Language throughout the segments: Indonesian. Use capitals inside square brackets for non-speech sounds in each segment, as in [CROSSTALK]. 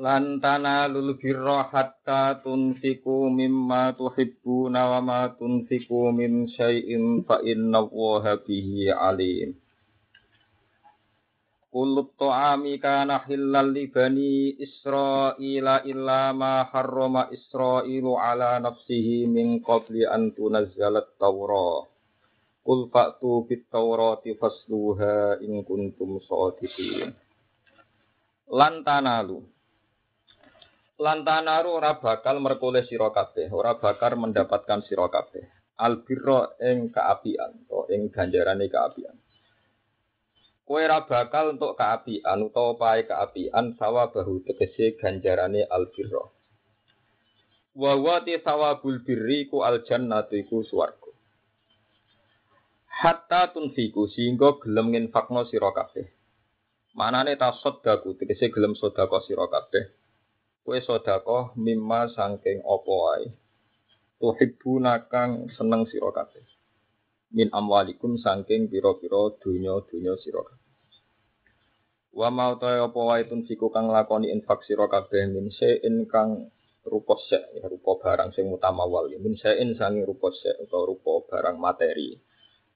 Lan tanalul birra hatta tunfiku mimma tuhibbuna wa ma tunfiku min syai'in fa innallaha bihi alim. Kullu ta'ami kana hillal li bani Israila illa ma harrama Israilu ala nafsihi min qabli an tunazzalat Taurah. Qul fa'tu bit Taurati fasluha in kuntum shadiqin. Lan tanalu Lantanaru ora bakal merkoleh sira kabeh, ora bakal mendapatkan sira kabeh. Albirra ing kaapian, atau ing ganjarane kaapian. Kowe ora bakal untuk kaapian utawa pae kaapian sawa bahu tegese ganjarane albirra. Wa wa ti sawabul birri ku aljannatu iku swarga. Hatta tunfiku sehingga gelem nginfakno sira kabeh. Manane tasaddaku tegese gelem sedekah sira kabeh Kue sodako mimma sangking opo wae. Tuhibbuna kang seneng sira. Min amwalikum sangking pira-pira dunya-dunya sira kabeh. Wa mau ta apa wae tunfiku kang lakoni infak sira kabeh min sein kang rupa sek ya rupa barang sing utamawal min sein sangi rupa sek utawa rupa barang materi.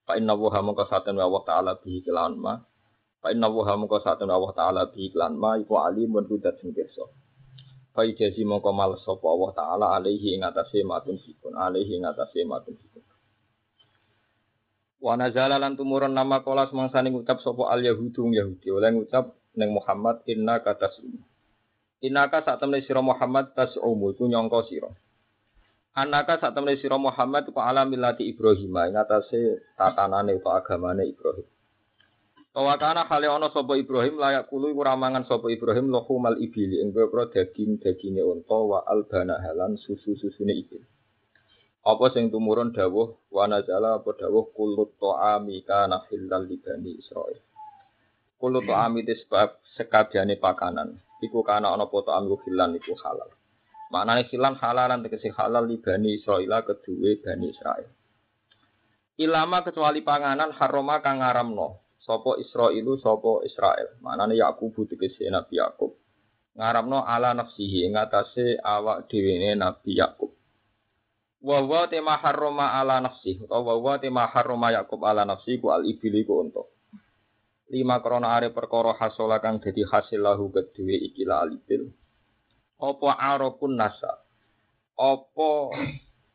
Fa inna wa maka saten wa ta'ala bihi kelan ma. Fa inna wa maka saten wa ta'ala bihi kelan ma iku alimun kudat sing pirsa. Fai jazi mongko males sapa Allah taala alaihi ing atase matun sikun alaihi ing atase matun sikun. Wa nazala lan tumurun nama kolas mangsane ngucap sapa al yahudung yahudi oleh ngucap ning Muhammad inna kata Inna ka sak temne sira Muhammad tas'umu iku nyangka sira. Anaka sak temne sira Muhammad ku ala Ibrahim ing atase tatanane utawa agamane Ibrahim. Kawakana hale ana sapa Ibrahim layak kulu iku ramangan sapa Ibrahim mal ibili ing boro daging-daginge unta wa albana halan susu-susune ibil. Apa sing tumurun dawuh wa nazala apa dawuh kulut ta'ami kana halal li bani Israil. Kulut ta'ami disebab sekabehane pakanan. Iku kana ana apa ta'am hilan iku halal. Maknane hilan halalan tegese halal li bani Israil kedue bani Israil. Ilama kecuali panganan haroma kang ngaramno Sopo Israilu sopo Israel. Manane Yakub tegese Nabi Yakub. Ngaramno ala nafsihi ngatasé awak dhewe Nabi Yakub. Wa wa tema harrama ala nafsi utawa wa tema harrama Yakub ala nafsi ku al ibili ku untuk. Lima krona are perkara hasola kang dadi hasil lahu kedue ikilah alibil. Apa arapun nasa. Apa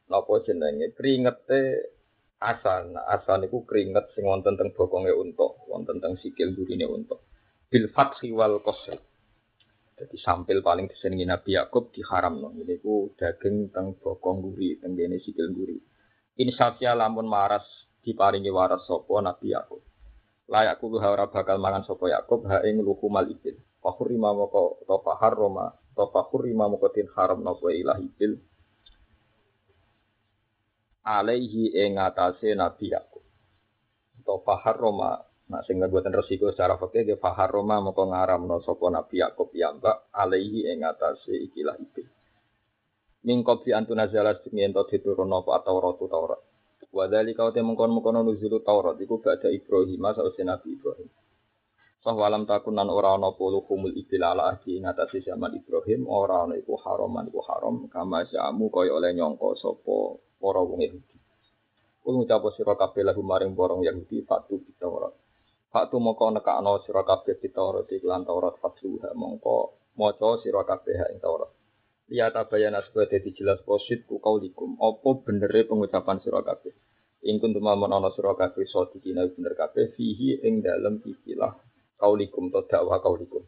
napa jenenge kringete asan asan iku keringet sing wonten teng bokonge unta wonten teng sikil burine unta bil fathi wal qasr. Jadi sampil paling disenengi Nabi Yakub diharamno ini ku daging teng bokong guri teng dene sikil guri. Insafia lamun maras diparingi waras sapa Nabi Yakub. Layak kulo ora bakal mangan sapa Yakub ha ing luhumal ibil. Fakhurima moko to fahar roma to fakhurima moko tin haram napa ilahi bil alaihi ing atase Nabi Yakub. Atau fahar Roma, nah sing buatan resiko secara fakir dia fahar Roma moko ngaramno sapa Nabi Yakub ya mbak alaihi ing atase ikilah ibil. Min qabli antuna zalas yen to diturunno apa Taurat Taurat. Wa dzalika te mengkon-mengkon nuzul Taurat iku badha Ibrahim sause Nabi Ibrahim. Bahwa alam takunan ora ana puluh kumul ibil ala ahdi ing atase zaman Ibrahim ora ana iku haraman iku haram kama syamu kaya oleh nyangka sapa para wong Yahudi. Kul ngucap sira kabeh lagu maring borong Yahudi fatu bitawrat. Fatu moko nekakno sira kabeh bitawrat iklan Taurat fatluha mongko maca sira kabeh ing Taurat. Liya tabayana supaya dadi jelas posit ku kaulikum. Apa benere pengucapan sira kabeh. Ing kuntum mamon ana sira kabeh sadikina bener kabeh fihi ing dalem ikilah kaulikum to dakwah kaulikum.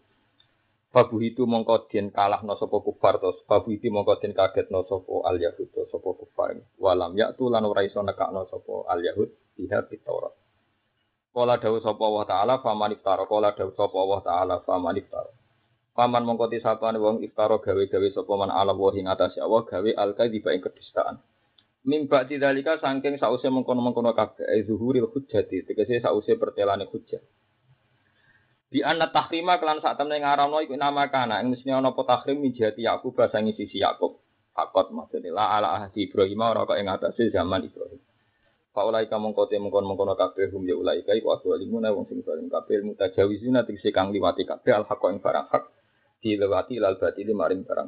Babu itu mongko den no sopo kufar tos. Babu itu mongko den no sopo al yahud to sopo kufar. Walam yaktu lan ora iso no sopo al yahud biha Taurat. Kala dawuh sapa Allah taala faman iftara. Kala dawuh sapa Allah taala faman iftara. Paman mongkoti sapane wong iftara gawe-gawe sapa man ala wa ing atase Allah gawe al-kadhiba ing kedustaan. Mimba tidalika saking sause mengkono-mengkono kabeh zuhuril hujjati tegese sause pertelane hujjah. Di anna tahrima kelan sak temne ngaramno iku nama kana ing mesti ana apa tahrim mijati Yakub basangi sisi Yakub. Fakot maksudnya la ala ahdi Ibrahim ora kok ing atase zaman Ibrahim. Fa ulai ka mongko te mongkon mongkono kabeh hum ya ulai ka iku aswalimuna wong sing zalim kabeh mutajawizuna tegese kang liwati kabeh al haqq ing barang hak dilewati lal batili maring barang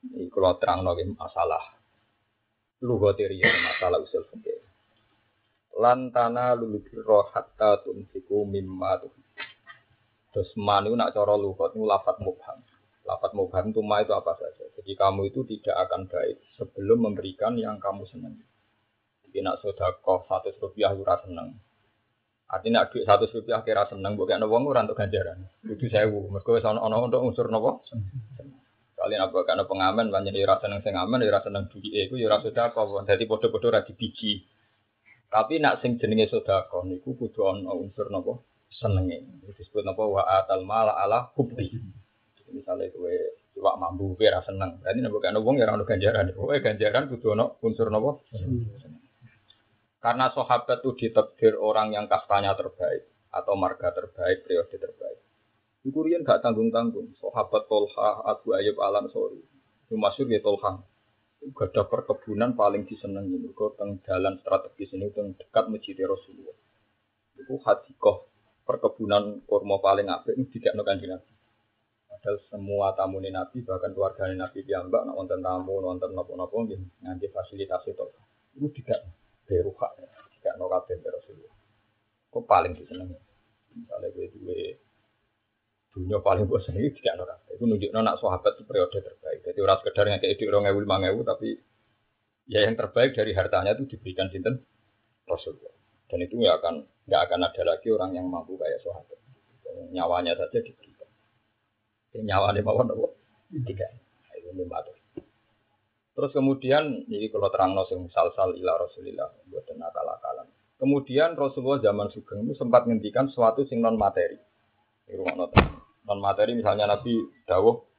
Ini kalau terang lagi masalah lugatiri masalah usul fikih. Lantana lulubiro hatta tunfiku mimma tuh. Terus manu nak cara lugat itu lafat mubham. Lafat mubham itu ma itu apa saja. Jadi kamu itu tidak akan baik sebelum memberikan yang kamu senang. Jadi nak sodakoh satu rupiah ura seneng. Artinya duit satu rupiah kira seneng, bukan wong ora untuk ganjaran. Itu sewu. Mereka wis ana untuk unsur nopo. Kalian apa karena pengamen banyak rasa seneng amen, di rasa seneng duit di rasa sedekah. Jadi podo-podo ra biji. Tapi nak sing jenenge sedekah niku kudu ana unsur napa senenge. Disebut napa wa atal mala ala hubbi. Misalnya kowe iwak mambu kowe ra seneng. Berarti nek ana wong ya ora ono ganjaran. Kowe ganjaran kudu ana unsur napa? Karena sahabat itu ditakdir orang yang kastanya terbaik atau marga terbaik, periode terbaik. Iku riyen gak tanggung-tanggung. Sahabat Tolha, Abu Ayyub Al. Itu masyhur ya Tolha. Gak ada perkebunan paling disenangi. Itu teng jalan strategis ini teng dekat masjid Rasulullah. Itu hadikoh perkebunan kurma paling apik ini tidak nukan Nabi. Padahal semua tamu Nabi bahkan keluarga Nabi diambak nak wonten tamu nonton nopo-nopo nganti fasilitas itu. Itu tidak beruhak, tidak nukabe Rasulullah. Kok paling disenangi. Misalnya gue duwe dunia paling bosan ini tidak ada itu nunjuk nak sahabat itu periode terbaik. Jadi orang sekedar yang kayak di orang ewu lima tapi ya yang terbaik dari hartanya itu diberikan sinten? Rasulullah. Dan itu nggak akan nggak akan ada lagi orang yang mampu kayak sahabat. Nyawanya saja diberikan. Ya, nyawanya mau nopo tidak nah, itu membantu terus kemudian ini kalau terang sing sal sal ila Rasulillah buat nakal akalan kemudian Rasulullah zaman Sugeng itu sempat menghentikan suatu sing non materi non materi misalnya Nabi Dawuh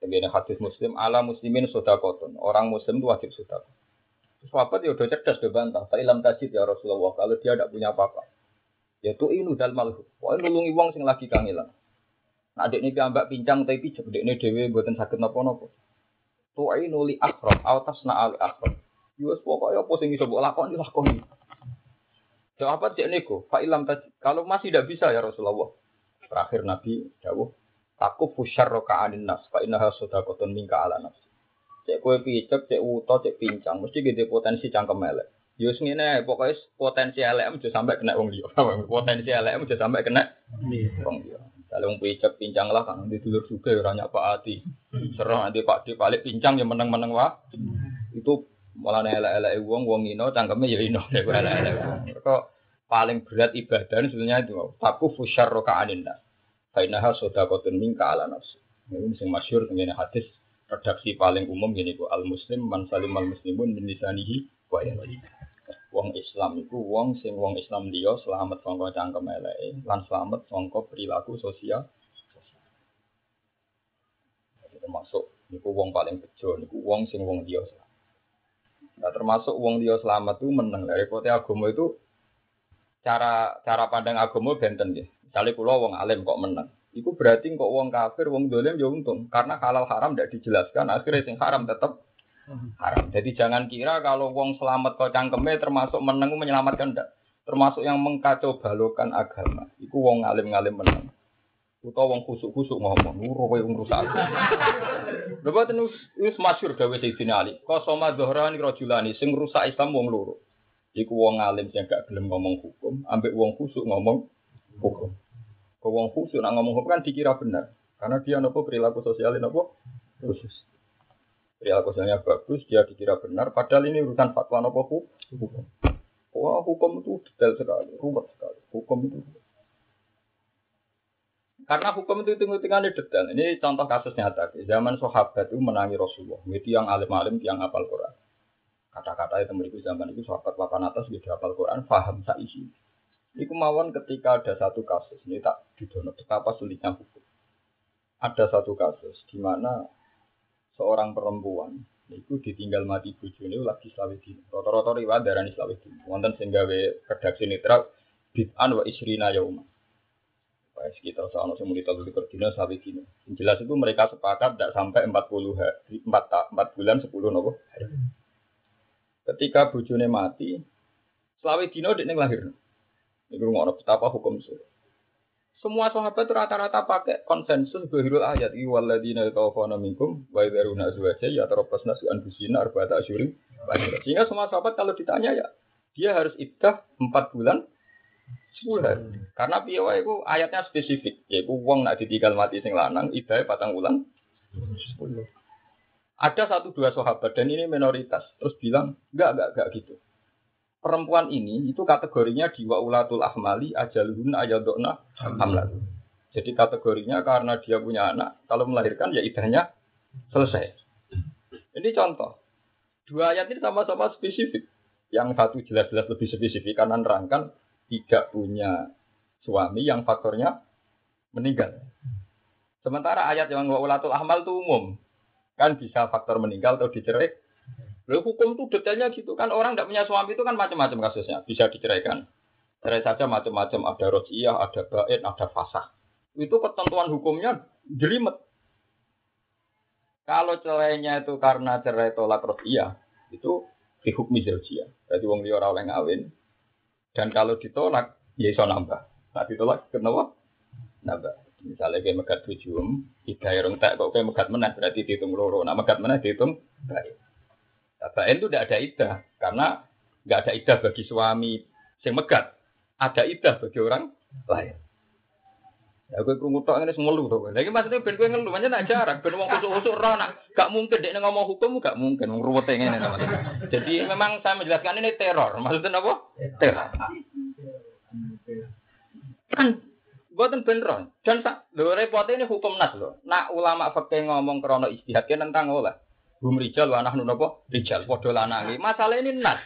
Begini hadis muslim, ala muslimin sodakoton. Orang muslim itu wajib. Terus apa dia udah cerdas, udah bantah. Tapi ilam tajid ya Rasulullah, kalau dia tidak punya apa-apa. Ya tuh ini dal malhu. Wah nulungi wong sing lagi kangilan. Nah adik ini ambak pincang tapi pijak. Adik ini dewe buatan sakit nopo-nopo. Tuh ini nuli akrom, autas na ali akrom. Yus pokoknya apa sing iso mbok lakoni lakoni. Jawab apa cek niku? Fa ilam tajid. Kalau masih tidak bisa ya Rasulullah. Terakhir Nabi dawuh Aku fushar roka anin nas, fa innaha sodakotun mingka ala nas. Cek kue picek, cek uto, cek pincang, mesti gede potensi cangkem elek. Yus ngene, pokoknya potensi elek mesti sampai kena wong liya. [LAUGHS] Potensi elek mesti sampai kena wong liya. Kalau wong picek pincang lah kan di dulur juga ya banyak Pak Ati. Serah nanti Pak Di balik pincang ya meneng-meneng wah. Itu malah elek-elek wong wong ino cangkemnya ya ino elek-elek. Kok paling berat ibadah sebenarnya itu. Aku fushar roka anin nas. Fainaha sodakotun mingka ala nafsi. Ini sing masyur dengan hadis redaksi paling umum gini ku al muslim man salim al muslimun min lisanihi wa Wong Islam itu wong sing wong Islam dia selamat sangka cangkem eleke lan selamat sangka perilaku sosial. Termasuk niku wong paling bejo niku wong sing wong dia Nah, termasuk wong dia selamat itu meneng dari kote agama itu cara cara pandang agama benten ya. Misalnya kulo wong alim kok menang. Itu berarti kok wong kafir, wong dolim ya untung. Karena halal haram tidak dijelaskan, akhirnya sing haram tetap haram. Jadi jangan kira kalau wong selamat kok cangkeme termasuk menang menyelamatkan tidak. Termasuk yang mengkacau balokan agama. Iku wong alim-alim menang. Utawa wong kusuk-kusuk ngomong, nuru kowe wong rusak. [LAUGHS] Lha boten wis masyhur gawe Sayyidina Ali. Qasama dhahrani rajulani sing rusak Islam wong loro. Iku wong alim sing gak gelem ngomong hukum, ambek wong kusuk ngomong hukum. Kau wong khusus nak ngomong hukum kan dikira benar, karena dia nopo perilaku sosial nopo khusus. Perilaku sosialnya bagus, dia dikira benar, padahal ini urusan fatwa nopo hukum. Wah hukum itu detail sekali, rumit sekali. Hukum itu karena hukum itu hitung-hitungannya detail. Ini contoh kasus nyata. Zaman sahabat itu menangi Rasulullah. Itu yang alim-alim, yang hafal Quran. Kata-kata itu memiliki zaman itu sahabat papan atas dia hafal Quran, faham saisi. Iku mawon ketika ada satu kasus ini tak didono betapa sulitnya hukum. ada satu kasus di mana seorang perempuan itu ditinggal mati bojone lagi selawe dino. Rata-rata riwayat darani selawe dino. Wonten sing gawe redaksi netral bid'an wa isrina yauma. Wah, sekitar soal sing muni telu likur dino selawe dino. Jelas itu mereka sepakat tidak sampai 40 hari, 4, 4 bulan 10 nopo. Ketika bojone mati, selawe dino dia lahir. Ini rumah betapa hukum suruh. Semua sahabat itu rata-rata pakai konsensus bahirul ayat iwaladina tawafana minkum wa idharuna azwaja ya tarabbasna su anfusina arba'ata asyurim Sehingga semua sahabat kalau ditanya ya dia harus iddah 4 bulan 10 hari. Karena piye iku ayatnya spesifik, yaiku wong nak ditinggal mati sing lanang iddahe patang bulan 10. Ada satu dua sahabat dan ini minoritas terus bilang enggak enggak enggak gitu perempuan ini itu kategorinya di waulatul ahmali ajaluhun ayadokna hamlat. Jadi kategorinya karena dia punya anak, kalau melahirkan ya idahnya selesai. Ini contoh. Dua ayat ini sama-sama spesifik. Yang satu jelas-jelas lebih spesifik karena nerangkan tidak punya suami yang faktornya meninggal. Sementara ayat yang waulatul ahmal itu umum. Kan bisa faktor meninggal atau dicerai Lalu hukum itu detailnya gitu kan orang tidak punya suami itu kan macam-macam kasusnya bisa diceraikan. Cerai saja macam-macam ada rojiyah, ada bait, ada fasah. Itu ketentuan hukumnya jelimet. Kalau cerainya itu karena cerai tolak rojiyah itu di hukum zaujiyah. Berarti wong liya ora oleh ngawin. Dan kalau ditolak ya iso nambah. Nah ditolak kenapa? Nambah. Misalnya kayak megat tujuh, tiga irung tak kok kayak megat meneh berarti dihitung loro. Nah megat meneh dihitung baik. Bain itu tidak ada idah karena nggak ada idah bagi suami yang megat. Ada idah bagi orang lain. Ya gue krungu tok ngene ngelu to. Lagi maksudnya ben gue ngelu aja nak jarak ben wong kusuk-kusuk gak mungkin dek ngomong hukum gak mungkin wong ruwete ngene Jadi memang saya menjelaskan ini teror. Maksudnya apa? Teror. Kan buatan beneran. Dan repotnya ini hukum nas lho. Nak ulama fakih ngomong krono istihad tentang oleh. Hum rijal wa nahnu napa? Rijal padha lanange. Masalah ini nas.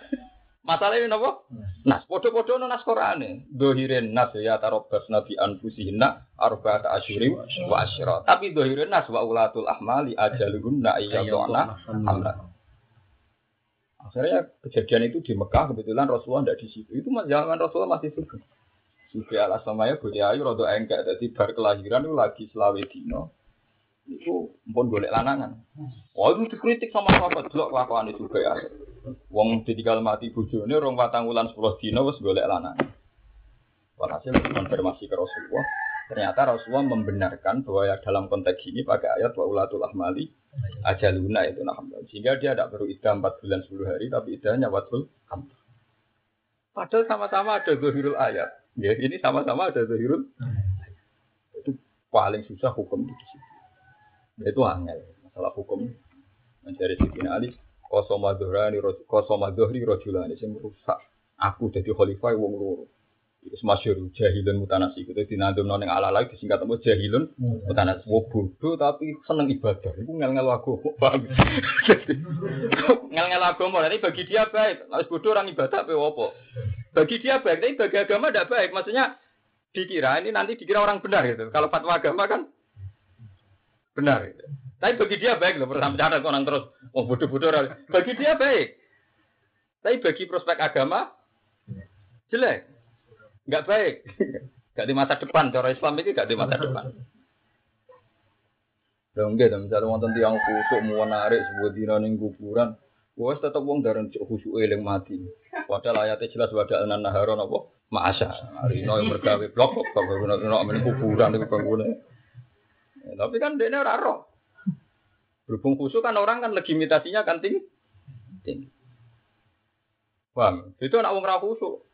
Masalah ini napa? Nas. Padha-padha ono nas Qur'ane. Dohirin nas ya tarabbas nabi anfusihinna arba'ata asyurim wa asyra. Tapi dohirin nas wa ulatul ahmali ajaluhunna ayyaduna hamlan. Akhirnya kejadian itu di Mekah kebetulan Rasulullah tidak di situ. Itu zaman Rasulullah masih suka. Sufi al aslamaya Budi Ayu rodo engkek. Jadi bar kelahiran itu lagi selawe dino itu pun boleh lanangan. Oh itu dikritik sama sahabat dulu kelakuan itu juga ya. Wong ditinggal mati bujone rong patang wulan 10 dina wis golek lanangan. Walhasil konfirmasi ke Rasulullah. Ternyata Rasulullah membenarkan bahwa ya dalam konteks ini pakai ayat wa ulatul ahmali ajaluna itu nah Sehingga dia tidak perlu idah 4 bulan 10 hari tapi idahnya watul hamil. Padahal sama-sama ada zahirul ayat. Ya, ini sama-sama ada zahirul. Itu paling susah hukum di situ. Itu angel masalah hukum. Mencari Siti Ali kosoma dohrani kosoma dohri rojulani sing rusak. Aku jadi khalifah wong loro. Itu masyhur jahilun mutanasi. Itu dinandum nong ala lagi disingkat apa jahilun mutanasi. Wong bodoh tapi seneng ibadah. Itu ngel-ngel [LAUGHS] aku. [LAUGHS] ngel-ngel agama. Nanti bagi dia baik. Harus bodoh orang ibadah apa apa. Bagi dia baik. Tapi bagi agama tidak baik. Maksudnya dikira ini nanti dikira orang benar gitu. Kalau fatwa agama kan Benar. Tapi bagi dia baik loh, cara orang terus, oh bodoh-bodoh. Bagi dia baik. Tapi bagi prospek agama, jelek. Enggak baik. Enggak di masa depan, cara Islam itu enggak di masa depan. Ya enggak, misalnya wonten tiang kusuk mau narik sebuah dina ning kuburan, wes tetep wong dareng khusyuk eling mati. Padahal ayatnya jelas wada anan naharon apa? Ma'asa. Hari ini yang bergawe blok kok bangunan kuburan itu bangunan. Tapi kan dia ora roh. Berhubung khusus kan orang kan legitimasinya kan tinggi. tinggi. Bang, itu anak ra khusyuk.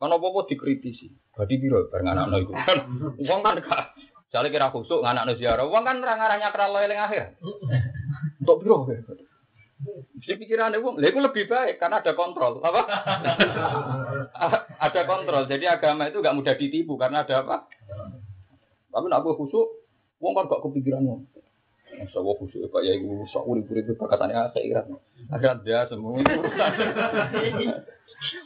Kan apa-apa dikritisi. Badi biro bareng anak kan. Wong kan gak Jale kira khusuk anak ziarah. Wong kan ora ngarahnya kra eling akhir. Untuk biro. Si pikirannya wong, itu lebih baik karena ada kontrol, apa? ada kontrol. Jadi agama itu gak mudah ditipu karena ada apa? Tapi nak gue khusuk, Wong kan gak kepikiran wong. Masa wong khusyuk Pak Yai sok urip-urip itu perkataannya akhirat. Akhirat dia semua urusan. [LAUGHS]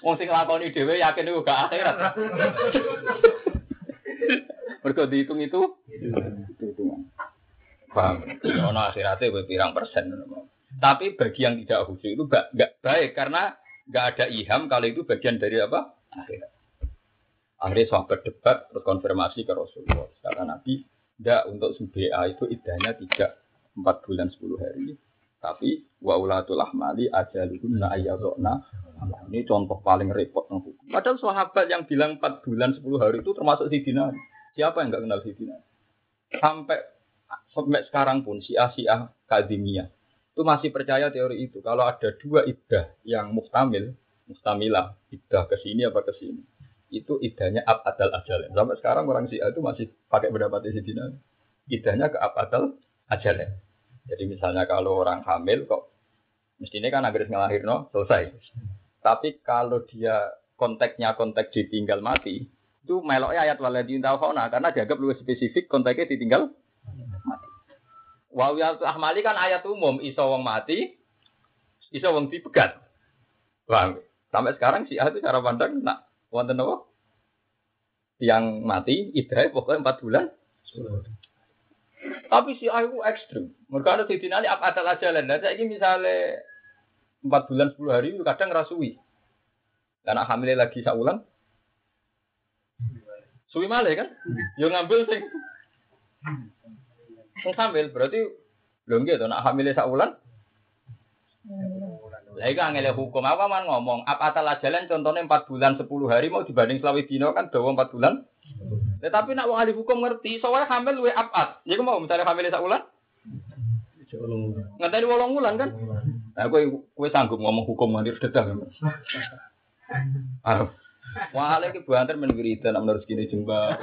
Wong sing lakoni dhewe yakin itu gak akhirat. [LAUGHS] Mergo dihitung itu hitungan. Paham? Ono akhiratnya gue pirang persen. Tapi bagi yang tidak khusyuk itu nggak baik karena nggak ada iham kalau itu bagian dari apa? Akhirat. Akhirnya sahabat debat terus konfirmasi ke Rasulullah. Kata Nabi, tidak untuk subha itu idahnya tiga empat bulan sepuluh hari. Tapi wa ulatul ahmali ajalihunna ayyadhna. Ini contoh paling repot hukum. Padahal sahabat yang bilang 4 bulan 10 hari itu termasuk Sidina. Siapa yang nggak kenal Sidina? Sampai sampai sekarang pun si Asia Kadimia itu masih percaya teori itu. Kalau ada dua iddah yang mustamil, mustamilah, iddah ke sini apa ke sini. Itu idahnya ab adal ajal. Sampai sekarang orang Syiah itu masih pakai pendapat Sidina. Idahnya ke ab adal ajal. Jadi misalnya kalau orang hamil kok mestinya kan agar ngelahir no selesai. Tapi kalau dia konteksnya konteks ditinggal mati, itu meloknya ayat waladin fauna karena dianggap lebih spesifik konteksnya ditinggal mati. Wawiyat ahmali kan ayat umum iso wong mati, iso wong dipegat. Bang, sampai sekarang si itu cara pandang nak wonten apa? Yang mati idrai pokoknya empat bulan. Tapi si aku ekstrim. Mereka ada di apa ada jalan. Dan saya ini misalnya empat bulan sepuluh hari itu kadang rasui. Karena hamilnya lagi saulan. Suwi malah kan? Yo ngambil sing sing hamil berarti belum gitu. Nak hamilnya saulan. Lah iki angel hukum apa man ngomong apa atal jalan contohnya empat bulan sepuluh hari mau dibanding selawi dino kan dawa empat bulan tetapi nak wong ahli hukum ngerti, soalnya hamil luwe apat. Ya mau misalnya hamil sak ulan. Ngenteni wolong wulan kan? Nah, kowe kowe sanggup ngomong hukum nganti dedah. Ah. Wah, lagi banter menwiridan menurut segini jemba.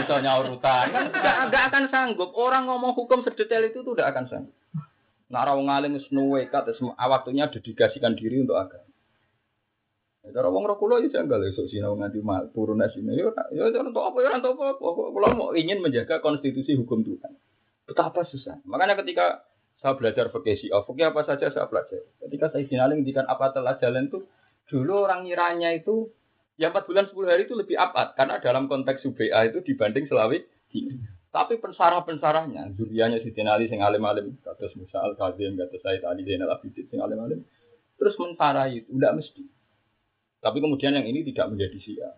Bisa nyaurutan kan enggak akan sanggup. Orang ngomong hukum sedetail itu tuh tidak akan sanggup. Nah, orang ngalim senuwe kat waktunya dedikasikan diri untuk agama. Cara wong roh kula ya janggal esuk sinau nganti mal turun sini. Ya ya untuk apa ya untuk apa. Kula mau ingin menjaga konstitusi hukum Tuhan. Betapa susah. Makanya ketika saya belajar fikih Syiah, fikih apa saja saya belajar. Ketika saya finaling ngendikan apa telah jalan itu dulu orang ngiranya itu ya 4 bulan 10 hari itu lebih apat karena dalam konteks UBA itu dibanding Selawi tapi pensarah-pensarahnya, zurianya si Ali sing alim-alim, kados Musa Al-Kazim, kados Said Ali Zainal Abidin sing alim-alim, terus mensarai itu, tidak mesti. Tapi kemudian yang ini tidak menjadi Syiah.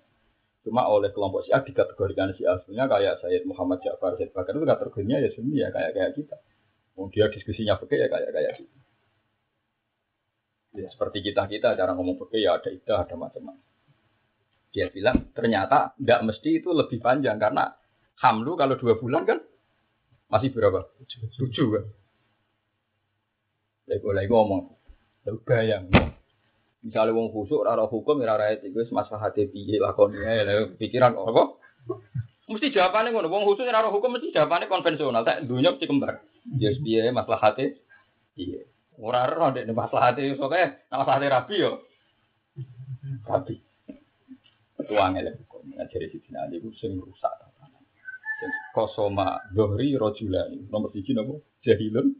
Cuma oleh kelompok Syiah dikategorikan Syiah. Sebenarnya kayak Sayyid Muhammad Ja'far, Sayyid Bakar itu kategorinya ya Sunni ya kayak kayak kita. Oh, dia diskusinya pakai ya kayak kayak kita. Ya, seperti kita kita cara ngomong pakai ya ada itu ada macam-macam. Dia bilang ternyata tidak mesti itu lebih panjang karena hamlu kalau dua bulan kan masih berapa? Tujuh kan? Lagi lagi ngomong, bayang, Misalnya wong khusuk ora hukum ora itu wis maslahate piye lakone ya pikiran apa? Mesti jawabannya ngono. Wong khusus ora hukum mesti jawabannya konvensional. Tak dunya mesti kembar. Ya piye maslahate piye. Ora ora ndek maslahate pokoke maslahate rabi yo. Rabi. Ketua ngene hukum ngajari siji nanti ku sing rusak kosoma dohri rojulani nomor siji nopo jahilun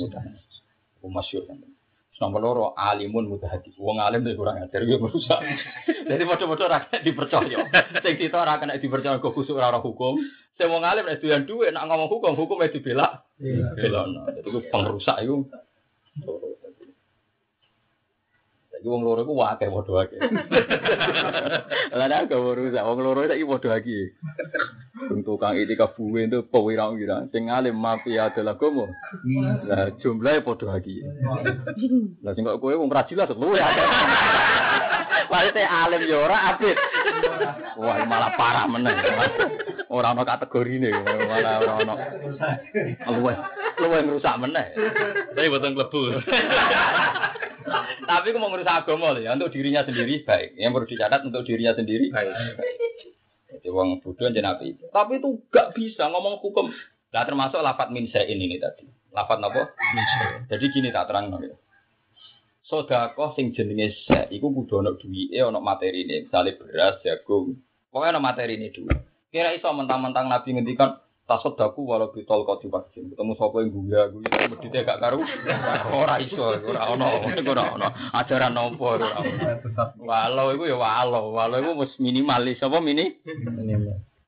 mudah masyur kan Nomor loro alimun mutahati. Wong alim itu kurang ajar yo merusak. Jadi ora kena dipercaya. Sing kita ora kena dipercaya kok khusuk ora hukum. Sing wong alim nek doyan dhuwit nek ngomong hukum, hukum itu dibela. Iya. Belokno. Jadi ku pengrusak iku. Jadi wong loro iku wae padha wae. [LAUGHS] Lah nek gak rusak wong loro saiki padha wae. Untuk kang itu kabuwe itu pewirang-wirang. Sing alim mafia adalah gomo. Lah jumlahnya podo lagi. Lah sing kok kowe wong ra jelas luwe akeh. Teh alim yo ora apit. Wah malah parah meneh. Ora ono kategorine malah ora ono. Luwe. Luwe ngrusak meneh. Tapi boten klebu. [LAUGHS] Tapi aku mau ngerusak agama ya, untuk dirinya sendiri baik. Yang perlu dicatat untuk dirinya sendiri baik. Jadi wong bodoh nabi. Tapi itu gak bisa ngomong hukum. Nah termasuk lafat min ini tadi. Lafat apa? Jadi gini tak terang nih. Sodakoh sing jenenge se, iku kudu ono duwike, materi ini, misalnya beras, jagung. Pokoknya ono materi ini dulu. Kira iso mentang-mentang Nabi ngendikan tasodaku walau ditol kau divaksin ketemu sopo yang guya guya medite gak karu ora iso ora ono ora ono ajaran nopo ora walau itu ya walau walau itu mus minimalis apa mini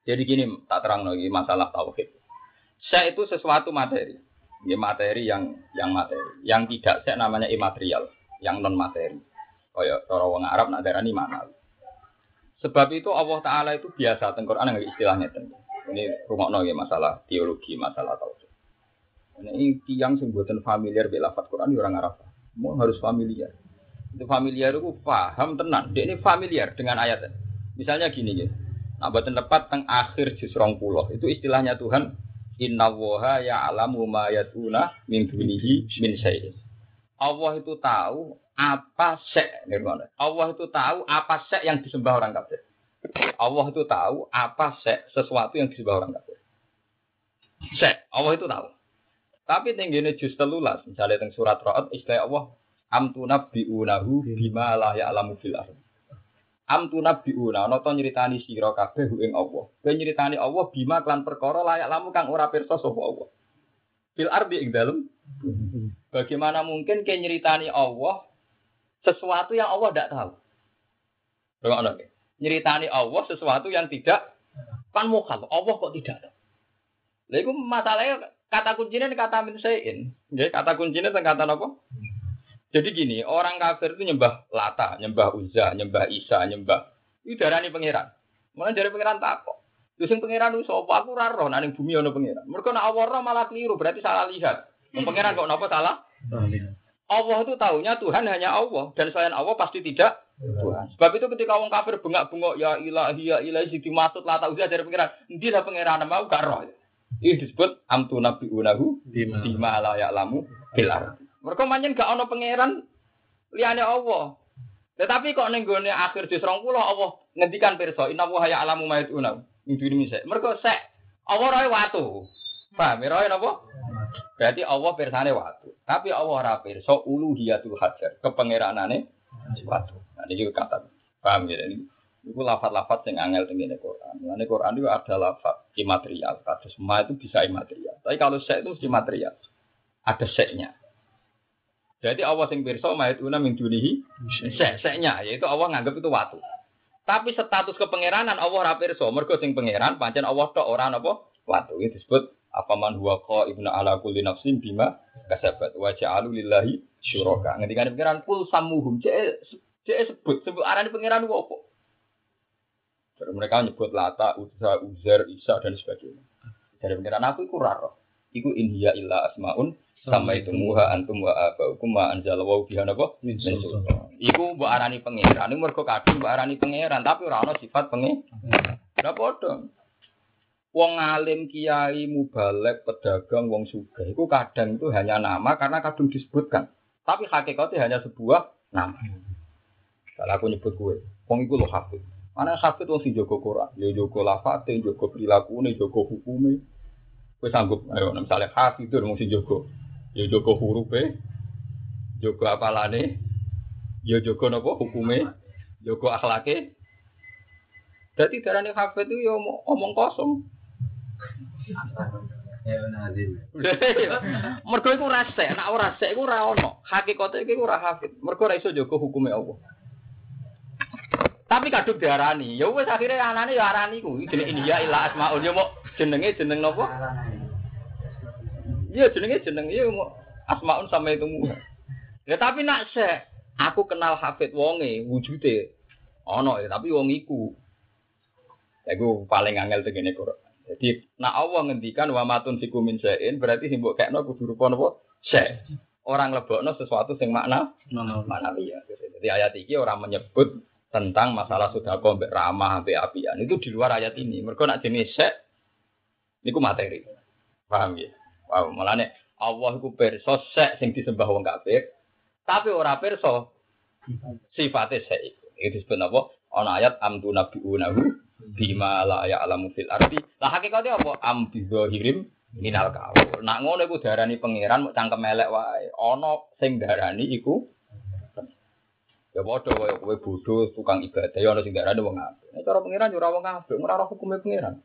jadi gini tak terang lagi masalah tauhid Sek itu sesuatu materi. Ya, materi yang yang materi. Yang tidak sek namanya imaterial, yang non materi. Kaya cara wong Arab nak darani mana. Sebab itu Allah Taala itu biasa teng Quran yang istilahnya ten. Ini rumah ya masalah teologi, masalah tauhid. Ini tiang sing buatan familiar bila lafaz Quran ya orang Arab. Mau harus familiar. Itu familiar itu paham tenan. Dia ini familiar dengan ayat. Misalnya gini ya. Nah, buatan tepat teng akhir juz pulau itu istilahnya Tuhan Inna woha ya alamu ma min dunihi min syai'in. Allah itu tahu apa sek Allah itu tahu apa sek yang disembah orang kafir. Allah itu tahu apa sek sesuatu yang disembah orang kafir. Sek, Allah itu tahu. Tapi tingginya juz telulas, misalnya teng surat Ra'ad istilah Allah amtu nabbi'unahu bima la ya'lamu fil ardh. Am tu nabiuna ana to nyritani sira kabeh ing Allah. Kowe nyritani Allah bima klan perkara layak lamu kang ora pirsa sapa Allah. Fil ardi ing dalem. Bagaimana mungkin ke nyritani Allah sesuatu yang Allah tidak tahu? Bagaimana? Nyeritani Allah sesuatu yang tidak kan mukal. Allah kok tidak tahu? Lha iku masalahnya kata kuncinya kata min sayin. Nggih, kata kuncinya teng kata apa? Jadi gini, orang kafir itu nyembah Lata, nyembah Uzza, nyembah Isa, nyembah itu darani pangeran. Mulai dari pangeran tak kok. Terus yang pangeran itu sapa aku ora roh nang bumi ono pangeran. Mereka nak awal malah keliru, berarti salah lihat. Pangeran kok napa salah? Allah itu tahunya Tuhan hanya Allah dan selain Allah pasti tidak Tuhan. Sebab itu ketika orang kafir bengak-bengok ya ilahi ya ilahi sing dimaksud Lata Uzza dari pangeran, endi lah pangeran mau gak roh. Ini disebut amtu nabi unahu bima la ya'lamu fil mereka manjen gak ono pangeran liane Allah. Tetapi kok ning gone akhir juz 20 Allah ngendikan pirsa inna wa ya alamu ma yatuna. Ngiduni misek. Mereka sek Allah roe watu. Paham ya roe napa? Berarti Allah pirsane watu. Tapi Allah ora pirsa uluhiyatul hajar, kepangeranane watu. Nah ini kata. Paham ya ini? Itu lafat-lafat yang angel dengan Quran. Mengenai Quran itu ada lafat imaterial. Kata semua itu bisa imaterial. Tapi kalau sek itu mesti material. Ada seknya. Jadi Allah sing pirsa una min dunihi sek-seknya yaitu Allah nganggap itu watu. Tapi status kepangeranan Allah ora pirsa, mergo sing pangeran pancen Allah tok ora napa watu. Itu disebut apa man huwa ibnu ala kulli nafsin bima kasabat wa ja'alu lillahi syuraka. Ngendikane pangeran kul samuhum cek cek sebut sebut arane pangeran apa? Jadi mereka nyebut Lata, Uzza, Uzer, Isa dan sebagainya. Dari pangeran aku iku raro. Iku inhiya illa asmaun sama itu muha antum wa abaukum ma anjala wa biha napa min Iku mbok arani pangeran, iku mergo kadung mbok arani pangeran, tapi ora ana sifat pangeran. Ora padha. Wong alim, kiai, mubalek, pedagang, wong sugih iku kadang itu hanya nama karena kadung disebutkan. Tapi hakikatnya hanya sebuah nama. Kalau aku nyebut gue, wong iku lo hafid. Mana hafid wong sing jaga Quran, ya jaga lafate, jaga prilakune, jaga hukume. Kowe sanggup, ayo misalnya hafid wong sing jaga Ya jogo hurufe, jogo apalane, ya jogo nopo hukume, jogo akhlake. Jadi darahnya hafid itu ya omong kosong. Mergo iku rase, nek ora sek iku ora ono. Hakikate iku ora hafid. Mergo ora iso jaga hukume Allah. Tapi kadung diarani, ya wis akhire anane ya arani ku. Jenenge India ila asmaul ya mau jenenge jeneng napa? Iya jenenge jeneng iya mau asmaun sama itu Ya tapi nak se, aku kenal Hafid wonge wujude ono ya tapi wong iku. Iku paling angel tegene Quran. Jadi nak Allah ngendikan wa matun siku min sein berarti sing mbok kekno kudu rupa napa? Se. Orang lebokno sesuatu sing makna makna iya. Jadi ayat ini orang menyebut tentang masalah sudah mbek ramah mbek apian itu di luar ayat ini. Mereka nak jenis se niku materi. Paham ya? Wow, nih Allah iku pirsa sek sing disembah wong kafir, tapi ora pirsa sifate sek. Itu disebut apa? Ana ayat amtu nabiunahu bima la ya'lamu fil ardi. Lah hakikate apa? Am bizahirim minal kaul. Nak ngono iku darani pangeran mau cangkem elek wae. Ana sing darani iku Ya padha wae kowe bodho tukang ibadah ya ana sing darani wong apik. Nek cara pangeran yo ora wong apik, ora ora hukume pangeran.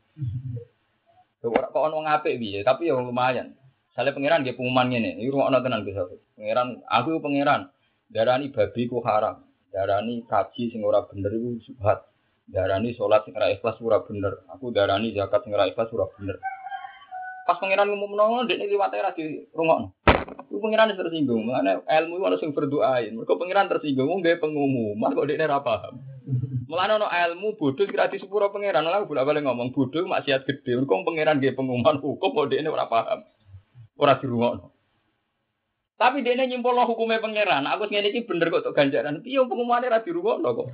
Ora kok ono apik piye, tapi ya lumayan. Sale pangeran dia pengumuman ngene, iki rumakno tenan bisa. Pangeran, aku pangeran, darani babi ku haram. Darani kaji sing ora bener iku subhat. Darani salat sing ora ikhlas ora bener. Aku darani zakat sing ora ikhlas ora bener. Pas pangeran ngumumno ndek liwate ra di rungokno. Iku pangeran tersinggung, makane ilmu ana sing berdoain. Mergo pangeran tersinggung nggawe pengumuman kok dekne ra paham. Mulane ana ilmu bodoh kira di sepuro pangeran. Lah bolak balik ngomong bodoh maksiat gede. Mergo pangeran nggawe pengumuman hukum kok dekne ora paham. Ora dirungokno. Tapi dia nyimpul hukumnya pangeran. Aku ngene iki bener kok tok ganjaran. Piye pengumumannya ra dirungokno kok.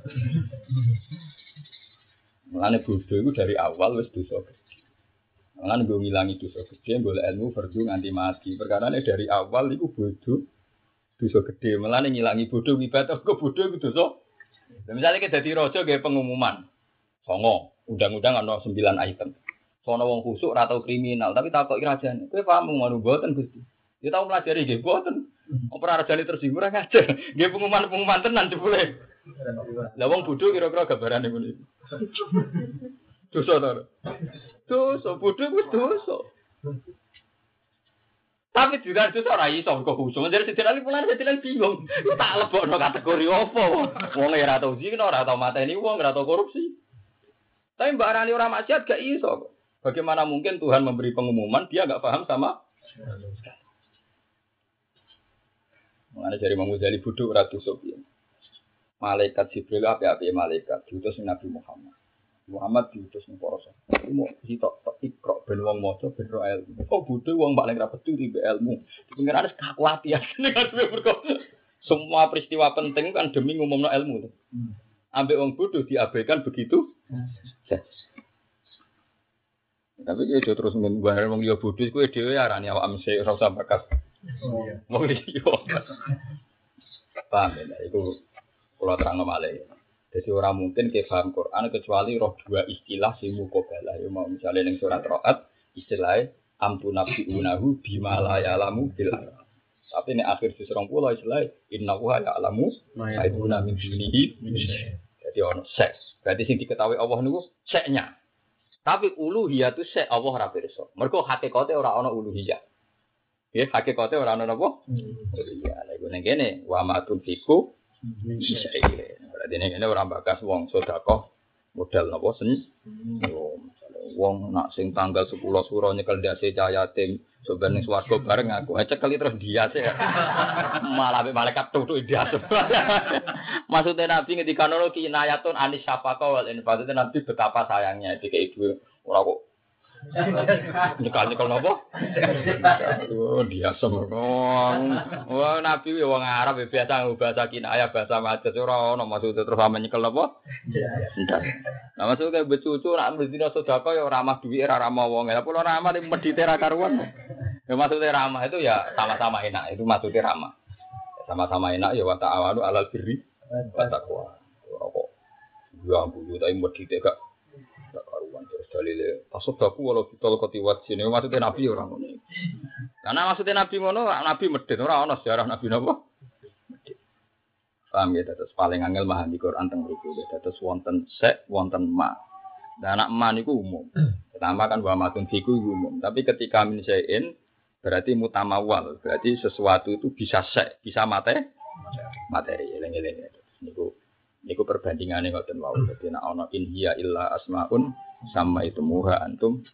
Mulane bodoh itu dari awal wis dosa Kan gue ngilangi dosa gede, boleh ilmu fardu nganti mati. Perkara ini dari awal itu bodoh, dosa gede. Malah ngilangi bodoh ibadah, [LAUGHS] gue bodoh itu dosa. Dan misalnya kita jadi rojo kayak pengumuman, songo, undang-undang ada sembilan item. Sono wong khusuk atau kriminal, tapi tak kok kerajaan. Gue paham mau buatan gusti. Dia tahu pelajari gue buatan. Opera rajani tersinggung [LAUGHS] aja. Gue pengumuman-pengumuman tenan boleh. Lah wong bodoh kira-kira gambaran ini. [LAUGHS] Dosa to. Dosa, bodoh wis dosa. Tapi juga dosa ora iso kok khusus. Jadi sedina ali mulane sedina bingung. Tak lebokno kategori apa? Wong ora tau zina, ora tau mateni wong, ora tau korupsi. Tapi Mbak Rani orang maksiat gak iso. Bagaimana mungkin Tuhan memberi pengumuman dia gak paham sama Mengenai dari Imam Ghazali bodoh ratu sopian. Malaikat Jibril apa-apa malaikat diutus Nabi Muhammad. Muhammad diutus ning para sahabat. Mau sitok tok ikro ben wong maca ben ro ilmu. Oh bodho wong paling ra betul di ilmu. Harus kaku hati Semua peristiwa penting kan demi ngumumno ilmu. Hmm. Ambek wong bodoh diabaikan begitu. Tapi dia terus ngomong wong yo bodoh kuwi dhewe arane awak amse ora usah bakas. Oh iya. Wong liya. Paham ya, itu kalau terang malih. Jadi orang mungkin ke paham Quran kecuali roh dua istilah si mukobalah. Ya mau misalnya yang surat rohat istilahnya amtu nabi unahu bima ya alamu bil Tapi ini akhir di serong pulau istilahnya inna wa ya alamu aibuna min dunihi. Jadi ono seks. Berarti sing diketahui Allah niku seknya. Tapi uluhiyah itu sek Allah ora pirsa. Mergo hakikate ora ana uluhiyah. Ya hakikate ora ana napa? Uluhiyah. Lha iku ning kene wa ma tunfiku Berarti ini, ini orang bakas wong sodakoh modal nopo sen. Wong nak sing tanggal sepuluh suro nyekel dasi cahaya tim sebenarnya swargo bareng aku. Eh cekeli terus dia sih. [LAUGHS] Malah malaikat tuh dia. [LAUGHS] Maksudnya Nabi ketika nolo kinayatun anis siapa kau ini maksudnya Nabi betapa sayangnya di ibu orang kok Nyekal nyekal nopo? Oh dia semua. Wah nabi wong Arab biasa bahasa kinaya bahasa macet ora ono maksud terus sama nyekel nopo? Nah maksudnya becucu nak berzina sedekah ya ramah duit ora ramah wong. Ya pulau ramah di medite ra karuan. Ya maksudnya ramah itu ya sama-sama enak itu maksudnya ramah. Sama-sama enak ya wa ta'awanu alal birri wa taqwa. Kok ya ampun tapi medite gak dalile tasodaku walau bitol kotiwat sini maksudnya nabi orang ngono karena maksudnya nabi ngono nabi medit orang ono sejarah nabi nopo paham ya? Terus paling angel di Quran teng mriku ya. Terus wonten sek wonten ma. Dan anak ma niku umum. Pertama kan bahwa matun fiku umum. Tapi ketika min berarti mutamawal berarti sesuatu itu bisa sek bisa mate materi. Eleng-eleng niku niku perbandingannya ngoten wau. Dadi nek ana in hiya illa asmaun sama itu muha antum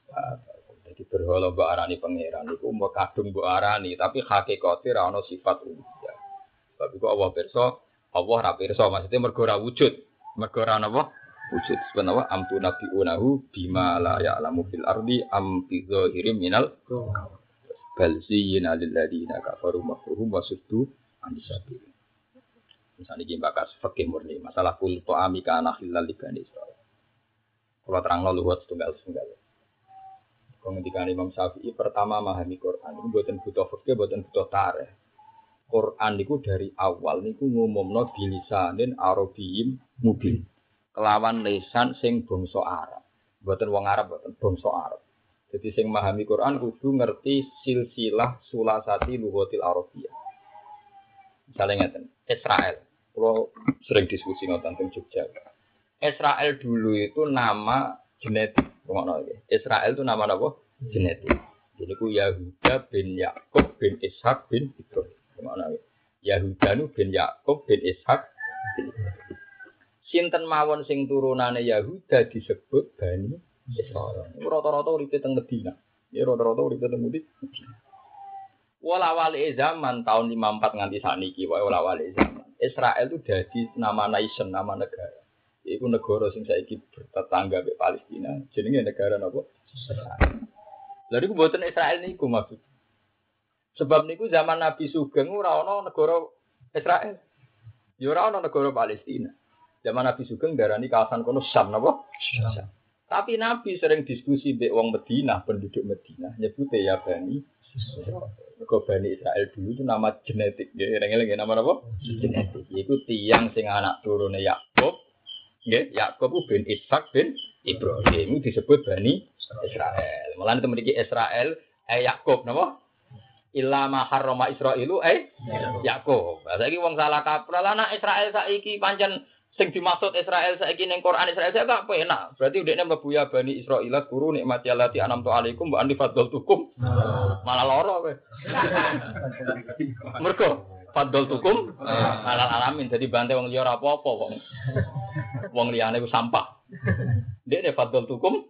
jadi berhala mbok arani pangeran. Iku mbok kadung mbok arani tapi hakikate ra ono sifat uluhiyah sebab iku Allah pirsa Allah ra pirsa maksudnya mergo ra wujud. Mergo ra napa? Wujud. Sebenarnya amtu nabi unahu bima la ya'lamu fil ardi am fi zahirim minal bal ziyina lil ladina kafaru makruhum wa suddu an misalnya gini bakas fakih murni masalah kul to'ami kana hilal libani Israel kalau terang lo luwat setunggal setunggal. Kemudian Imam Syafi'i pertama memahami Quran ini buatan butuh fakir, buatan butuh tareh. Quran itu dari awal niku ngumumno bilisanin arabiyim mubin. Kelawan lesan sing bangsa Arab. Buatan wong Arab, buatan bangsa Arab. Jadi sing memahami Quran kudu ngerti silsilah sulasati lugatil Arabiyah. Misalnya ngeten, Israel. Kalau sering diskusi ngoten tentang Jogja. Israel dulu itu nama genetik. Israel itu nama apa? Genetik. Jadi ku Yahuda bin Yakub bin Ishak bin Ibrahim. Yahuda nu bin Yakub bin Ishak. Sinten mawon sing turunane Yahuda disebut Bani Israel. Rata-rata uripe teng Medina. Ya rata-rata urip teng Madinah. Wala wali zaman tahun 54 nganti saniki wae wala wali zaman. Israel itu jadi nama nation, nama negara. Iku negara sing saiki bertetangga be Palestina. Jenenge negara napa? Israel. Lha iku mboten Israel niku maksud. Sebab niku zaman Nabi Sugeng ora ana negara Israel. Ya ora ana negara Palestina. Zaman Nabi Sugeng darani kawasan kono Syam napa? Syam. Tapi Nabi sering diskusi mbek wong Medina, penduduk Medina, nyebute ya Bani Mergo Bani Israel dulu itu nama genetik. Ya, eling-eling nama apa? Genetik. Iku tiang sing anak turune Yakub. Nggih, Yakub bin Ishak bin Ibrahim disebut Bani Israel. Malah itu memiliki Israel eh Yakub napa? Illa ma harrama Israilu eh Yakub. Saiki wong salah kaprah anak Israel saiki pancen sing dimaksud Israel saiki ning Quran Israel saya gak penak. Berarti udekne mlebu ya Bani Israil guru nikmati allati anamtu alaikum wa anni tukum. Malah loro kowe. [LAUGHS] Mergo fadl tukum alal alamin jadi bantai wong liya ora apa-apa wong. Wong liyane ku sampah. Ne fadl tukum.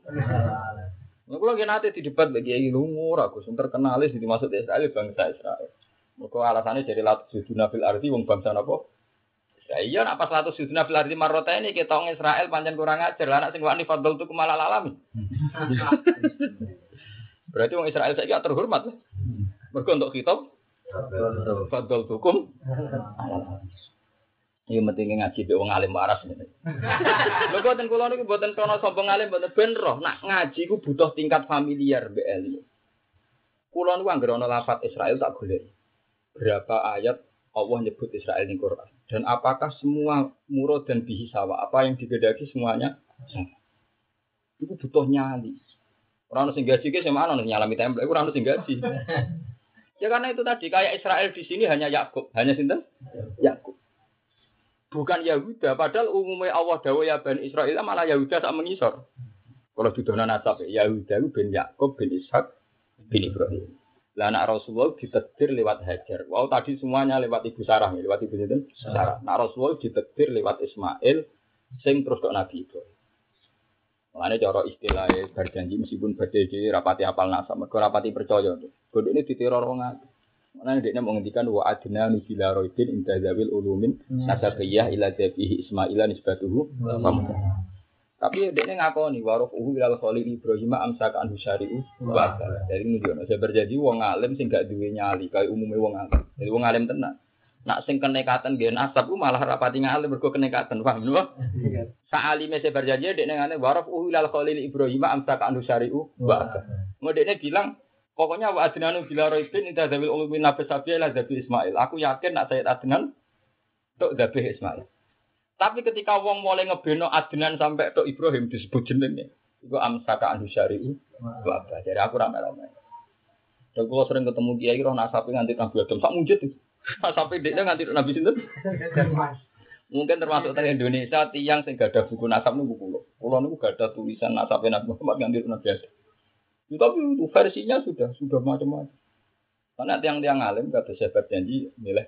Nah, kalau nanti di debat bagi Kiai Lungur, aku sing terkenal di dimaksud Israel bangsa Israel. Mereka alasannya jadi latus suduna fil arti wong bangsa apa? Ya iya nak pas latus suduna fil arti marrota ini kita orang Israel panjang kurang ajar lah anak sing wani fadl tukum malah alamin. [LAUGHS] Berarti orang Israel saya terhormat. Mereka untuk kita fadl tukum. Iya pentingnya ngaji be wong alim waras ngene. Lho [LAUGHS] boten kula niku boten krana sombong alim boten ben roh. Nak ngaji ku butuh tingkat familiar be ilmu. Kula niku anggere ana lafat Israel tak golek. Berapa ayat Allah nyebut Israel di Quran dan apakah semua murad dan bihi sawa apa yang digedaki semuanya sama. Itu butuh nyali. Orang sing gaji ke mana nih nyalami template, orang sing gaji. [LAUGHS] ya karena itu tadi kayak Israel di sini hanya Yakub, hanya sinten? Yakub bukan Yahuda, padahal umumnya Allah dawa ya Bani Israel malah Yahuda tak mengisor. Kalau di dona nasab Yahuda itu bin Yakub bin Ishak bin Ibrahim. Lah anak Rasulullah ditetir lewat Hajar. Wow tadi semuanya lewat ibu Sarah, lewat ibu itu Sarah. Nak Rasulullah ditetir lewat Ismail, sing terus dok Nabi Ibrahim. Mengenai cara istilahnya berjanji meskipun berjanji rapati apal nasab, mereka rapati percaya. Bodoh ini diteror orang Mana dia menghentikan wa adna nubila roidin inda zawil ulumin hmm. nasabiyah ila jabihi ismaila nisbatuhu Tapi dia ngakoni warof uhu ilal khalil Ibrahim amsaka anhu syari'u wa Jadi ini dia saya berjanji wong alim sing gak duwe nyali kayak umumnya wong alim. Jadi wong alim tenan. Nak sing kenekatan gen asap malah rapati ngalim berko kenekatan paham napa? Iya. Sa'alime saya berjanji dia ngene warof uhu ilal khalil Ibrahim amsaka anhu syari'u wa Mau dia bilang Pokoknya wa adnanu bila roibin inta zawil ulumin nabi sabi lah zabi Ismail. Aku yakin nak saya adnan tok zabi Ismail. Tapi ketika wong mulai ngebeno adnan sampai tok Ibrahim disebut jenenge. Iku amsaka anu syari'u. Bapak. Jadi aku rame-rame. Dan kalau sering ketemu dia, roh nasapi nganti Nabi Adam. Sak mujud. Nasapi [LAUGHS] dia nganti Nabi Sinten. [LAUGHS] Mungkin termasuk dari Indonesia tiang sing gak ada buku nasab niku kulo. Kulo niku gak ada tulisan nasabe Nabi Muhammad nganti Nabi Adam. Ya, tapi itu versinya sudah sudah macam-macam. Karena tiang-tiang alim kata saya berjanji milih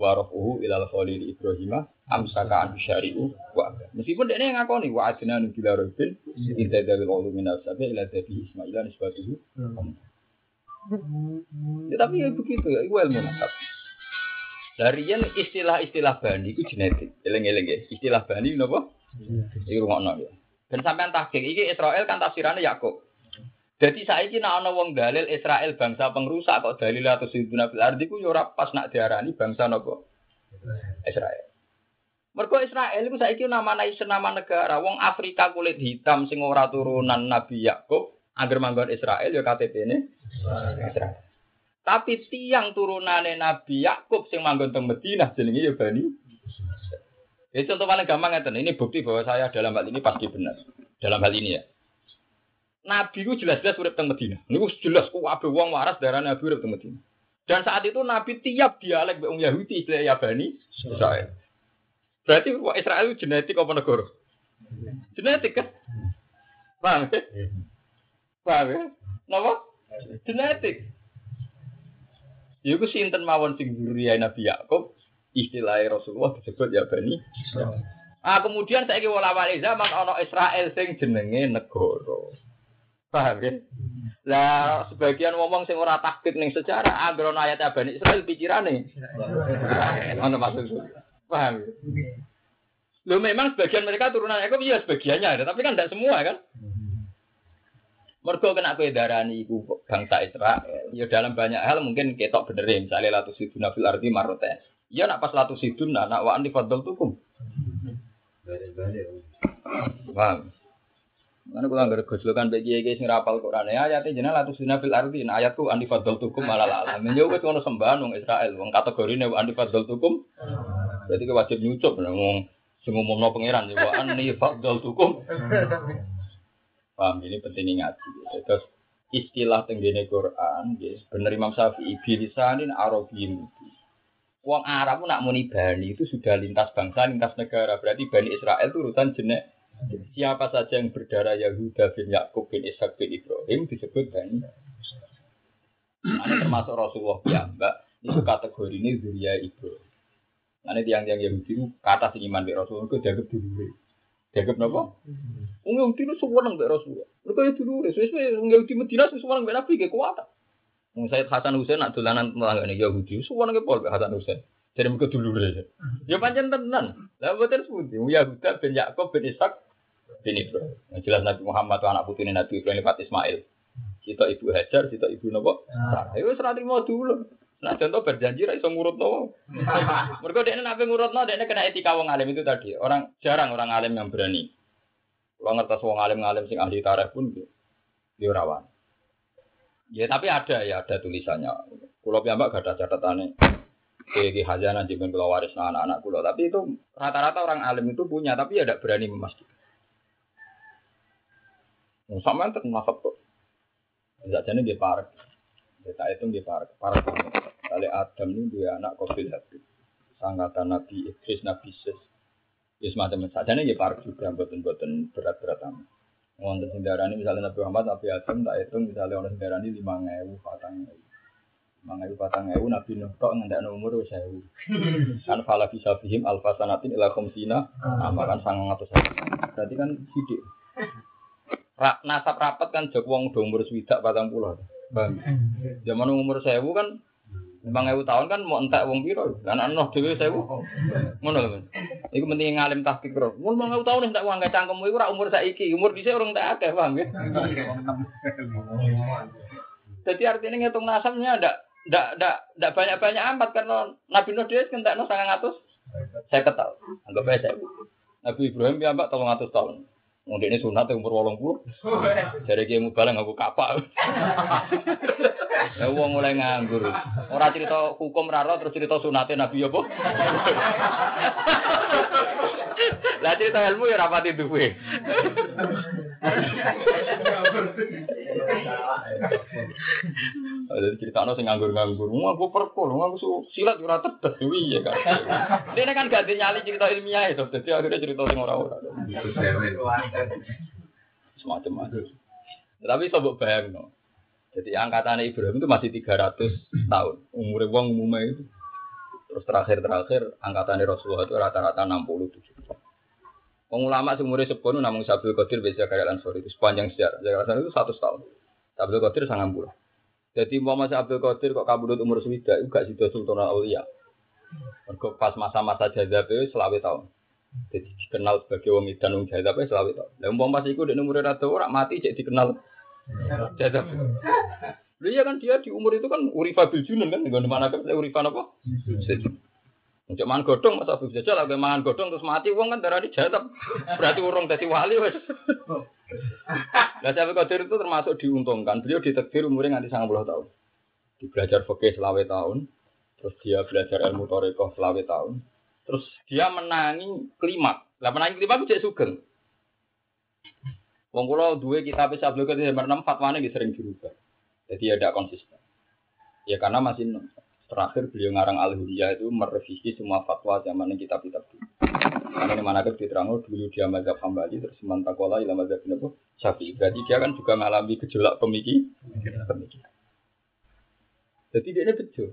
warofuhu ilal khalil Ibrahim amsaka an syari'u wa meskipun dia yang ngakoni wa adna nubila rabbil inta dari ulu min al-sabi ila dabi ismailan isbatuhu ya tapi ya begitu ya itu ilmu nasab. Dari yang istilah-istilah bani itu genetik. Eleng-eleng ya. Istilah bani apa? itu rumah ya. Dan sampai tahqiq ini Israel kan tafsirannya Yakub jadi saya ini nak ana wong dalil Israel bangsa pengrusak kok dalil atau siduna bil ardi ku yo pas nak diarani bangsa nopo Israel. Mergo Israel iku saiki nama nation nama negara. Wong Afrika kulit hitam sing ora turunan Nabi Yakub agar manggon Israel yo KTP-ne Israel. Tapi tiang turunane Nabi Yakub sing manggon teng Madinah jenenge yo Bani. Ya contoh paling gampang ngeten. Ini bukti bahwa saya dalam hal ini pasti benar. Dalam hal ini ya. Nabi ku jelas-jelas urip teng Medina. Niku jelas ku abe wong waras darah Nabi urip teng Medina. Dan saat itu Nabi tiap dialek wong Yahudi istilah Yabani Israel. Berarti wong Israel itu genetik apa negara? Genetik kan? Paham ya? Paham ya? Napa? Genetik. Iku sinten mawon sing Nabi Yakub istilah Rasulullah disebut Yabani Israel. Ah kemudian saya kira wala zaman ono Israel sing jenenge negara. Paham ya? Lah sebagian ngomong sing ora takdir ning sejarah agrono ayat Bani Israil pikirane. Ono maksud. Paham? Lo memang sebagian mereka turunan Yakub iya sebagiannya, tapi kan tidak semua kan. Mergo kena kowe darani iku bangsa Israel. Ya dalam banyak hal mungkin ketok bener ya, misalnya latu siduna fil arti marote. Ya nak pas latu siduna nak wa anti fadl tukum. Paham? Mana kula anggere gojlokan bagi kiai sing rapal Quran ya ayate jenenge latu siduna fil arti. Nah ayatku anti fadl tukum malah alam. Ya wis ngono sembah wong Israel wong kategorine anti fadl tukum. Berarti wajib nyucup wong sing ngomongno pangeran ya wa anti fadl tukum. Paham ini penting ngaji. Terus istilah tenggene Quran, yes, bener Imam Syafi'i bilisanin Arabiyyin Wong Arab nak muni bani itu sudah lintas bangsa, lintas negara. Berarti Bani Israel itu urutan jenek. Siapa saja yang berdarah Yahuda bin Yakub bin Ishak bin Ibrahim disebut Bani. Termasuk Rasulullah ya, Mbak. Itu kategori ini Zuriya Ibrahim. Nah, tiang-tiang Yahudi itu kata sing iman Rasulullah itu dianggap dulu. Dianggap apa? Wong Yahudi itu suweneng mbek Rasulullah. Mergo ya dulu, sesuai wong Yahudi Madinah suweneng mbek Nabi ge kuat. Wong Said Hasan Husain nak dolanan telanggane Yahudi suweneng ke pol Hasan Husain. Jadi mereka dulu. Ya pancen tenan. Lah boten sepundi. Yahuda bin Yakub bin Ishak bin Ibrahim. Yang jelas Nabi Muhammad anak putune Nabi Ibrahim lewat Ismail. Kita ibu Hajar, kita ibu nopo. Nah, itu serah terima dulu. Nah contoh berjanji ra iso ngurutno. [LAUGHS] Mergo dekne nek ngurutno dekne kena etika wong alim itu tadi. Orang jarang orang alim yang berani. Kalau ngertos wong alim alim sing ahli tarikh pun di rawan. Ya tapi ada ya ada tulisannya. Kulo piyambak gak ada catatannya. Ki hajana jiben kula waris anak-anak kulo. Tapi itu rata-rata orang alim itu punya tapi ya tidak berani memastikan. Sama yang termasuk tuh. Tidak jadi dia parek. Kita itu dia parek. Parek. Kali Adam ini dia anak Qabil Habib. Sangkatan Nabi Idris, Nabi Sis. Ya semacam saja nih ya parek juga buatan-buatan berat-berat amat. Wonten sing darani misalnya Nabi Muhammad, Nabi Adam tak hitung misalnya orang sing darani 5000, 4000. 5000, 4000 Nabi Nuh tok ngendakno umur wis 1000. [LAUGHS] Kan fala bisa bihim alfa sanatin ila khamsina, amalan 900. Berarti kan sidik. Ra, nasab rapat kan jog wong do umur swidak 40. Bang. Zaman umur 1000 kan Bang ewu tahun kan mau entek wong piro? Kan ana dhewe sewu. Ngono lho. Iku penting ngalim tahqiq ro. Mun bang ewu tahun entek wong gak cangkemmu iku ora umur saiki, umur dhisik urung tak akeh, paham ya? Jadi artinya ngitung nasabnya ndak ndak ndak ndak banyak-banyak amat karena Nabi Nuh dia kentekno 900 saya ketahui. Anggap aja saya. Nabi Ibrahim ya mbak 300 tahun. Mungkin ini sunat umur wolong puluh. Jadi dia mau balang aku kapak. [LAUGHS] Ya uang mulai nganggur. Orang cerita hukum raro terus cerita sunatnya Nabi ya bu. Lah cerita ilmu ya rapat itu gue. [LAUGHS] Jadi cerita no nganggur-nganggur, mau aku perpol, mau aku silat ora tetes dewi ya kan. Dia kan gak nyali cerita ilmiah itu, jadi akhirnya cerita sing ora-ora. Semacam macam. Tapi coba bayang no. Jadi angkatan Ibrahim itu masih 300 tahun. Umur wong umumnya itu. Terus terakhir-terakhir angkatan Rasulullah itu rata-rata 67 tahun. Wong ulama sing umure sepuluh namung Sabdul Qadir bisa karya Ansori itu sepanjang sejarah. Sejarah itu satu tahun. Sabdul Qadir sangat bulan. Jadi Muhammad Abdul Qadir kok kabudut umur swida itu gak sido Sultan Aulia. Mergo pas masa-masa jazab itu selawe tahun. Jadi dikenal sebagai wong edan wong jazab itu selawe tahun. Lah umpama pas iku nek umure rada ora mati cek dikenal jazab. Lu iya kan dia di umur itu kan urifa bil kan dengan mana kan urifa apa? Untuk mangan godong masa Habib Jajal lagi mangan godong terus mati wong kan darah dijatap. Berarti urung dadi wali wes. [LAUGHS] Lah Syekh Qadir itu termasuk diuntungkan. Beliau ditakdir umurnya nganti 90 tahun. Di belajar fikih selawe tahun, terus dia belajar ilmu toriko selawe tahun. Terus dia menangi klimak. Lah menangi klimak itu sugeng. Wong kula duwe kitab Syabul Qadir nomor 6 fatwane sering dirubah. Jadi ada konsisten. Ya karena masih terakhir beliau ngarang al itu merevisi semua fatwa zaman kitab-kitab dulu. Karena ini mana diterang dulu dia mazhab hambali terus mantakola ilah mazhab itu syafi'i. Berarti dia kan juga mengalami gejolak pemikir. pemikiran. Jadi dia ini betul.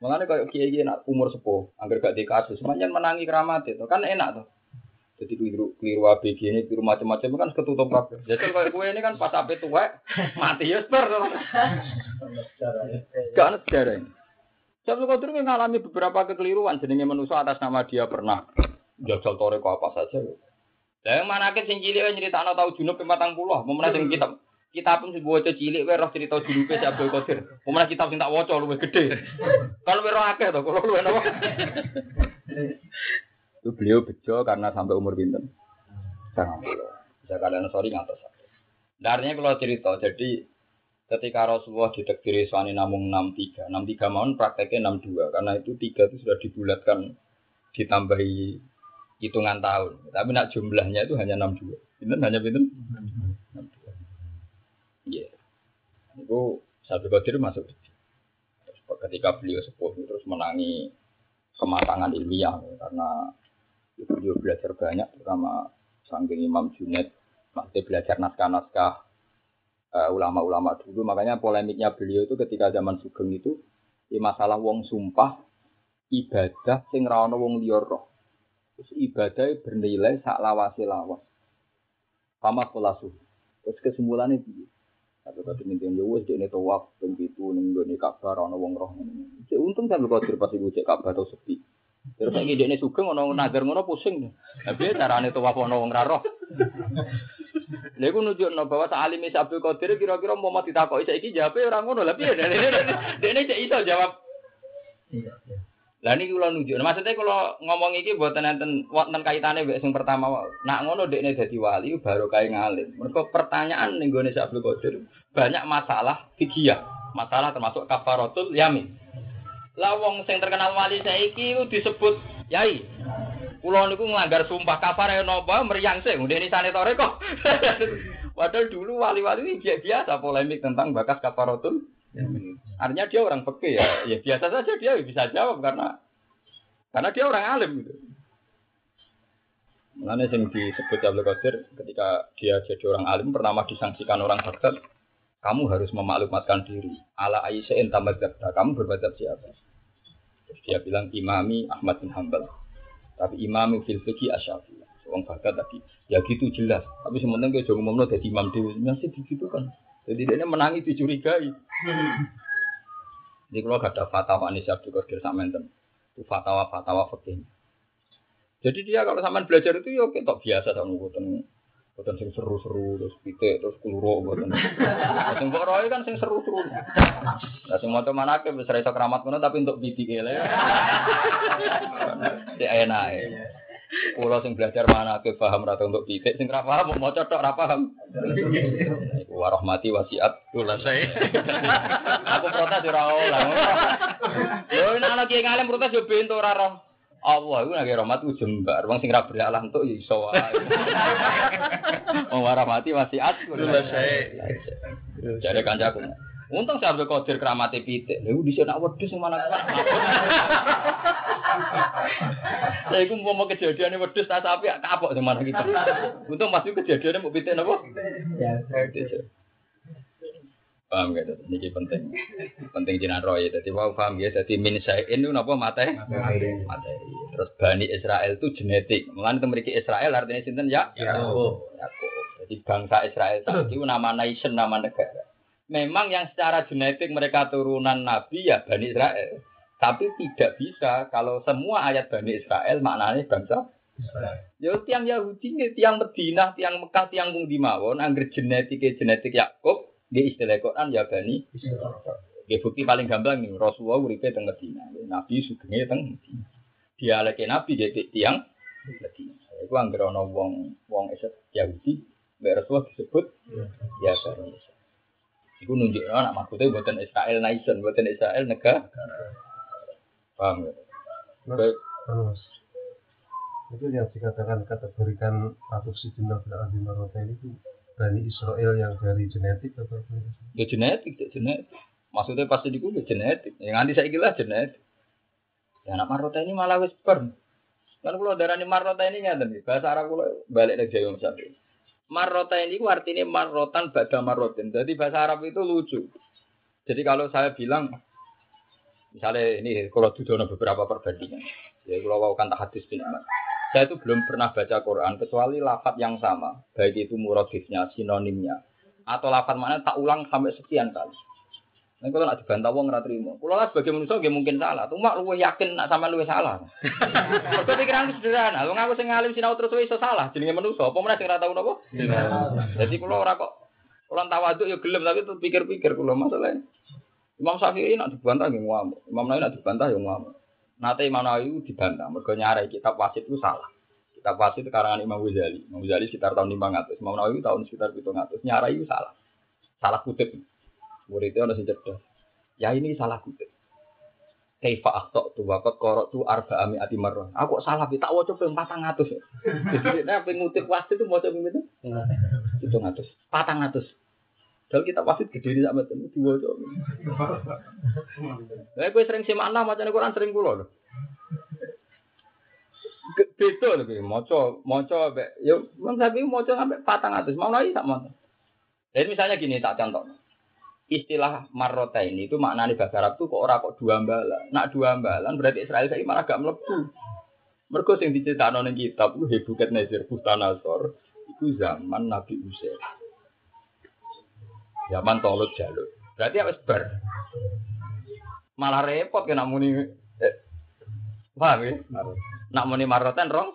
Mengenai kayak kiai nak umur sepuh, agar gak dikasus, semuanya menangi keramat itu kan enak tuh. Jadi keliru keliru ABG ini keliru macam-macam kan ketutup kabeh. Jadi kalau kue ini kan pas ape tua mati ya ber. Gak ada sejarah. Syabdul Qadir mengalami beberapa kekeliruan jenenge manusia atas nama dia pernah jajal toreko apa saja. Lah yang mana sing cilik nyeritakno tau junub 40, mau sing kitab kita pun sing waca cilik wae roh cerita junube si Abdul Qadir. Mau kitab sing tak waca luwih gede. Kalau wae akeh to, kalau luwih napa? Itu beliau bejo karena sampai umur pinten. Sangat Bisa kalian sorry ngatas. Darnya kalau cerita, jadi ketika Rasulullah ditekdiri suami namung 63 63 mohon prakteknya 62 karena itu tiga itu sudah dibulatkan ditambahi hitungan tahun. Tapi nak jumlahnya itu hanya 62 itu hanya itu iya. Yeah. itu satu kodir masuk ketika beliau sepuh terus menangi kematangan ilmiah karena beliau belajar banyak terutama sangking Imam Junaid masih belajar naskah-naskah uh, ulama-ulama dulu. Makanya polemiknya beliau itu ketika zaman Sugeng itu di masalah wong sumpah ibadah sing ra wong liya. Terus ibadah bernilai sak lawase lawas. Pama kolasu. Terus kesimpulannya piye? Tapi kalau dimintain ya wes ini tawaf dan gitu ning gone Ka'bah ana wong roh. Cek untung sampe kodir pas ibu cek Ka'bah atau sepi. Terus dia ini sugeng ono nazar ngono pusing. Tapi carane tawaf ana wong ra roh. [LAUGHS] Lha iku nunjukno bahwa sa'alime Abdul Qadir kira-kira mau mati takoki saiki jawabe ora ngono. Lah piye dene cek iso jawab. Iya, iya. Lah niki kula nunjukno. Maksudnya kalau ngomong iki mboten enten wonten kaitane mbek sing pertama. Nak ngono dekne dadi wali baru kae ngalim. Mergo pertanyaan ning gone Abdul Qadir banyak masalah fikih. Masalah termasuk kafaratul yamin. Lah wong sing terkenal wali saiki disebut yai. Kulo niku nglanggar sumpah kafar ya napa meriang sih, ngene sane tore kok. [LAUGHS] Padahal dulu wali-wali ini biasa polemik tentang bakas kafarotul. Artinya dia orang peke ya, ya biasa saja dia bisa jawab karena karena dia orang alim gitu. Mengenai yang disebut Abdul Qadir ketika dia jadi orang alim pertama disangsikan orang Baghdad, kamu harus memaklumatkan diri. Ala Aisyah intamad kamu berbadab siapa? Terus dia bilang imami Ahmad bin Hambal. Tapi imam fil fikih asyafi. Wong bakat tadi. Ya gitu jelas. Tapi sementara kayak jangan ngomong jadi imam dewi. Masih begitu kan. Jadi dia menangi dicurigai. Jadi kalau gak ada fatwa nih siap juga Qadir Samenten. Itu fatwa-fatwa fikih. Jadi dia kalau sama belajar itu ya kayak biasa sama ngikutin Bukan sing seru-seru terus pitik terus keluro bukan. Sing kok roy kan sing seru-seru. Lah sing moto manake wis ra iso keramat ngono tapi untuk pitik ya. Cek enak ya. Kulo sing belajar mana ke paham rata untuk pitik sing ra paham mau cocok ra paham. Warahmati wasiat kula saya. Aku protes ora oleh. Yo nek ana kiai ngalim protes yo bento ora roh. Allah itu lagi rahmat itu jembar. Wong sing ra beralah entuk ya iso wae. [LAUGHS] Wong rahmati masih at. saya. Jare kancaku. Untung saya ambil kodir keramati pitik. Lalu di sana wedus yang mana kan? [LAUGHS] Saya itu mau kejadian ini wedus tak sapi kapok mana kita. Untung masih kejadiannya mau pitik apa? Ya. Paham gak? Ini penting. Penting jinan roy. Jadi wow paham ya. Jadi min sayin itu apa materi? Materi. Terus Bani Israel itu genetik. Mengenai memiliki Israel artinya sinten ya? Yakub. Jadi bangsa Israel itu nama nation, nama negara. Memang yang secara genetik mereka turunan Nabi ya Bani Israel. Tapi tidak bisa kalau semua ayat Bani Israel maknanya bangsa. Ya tiang Yahudi, tiang Medina, tiang Mekah, tiang Bung Dimawon, angger genetik genetik Yakub, di istilah Quran ya bani Ya bukti paling gampang nih Rasulullah uripe teng Medina. Nabi sugenge teng Medina. Dialeke Nabi jadi tiang Medina. Iku anggere ana wong wong Yahudi mbek Rasulullah disebut ya bani Iku nunjukno anak maksudnya buatan Israel nation, buatan Israel negara. Paham ya? Baik. Itu yang dikatakan kategorikan atau si jenak berarti marota ini itu Bani Israel yang dari genetik atau apa? Ya genetik, ya genetik. Maksudnya pasti di ya genetik. Yang nanti saya kira genetik. Ya anak marota ini malah wis per. Kan kalau darah ini marota ini nyata nih. Bahasa Arab kalau balik dari Jawa misalnya. Marota ini artinya marotan pada marotin. Jadi bahasa Arab itu lucu. Jadi kalau saya bilang, misalnya ini kalau tujuan beberapa perbandingan. Ya kalau kan hadis bin Saya itu belum pernah baca Quran kecuali lafat yang sama, baik itu muradifnya, sinonimnya, atau lafat mana tak ulang sampai sekian kali. Nah, kalau nak dibantah wong ora trimo. Kulo lah sebagai manusia nggih mungkin salah. Cuma luwih yakin nak sama luwih salah. [LAUGHS] Mergo pikiran sederhana. Wong aku sing ngalim sinau terus iso salah jenenge manusia. Apa meneh sing ora tau napa? Jadi kulo ora kok Orang tawaduk ya gelem tapi tuh pikir-pikir kulo masalahnya. Imam Syafi'i nak dibantah nggih ngamuk. Imam Nawawi nak dibantah ya ngamuk. Nate Imam Nawawi dibantah mergo nyarai kitab wasit itu salah. Kitab wasit karangan Imam Ghazali. Imam Ghazali sekitar tahun 500. Imam Nawawi tahun sekitar 700. Nyarai itu salah. Salah kutip. Muridnya ada sing cerdas. Ya ini salah kutip. Kaifa akhta tu waqat qara'tu tu arba ami ati marrah. Aku salah tak waca ping 400. Jadi nek ping ngutip wasit itu maca ping itu 700. 400. Kalau kita wasit gede di sama itu dua cok. Nah, gue sering simak nah macam Quran sering kulo loh. Beda loh, moco, moco, yuk, bang sapi moco sampai patang atas, mau lagi tak mau. Jadi misalnya gini tak contoh istilah marrota ini itu maknanya bahasa Arab tuh kok orang kok dua ambalan. Nak dua ambalan berarti Israel saya malah gak melebu. Mereka yang diceritakan ning kitab itu Hebuket Nazir Bustanasor itu zaman Nabi Usair. Zaman Tolut Jalur. Berarti harus ber. Malah repot kena muni eh, paham ya? Nak muni marrotan rong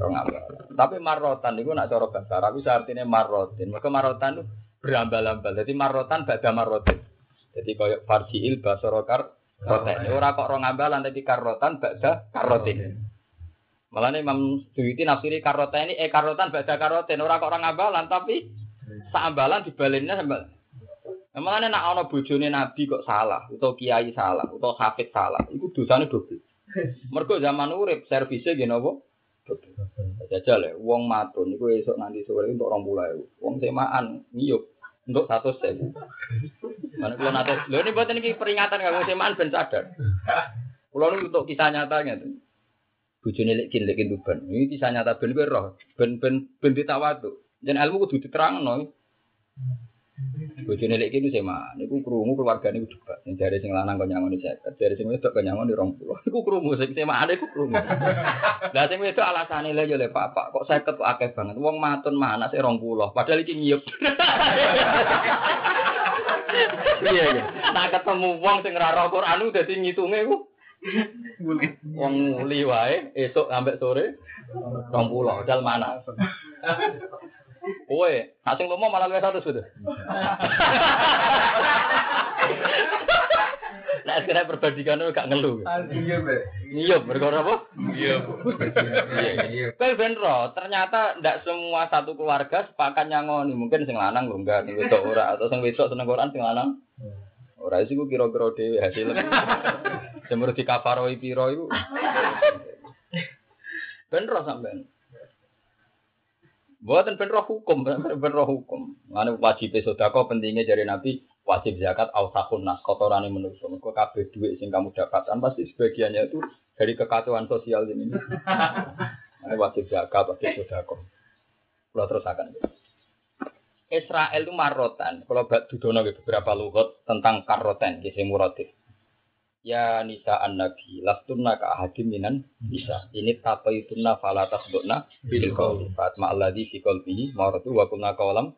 rong ambalan. Tapi marrotan itu nak cara bahasa Arab itu artinya marrotin. Maka marrotan itu berambal-ambal. Jadi marotan bada marotin. Jadi koyok farjiil basorokar roten. Ora kok rong ambalan tapi karotan bada karotin. Malah nih Imam Suyuti nafsiri karotan ini eh karotan bada karotin. Ora kok orang ambalan tapi seambalan dibalinnya sambal. Malah nak ono bojone Nabi kok salah, atau kiai salah, atau hafid salah, itu dosanya double. Mergo zaman urip servisnya gini apa? Jajal ya, wong matun itu esok nanti sore untuk orang mulai. Wong semaan ngiyup untuk satu sen. Mana kalau nanti, lo ini buat ini peringatan nggak semaan ben sadar. Kalau untuk kisah nyatanya tuh. Bujune lek kin lek tuban. Ini kisah nyata ben roh, ben ben ben ditawadu. Dan ilmu kudu diterangno. Bojone lek kene sema, niku krungu keluargane ku debat. Sing jare sing lanang kok nyangoni 50, jare sing wedok kok nyangoni 20. Iku krungu sing semane iku krungu. Lah sing wedok alasane le yo le Pak, kok 50 kok akeh banget. Wong matun mah anak sik 20, padahal iki nyiyep. Iya iya. Nah ketemu wong sing ora roh Quran dadi ngitunge ku Wong muli wae esuk sampai sore 20, padahal mana. Kowe, asing lomo malah luwih satu sudah. [LAUGHS] Nah, sekarang perbandingan itu gak ngeluh. Iya, Mbak. Iya, berkora apa? Iya, Iya. Kowe ben ro, ternyata ndak semua satu keluarga sepakat nyangoni. Mungkin sing lanang lho enggak, sing wedok ora atau sing wedok seneng Quran sing lanang. Ora sih ku kira-kira dhewe hasilnya. Semur di kafaroi piro iku. [LAUGHS] Ben ro sampean. Buatan ben roh hukum, ben roh hukum. Mana wajib sodako pentingnya dari Nabi wajib zakat ausakun nas kotoran yang menusuk. Mereka kabeh duit sing kamu dapatkan pasti sebagiannya itu dari kekacauan sosial ini. Mana wajib zakat, wajib sodako. Kalau terus akan. Israel itu marotan. Kalau bak dudono beberapa lugat tentang karoten, kisah muratif. Ya nisa an nabi lastunna ka ahadim minan bisa ini tapa itunna fala tasbukna bil qauli fatma alladhi fi qalbihi maratu wa kunna qalam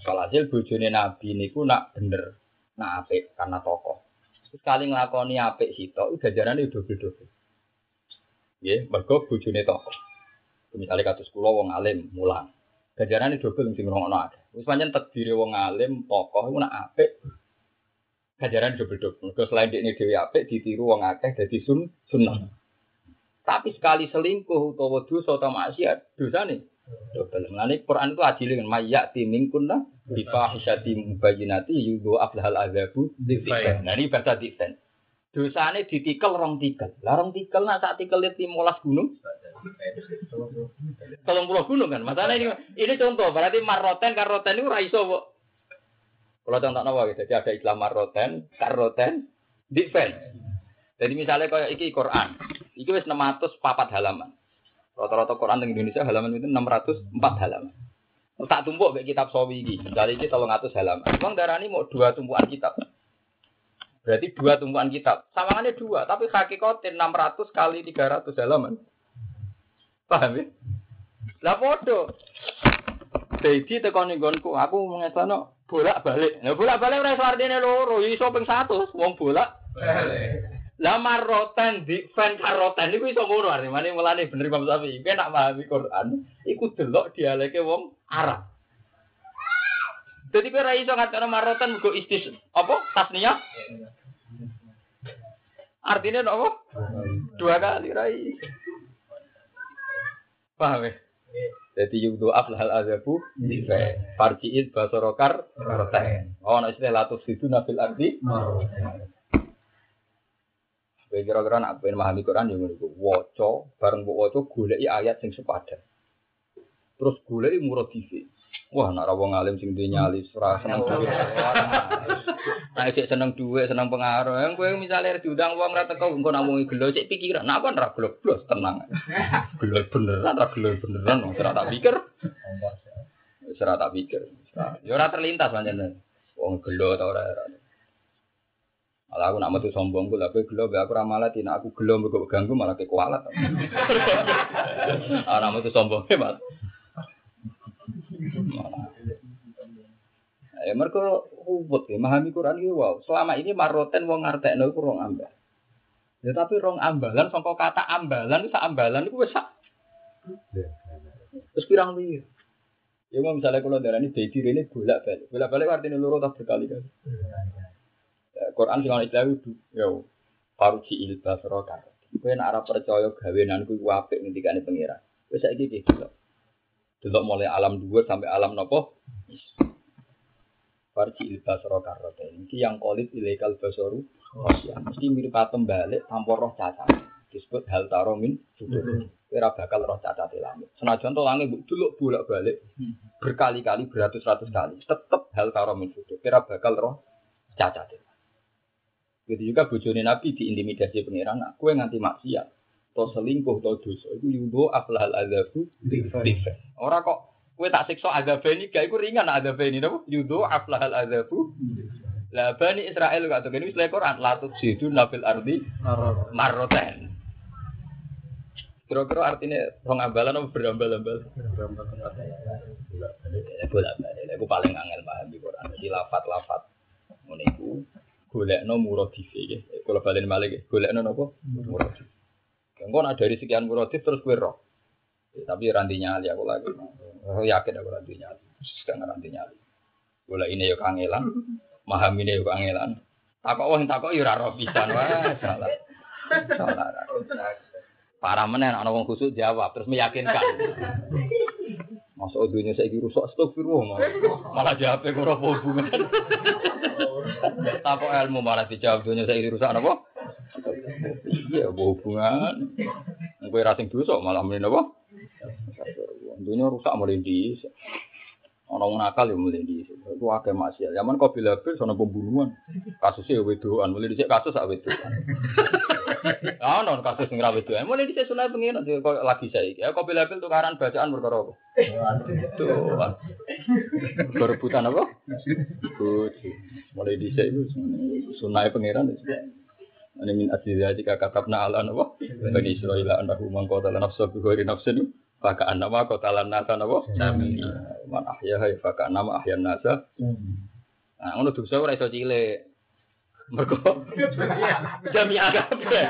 hasil bojone nabi niku nak bener nak apik karena tokoh. Sekali nglakoni apik sitok udah jarane dobel-dobel nggih mergo bojone tokoh. Misalnya kados kula wong alim mulang. Gajarane dobel sing ngono akeh. Wis pancen takdire wong alim tokoh iku nak apik Gajaran double-double. Mergo selain ini dewi apik ditiru wong akeh dadi sun sunnah. Tapi sekali selingkuh utawa dosa atau maksiat, dosane double. Mulane Quran itu adil dengan mayyati minkunna bi fahisati mubayyinati yudu ablahal azabu. Nah ini bahasa dikten. Dosane ditikel rong tikel. Lah rong tikel nak sak tikel 15 gunung. Tolong pulau gunung kan. Masalah ini ini contoh berarti maroten karoten itu raiso kok kalau contoh nawa gitu, jadi ada Islam maroten, karoten, defense. Jadi misalnya kayak iki Quran, iki wis 604 halaman. Rata-rata Quran di Indonesia halaman itu 604 halaman. Tak tumpuk kayak kitab sawi iki. Misalnya iki 300 halaman. Bang darah ini mau dua tumpuan kitab. Berarti dua tumpuan kitab. Samangannya dua, tapi hakikatnya 600 kali 300 halaman. Paham ya? Lah podo. Dedi tekan nggonku, aku mengesano bolak-balik. Lah bolak-balik ora iso artine loro, iso ping 100 wong bolak. Lah marotan di fan karotan niku iso ngono artine. Mane mulane bener Imam Syafi'i. Kowe nak pahami Quran, iku delok dialeke wong Arab. Jadi kowe ora iso ngatakno marotan mergo istis apa tasniyah? Artinya apa? Dua kali rai. Paham ya? Jadi yudhu aflahal azabu Farji'id basorokar Rotain Oh, nah istilah latus itu nabil arti Kira-kira nak pengen memahami Quran yang ini Woco, bareng bu woco gulai ayat yang sepadan. Terus gulai muradifi Wah, nak rawang alim sing duwe nyali, ora seneng duwe. Nah, [LAUGHS] cek seneng duwe, seneng pengaruh. Yang kowe misale diundang wong ra teko engko namungi gelo cek pikiran. Nah, kan ra gelo tenang. [LAUGHS] Gelo beneran, ra gelo beneran, ora tak pikir. Ora tak pikir. Ya ora terlintas pancen. Wong gelo ta ora ora. Malah aku nak metu sombong ku, tapi gelo be aku ra malah aku gelo mbok ganggu malah kekualat. [LAUGHS] Ora metu sombong Mas. Ya mereka ubut ya, memahami Quran itu wow. Selama ini maroten wong ngartekno iku rong ambal. Ya tapi rong ambalan sangka kata ambalan sak ambalan iku wis sak. Terus pirang piye? Ya mau misalnya kalau darah ini dedi ini bolak balik, bolak balik artinya loro tak berkali-kali. Ya, Quran ana istilah itu ya faruji ilba sarokar. Kowe nek ora percaya gawenanku iku apik ngendikane pangeran. Wis saiki iki delok. Delok mulai alam dua sampai alam nopo? Farji ilba soro karote. Ini yang kolit ilegal basoru. Ya, mesti mirip patem balik tanpa roh cacat. Disebut hal taromin sudur. Kira bakal roh cacat langit. Senajan to langit dulu bolak balik berkali-kali beratus-ratus kali. Tetap hal taromin sudur. Kira bakal roh cacat Jadi juga bojone Nabi diintimidasi pengiran. Nah, kue nganti maksiat. To selingkuh, to dosa. Itu yudo aflahal adabu. Orang kok Kue tak siksa azab ini, gak iku ringan azab ini, nopo yudo aflahal azabu. Lah bani Israel gak tuh ini istilah Quran latut sidu nabil ardi maroten. Kira-kira artinya rong ambalan apa berambal-ambal? Bolak balik. Aku paling angel paham di Quran. Jadi lafat-lafat. Ngono iku golekno muradife ya. Kalau balen malik golekno napa? Muradif. Engko nak dari sekian muradif terus kowe roh. Tapi rantinya ali aku lagi. Oh, yakin aku nanti nyali. Sekarang nanti nyali. Bola ini yuk kangelan, maham ini yuk kangelan. Takok wong takok yo ora roh pisan wah salah. Salah. Para menen ana wong khusuk jawab terus meyakinkan. Masuk dunia saya rusak astagfirullah malah, malah jawabnya kurang hubungan. Takok ilmu malah dijawab dunia saya rusak apa? Iya, hubungan. Gue rasing dosa malah menen apa? Dunia rusak mulai di orang nakal ya mulai di itu akeh maksiat. Zaman kau bila bil sono pembunuhan. Kasusnya wedoan, mulai dicek kasus sak wedoan. [LAUGHS] Ah, non kasus sing ra wedoan. Mulai dicek sunah pengen kok lagi saya. Ya kau bila bil tukaran bacaan perkara apa? Tuh. Berebutan apa? Bojo. Mulai dicek itu sunah pangeran Ini min asliya jika katabna ala apa? Bani Israel anahu mangkota nafsu bi Baka nama kotalan nasa napa? Sami. Man ahya hay baka nama ahyan nasa. Nah, ngono dosa ora iso cilik. Mergo [LAUGHS] jami kabeh.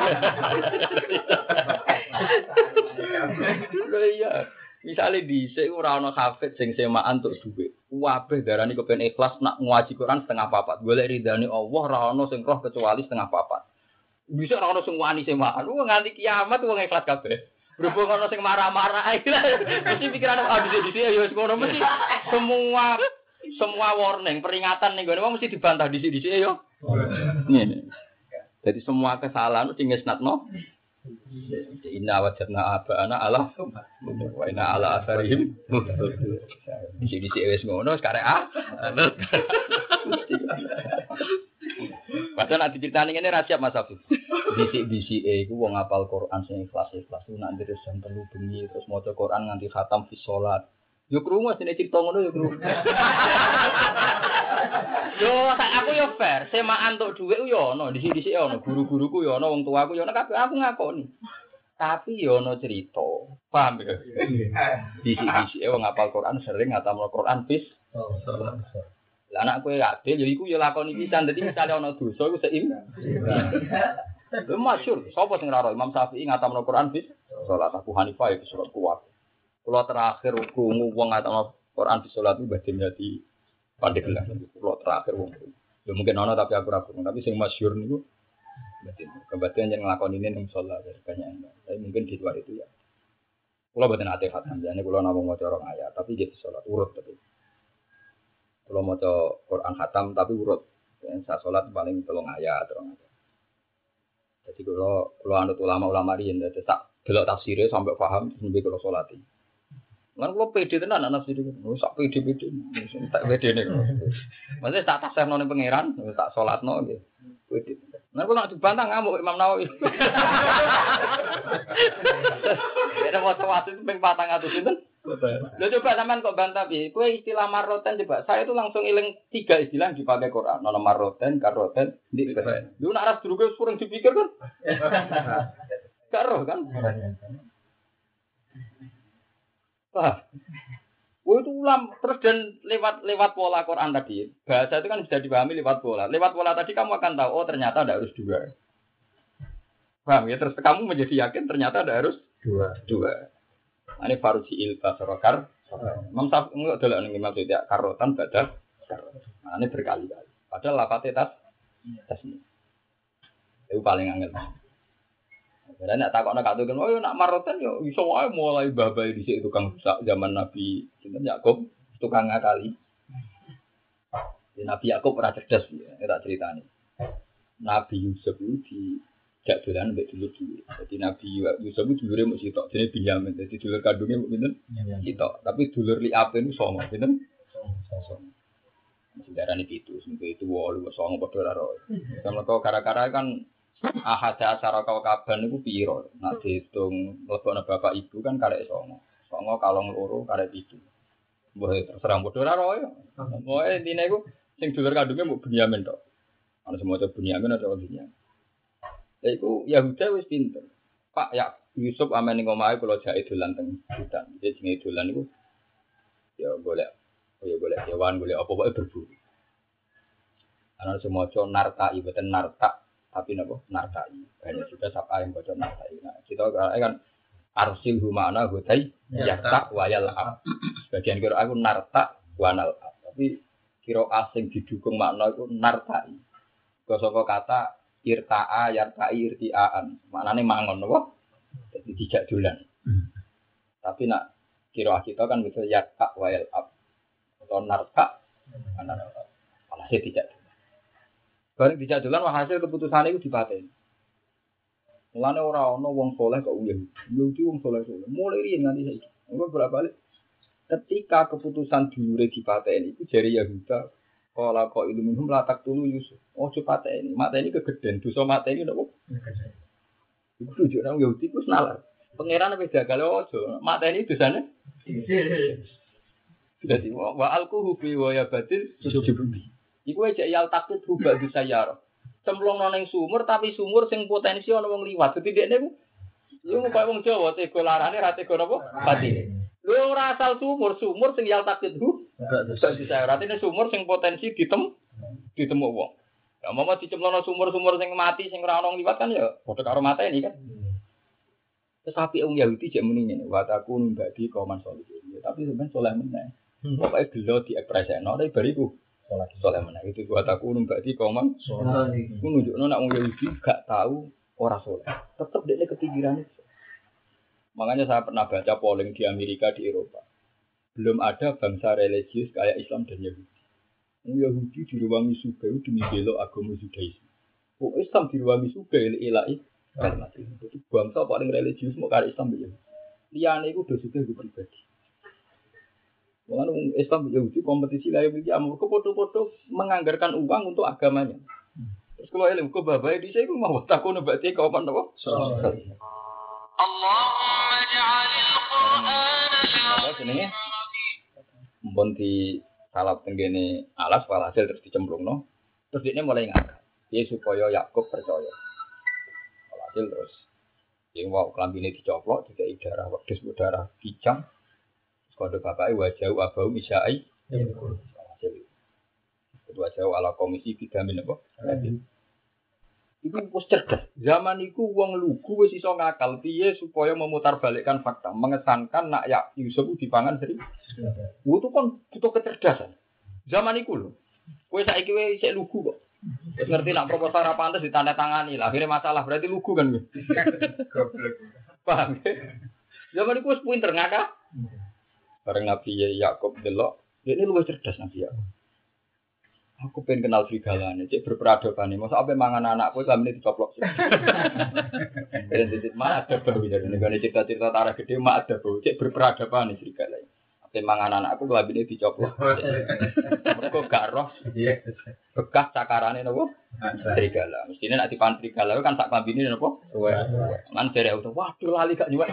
Lho iya. Misalnya di ora ana hafid sing semaan untuk duit. Kabeh darani kepen ikhlas nak ngaji Quran setengah papat. Golek ridane Allah ora ana sing roh kecuali setengah papat. Bisa ora ana sing wani semaan. Wong nganti kiamat wong ikhlas kabeh. Berhubung ono sing marah-marah mesti pikiran ah di sini ya ngono mesti semua semua warning peringatan nih gue mesti dibantah di sini sini yo. Ini. Jadi semua kesalahan mesti ngesnatno. Inna wajadna abana ala wa inna ala asarihim. Di sini sini wis ngono sekarang ah. Padahal nanti ceritanya ini rahasia Mas Afif. Bisi-bisi eh, itu wong apal Quran sing ikhlas-ikhlas nanti terus jam perlu bengi terus mau Quran nganti khatam fi sholat. Yo krungu sini cerita ngono yo krungu. [LAUGHS] Yo aku yo fair, semaan untuk dhuwit yo ono, di sini sih ono, guru-guruku yo ono, wong tuaku yo ono kabeh aku ngakoni. Tapi yo ono cerita, paham ya? Bisi-bisi wong ngapal Quran sering ngatamno Quran bis. Lah anak kowe adil ya iku ya lakoni pisan. Dadi misale ana dosa iku seim. Masyhur, sapa sing ora Imam Syafi'i ngatamno Quran bis salat Abu Hanifah ya surat kuat. Kula terakhir krungu wong ngatamno Quran bis salat itu bagian jadi pandeglang. Kula terakhir wong. Ya mungkin ana tapi aku ora tapi sing masyhur niku batin. Kebetulan yang ngelakon ini yang sholat dari banyak Tapi mungkin di luar itu ya. Kalau batin ate khatam, jadi kalau namun mau corong ayat, tapi jadi sholat urut tapi. Kalau mau Quran khatam tapi urut. Yang saya sholat paling tolong ayat, tolong ayat. Jadi kalau kalau anut ulama-ulama ini, jadi tak delok tafsirnya sampai paham, sampai kalau sholat ini. Lan kula pede tenan anak nafsu iki. Wis sak pede-pede. Tak pede nek. Maksudnya tak tasehno ning pangeran, tak salatno nggih. Pede. Nah, kalau nak dibantah ngamuk Imam Nawawi. [LAUGHS] Ya mau itu ping patang atau itu. Lo coba sampean kok bantah bi. Kue istilah maroten coba. Saya itu langsung iling tiga istilah yang dipakai Quran. Nono maroten, karoten, di Lu nak ras dulu kurang dipikir kan? [LAUGHS] Karo kan? Wah. Oh itu ulam terus dan lewat lewat pola Quran tadi bahasa itu kan bisa dipahami lewat pola. Lewat pola tadi kamu akan tahu oh ternyata ada harus dua. Paham ya? Terus kamu menjadi yakin ternyata ada harus dua. Dua. Nah, ini faruji il basarokar. Imam Syafi'i enggak ada nih Imam tidak karotan badak. Nah, ini berkali-kali. Padahal lapatnya tas tas ini. Itu paling angel. Dan nak takut nak katakan, oh nak marotan yo iso wae mulai babai di situ tukang zaman Nabi Sinten Yakub tukang ngakali. Ya, Nabi Yakub pernah cerdas ya, tak ceritani. Nabi Yusuf itu di jak dolan mbek dulur dulur. Jadi Nabi Yusuf itu dulure mung sitok, jenenge Binyamin. Jadi dulur kandungnya mung pinten? Sitok. Tapi dulur li ape itu songo, pinten? Songo. Masih darah ini itu, semoga itu walu, songo padha ora ro. Kalau kau kara-kara kan ahada asara kau kaban itu piro. Nak dihitung lebokno bapak ibu kan karek songo. Songo kalong loro karek itu. Boleh terserah bodoh raro ya. Boleh intine iku sing dulur kandungnya mau Bunyamin tok. Ana semua itu Bunyamin atau Bunyamin. Lha iku Yahuda wis pinter. Pak ya Yusuf amen ning omahe kula jake dolan teng hutan. Jadi jenenge dolan iku ya golek oh ya golek hewan golek apa pokoke berburu. Ana semua narta ibeten narta tapi nopo nartai. Hanya juga siapa yang bocor nartai. Nah, kita kan arsil humana hutai ya tak wayal ab. Sebagian kira aku narta wanal ab. Tapi kira asing didukung makna itu nartai. Kosoko kata irta'a yarta'i irti'aan. Maknanya mangon nopo. Jadi tidak dulan. Tapi nak kira kita kan bisa tak wayal ab. Atau narta. Malah tidak Bareng dijak dolan hasil keputusan itu dipateni. Mulane ora ana wong soleh kok uyah. Yahudi wong soleh soleh. Mulai riyen nganti saiki. Berapa kali ketika keputusan dulure dipateni itu jari Yahuda Kala kok ilu minum latak tulu Yusuf. Oh cepat ini, mata ini kegeden. Dosa mata ini nopo. Iku tujuh orang Yahudi ku nalar. Pangeran apa jagal ojo. Mata ini dosanya. Jadi wa alku hubi wa ya batil sujubi. Iku aja yal takut rubah bisa yar. Cemplung noneng sumur tapi sumur sing potensi ana wong liwat. Dadi dekne ku yo kaya wong Jawa tega larane ra tega napa? Pati. Lho ora asal sumur, sumur sing yal takut hu. Bisa bisa. Artinya sumur sing potensi ditem ditemu wong. Ya mau dicemplungno sumur-sumur sing mati sing ora ana liwat kan ya padha karo mata ini kan. Tetapi orang Yahudi jek muni ngene, wa takun badi kauman solihin. Tapi sebenarnya soleh meneh. Pokoknya gelo di ekspresikno tapi bariku soleh mana itu buat aku nunggu di komang aku nunjuk nona orang Yahudi gak tahu orang soleh tetap dia ketinggian itu. Makanya saya pernah baca polling di Amerika di Eropa. Belum ada bangsa religius kayak Islam dan Yahudi. Yahudi diruangi suka demi belok agama Judaisme. Oh Islam diruangi suka ilahi jadi bangsa paling religius mau kayak Islam ya. Liane itu udah suka gue pribadi Mengenai Islam Yahudi kompetisi lah yang amur foto-foto menganggarkan uang untuk agamanya. Terus kalau ilmu ke babai di sini mau takut berarti kau apa nopo? Allahumma ja'alil Qur'an Apa jenenge? Mbon di salap tenggene alas walhasil terus dicemplung no. Terus dia mulai ngangkat. Dia supaya Yakub percaya. Walhasil terus Yang wow kelambine dicoplok, tiga darah wedhus darah kijang. Kode bapaknya wajah abau misyai. Kedua jauh ala komisi bidamin apa? Iku wis cerdas. Zaman iku wong lugu wis iso ngakal piye supaya memutarbalikkan fakta, mengesankan nak ya Yusuf dipangan seri. Itu kan butuh kecerdasan. Zaman iku lho. Kowe saiki wis isih lugu kok. Wis ngerti nak proposal ra pantes ditandatangani lah. Akhirnya masalah berarti lugu kan. [LAUGHS] Goblok. Paham? Zaman iku wis pinter ngakak. Bareng Nabi Yakub delok, ini luwih cerdas Nabi Yakub. Aku pengen kenal serigala nih, cek berperadaban nih. Masa apa mangan anakku selama ini dicoplok sih? [LAUGHS] Dan titik ada bau jadi negara cerita-cerita tarah gede mah ada bau. Cek berperadaban nih serigala. Apa mangan anakku selama ini dicoplok. [LAUGHS] Mereka gak roh. Bekas cakarannya nopo serigala. Mestinya nanti pan serigala kan sak ini nopo. Man dari auto, waduh lali gak nyuwek. [LAUGHS]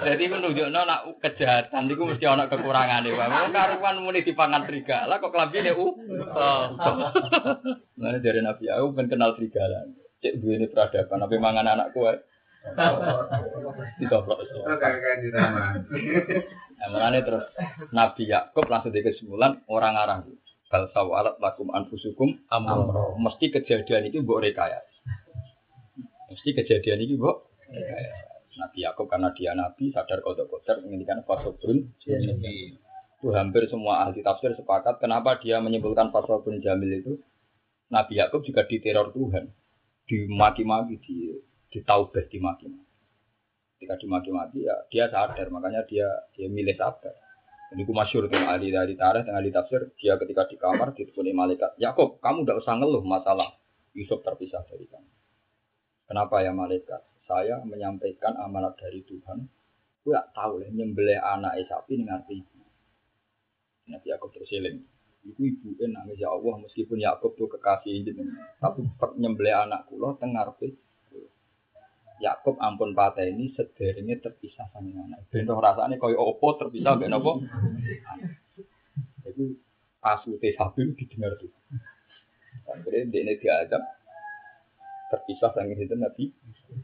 Jadi menunjukno nak kejahatan itu mesti ana kekurangane wae. Wong karuan muni dipangan serigala kok klambine u. Nah, dari Nabi aku ben kenal serigala. Cek duwe peradaban, apa mangan anakku wae. Ditoplok. Nah, mulane terus Nabi Yakub langsung di kesimpulan orang arang. Bal sawalat lakum anfusukum amro. Mesti kejadian itu mbok rekayasa. Mesti kejadian ini mbok rekayasa. Nabi Yakub karena dia nabi sadar kodok-kodok menginginkan fasobrun itu hampir semua ahli tafsir sepakat kenapa dia menyimpulkan fasobrun jamil itu Nabi Yakub juga diteror Tuhan dimaki-maki di ditaubah dimaki-maki ketika dimaki-maki ya dia sadar makanya dia dia milih sabar ini ku masyur tuh ahli dari tarikh dengan ahli tafsir dia ketika di kamar ditemui malaikat Yakub kamu tidak usah ngeluh masalah Yusuf terpisah dari kamu kenapa ya malaikat saya menyampaikan amanat dari Tuhan, gue gak tahu lah nyembelih anak sapi dengan ibu. Nabi Yakub terus. Ibu ibu nangis ya Allah meskipun Yakub tuh kekasih jenengan, tapi nyembelih anak kulo tengar Yakub ampun patah ini sederhana terpisah sama anak. Bentuk rasanya kau opo terpisah ben opo. Itu asute sapi didengar tuh. Akhirnya dia ini diajak terpisah dengan itu Nabi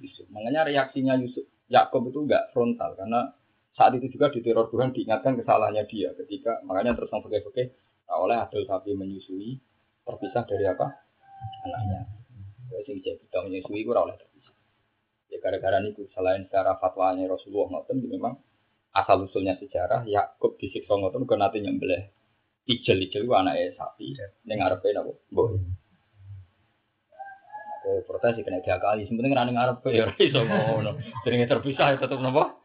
Yusuf. Makanya reaksinya Yusuf Yakob itu enggak frontal karena saat itu juga di teror Tuhan diingatkan kesalahannya dia ketika makanya terus yang pakai nah, oleh adil sapi menyusui terpisah dari apa anaknya. Sing jadi menyusui itu oleh. Ya gara-gara itu selain secara fatwanya Rasulullah ngoten memang asal usulnya sejarah Yakub disiksa ngoten kok nanti nyembelih ijel-ijel anaknya sapi ning ngarepe napa? Mbok ke protes kena diakali. Sebenarnya kena ngarep ya iso ngono. Jenenge terpisah ya tetep napa?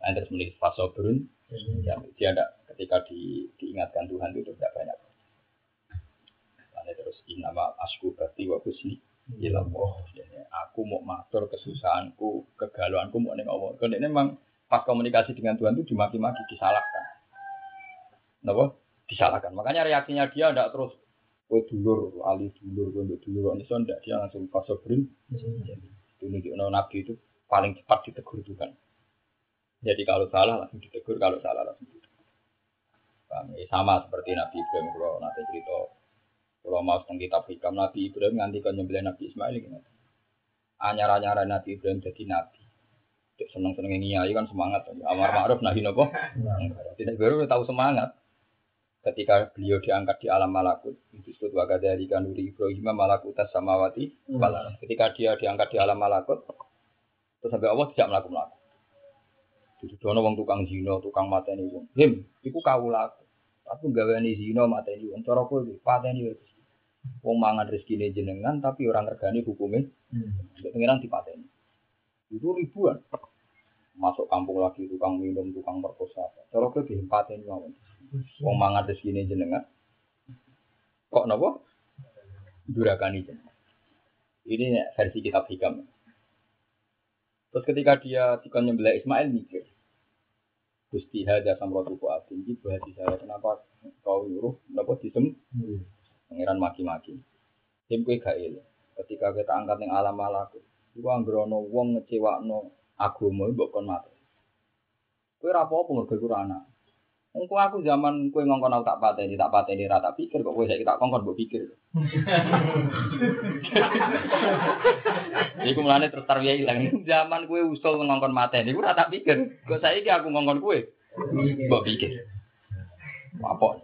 Nah, terus menulis fasobrun, ya dia ada ketika di, diingatkan Tuhan itu tidak banyak. Lalu terus nama asku berarti wa kusni ilah Aku mau matur kesusahanku, kegalauanku mau neng Allah. Karena ini memang pas komunikasi dengan Tuhan itu dimaki-maki, disalahkan. Kenapa? Disalahkan. Makanya reaksinya dia tidak terus Kue dulur, ali dulur, kue dulur, ini so ndak dia langsung fasobrin. Ini di nabi itu paling cepat ditegur kan. Jadi kalau salah langsung ditegur, kalau salah langsung ditegur. Kami sama seperti Nabi Ibrahim kalau nanti cerita kalau mau tentang kitab hikam Nabi Ibrahim nganti kan nyembelih Nabi Ismail gitu. Anyar-anyar Nabi Ibrahim jadi Nabi. Seneng seneng ini ya kan semangat. Amar ma'ruf nahi nopo. Tidak baru tahu semangat ketika beliau diangkat di alam malakut itu disebut waga dari kanuri Ibrahim malakut samawati ketika dia diangkat di alam malakut terus sampai Allah tidak melakukan melakukan jadi dono wong tukang zino tukang mata ini wong him iku aku gawe nih zino ini wong cara kowe pateni wis wong mangan rezeki jenengan tapi orang regani hukumnya hmm. pengiran dipateni itu ribuan masuk kampung lagi tukang minum tukang perkosa cara kowe dipateni wong Wong mangan rezeki jenengan. Kok nopo? Durakani jenengan. Ini versi kitab hikam. Terus ketika dia dikon nyembelih Ismail mikir, Gusti hada samrotu fuatin di hati saya kenapa kau nyuruh kenapa disem pangeran maki-maki tim kue gak ketika kita angkat yang alam malaku itu anggrono wong ngecewakno agama mbok kon mati kue rapo apa mergo anak Engko aku zaman kowe ngongkon aku tak pateni, tak pateni ra tak pikir kok kowe saiki tak kongkon mbok pikir. Iku mulane terus tarwiya ilang. Zaman kowe usul ngongkon mateni, iku ra tak pikir. Kok saiki aku ngongkon kowe mbok pikir. Apa?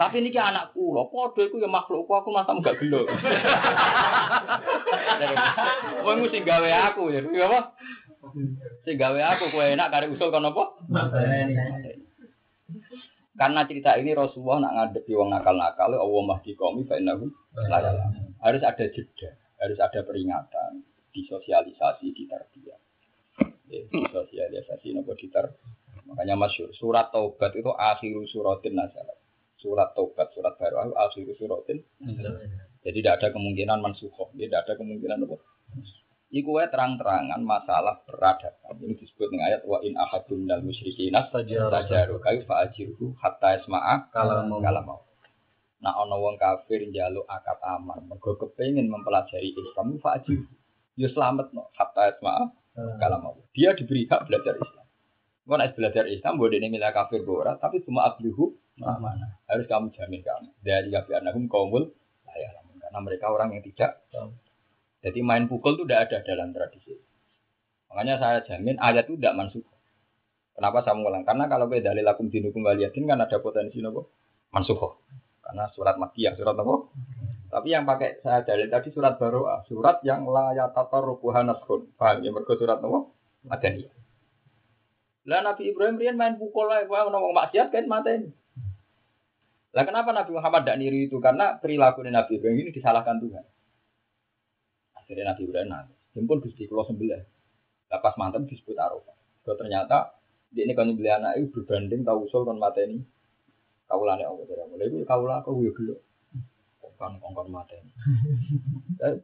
Tapi niki anak kula, padha iku ya makhlukku aku masa gak gelo. [LAUGHS] Kowe mesti gawe aku ya, ya apa? Sing gawe aku kowe enak kare usul kon apa? Karena cerita ini Rasulullah nak ngadepi wong nakal-nakal, Allah mahdi qaumi fa innahu la ya'lamun. Harus ada jeda, harus ada peringatan, disosialisasi, ditarbiyah. Ya, disosialisasi nopo ditar. Makanya masyur, surat taubat itu akhir suratin nazalat. Surat taubat, surat baru akhir suratin. Jadi tidak ada kemungkinan mansuhoh, tidak ada kemungkinan apa? Iku wae terang-terangan masalah peradaban. Ini disebut dengan ayat wa in ahadun minal musyrikin tajaru kai fa ajirhu hatta isma'a Kalau mau. Nah ana wong kafir njaluk akad aman, mergo kepengin mempelajari Islam fa ajirhu. Ya selamat no hatta isma'a kalau mau. Dia diberi hak belajar Islam. Kau nak belajar Islam, boleh ini milah kafir bora, tapi cuma ablihu mana. Harus kamu jamin kamu. Dari kafir anahum kaumul, ya, karena mereka orang yang tidak tahu. Jadi main pukul itu tidak ada dalam tradisi. Makanya saya jamin ayat itu tidak mansuh. Kenapa saya mengulang? Karena kalau beda dalil lakum dinukum waliyatin kan ada potensi nopo mansuh. Karena surat makiyah, surat apa? Tapi yang pakai saya dalil tadi surat baru, surat yang la yatatar rubuhan naskun. Paham ya? Mereka surat nopo? Madaniyah. Lah Nabi Ibrahim rian main pukul lah, wah ngomong maksiat kan mata ini. Lah kenapa Nabi Muhammad tidak niru itu? Karena perilaku Nabi Ibrahim ini disalahkan Tuhan. Akhirnya Nabi Ibrahim nanti. Jempol Gusti Kulo sembelah. Lepas mantan disebut Arafah. Kalau ternyata dia ini kan beli anak itu berbanding tahu usul kan mata ini. Kaulane Allah tidak mulai itu kaulah aku ya belum. Kan kongkon mata ini.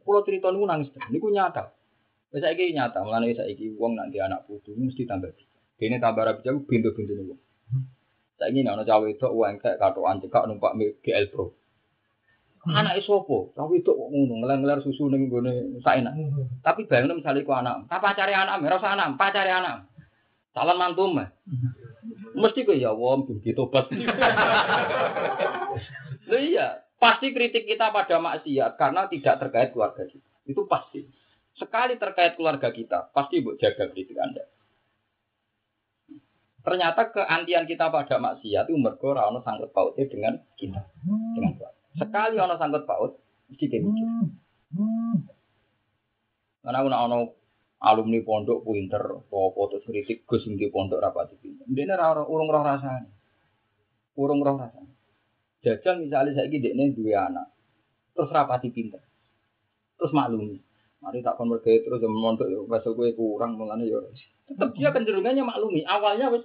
Pulau [LAUGHS] cerita ini nangis. Ini ku nyata. Saya ini nyata. Mulane saya ini uang nanti anak putu mesti tambah. Ini tambah rapi jauh pintu-pintu nih. Saya ini anak cawe itu uang kayak katoan cekak numpak GL Pro. Anak isopo, tapi itu ngono ngelar-ngelar susu ning gone saenak. Tapi bayangno misalnya ku anak, tak pacare anak, usah anak, pacare anak. Calon mantu mah. Mesti kok ya wong begitu tobat. Lha [LAUGHS] iya, pasti kritik kita pada maksiat karena tidak terkait keluarga kita. Itu pasti. Sekali terkait keluarga kita, pasti buat jaga kritik Anda. Ternyata keantian kita pada maksiat itu mergo ora ono sangkut pautnya dengan kita, dengan keluarga. Sekali ono sangkut paut, mesti mikir. Karena aku ono alumni pondok pinter, apa terus kritik Gus di pondok rapati pinter. Dene ora urung roh rasane. Urung roh rasane. Jajal misalnya saya gede nih dua anak, terus rapati pinter, terus maklumi. Mari tak kon terus yang mondok ya gue kurang mengenai ya. Tetap dia kecenderungannya maklumi. Awalnya wes.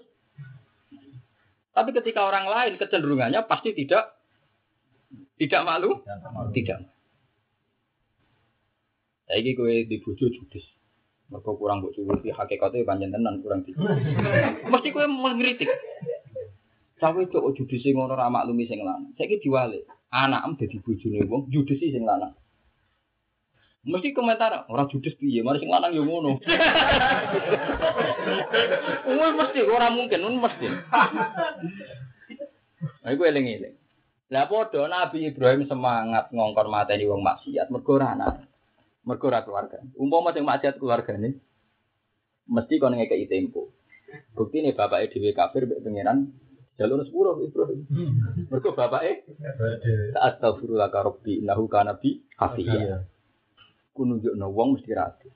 Tapi ketika orang lain kecenderungannya pasti tidak tidak malu? Tidak. Saiki kowe di bojo judes. Mergo kurang mbok cuwuti hakikate pancen tenan kurang di. [LAUGHS] Mesti kowe mengkritik. Cawe cok judisi ngono ra maklumi sing lanang. Saiki diwalik. Anakem dadi bojone wong judisi sing lanang. Mesti komentar, orang judes piye, mari sing lanang yo ngono. [LAUGHS] Wah mesti ora mungkin, mesti. Nah, iku eling-eling. Lah padha Nabi Ibrahim semangat ngongkon mateni wong maksiat mergo ora anak. Mergo ora keluarga. Umpama sing maksiat keluargane mesti kon ngekeki tempo. Bukti nih bapak dhewe kafir mbek pangeran jalur sepuluh Ibrahim. Mergo bapake astagfirullah rabbi innahu kana bi hafiya. Ku nunjukno wong mesti rapi.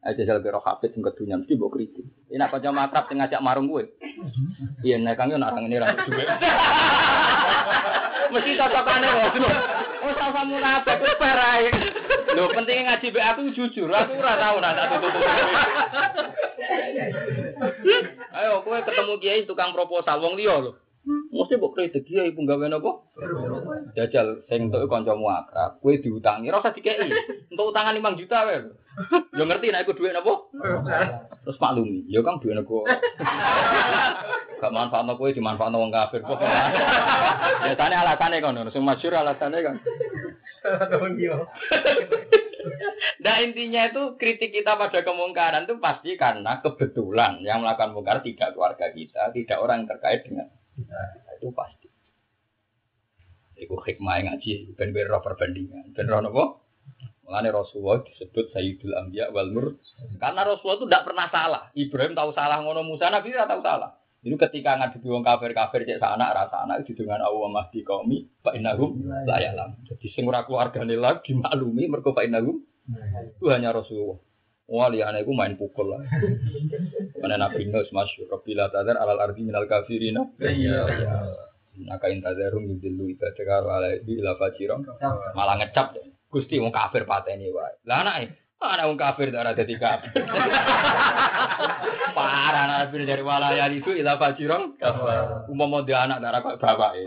Aja jal karo hafid sing kedunya mesti mbok kritik. Ini apa jam makrab sing ngajak marung kowe. Iya nek kang yo nak ngene ra duwe. Mesti cocokane kok. Oh sama munafik wis parae. Lho pentingnya ngaji be aku jujur, aku ora tau nak tutup. Ayo kowe ketemu kiai tukang proposal wong liya lho. Mesti mbok kritik kiai pun gawe napa? Jajal sing entuk kancamu akrab, kowe diutangi ora usah dikeki. Untuk utangan 5 juta wae. Yo ngerti nek iku dhuwit napa? Terus maklumi, yo kang dhuwit nego. Gak manfaatno kowe dimanfaatno wong kafir. Biasane alasane kono, sing masyhur alasane kan. Nah intinya itu kritik kita pada kemungkaran itu pasti karena kebetulan yang melakukan mungkar tidak keluarga kita, tidak orang yang terkait dengan kita. Itu pasti. Iku hikmah yang ngaji, ben roh perbandingan. Ben roh nopo? Mengenai Rasulullah disebut Sayyidul Anbiya wal Mur. Karena Rasulullah itu tidak pernah salah. Ibrahim tahu salah ngono Musa, Nabi tidak tahu salah. Itu ketika ngadepi wong kafir-kafir cek sana rasa anak itu dengan Allah mahdi kaumi fa innahum la ya'lam. Jadi sing ora keluargane lagi dimaklumi mergo fa innahum itu hanya Rasulullah. Wah liane iku main pukul lah. [LAUGHS] Mana Nabi Nuh masyhur Rabbila tadar alal ardi minal kafirina. Iya. Naka intazarum yudillu ibadaka ala ila fajirong. Malah ngecap. Gusti wong kafir pateni wae. Lah anake Anak wong kafir ora dadi kafir. [LAUGHS] Parah nabi dari walaya itu ila fajirong. Umpama dia anak darah kok bapak [LAUGHS]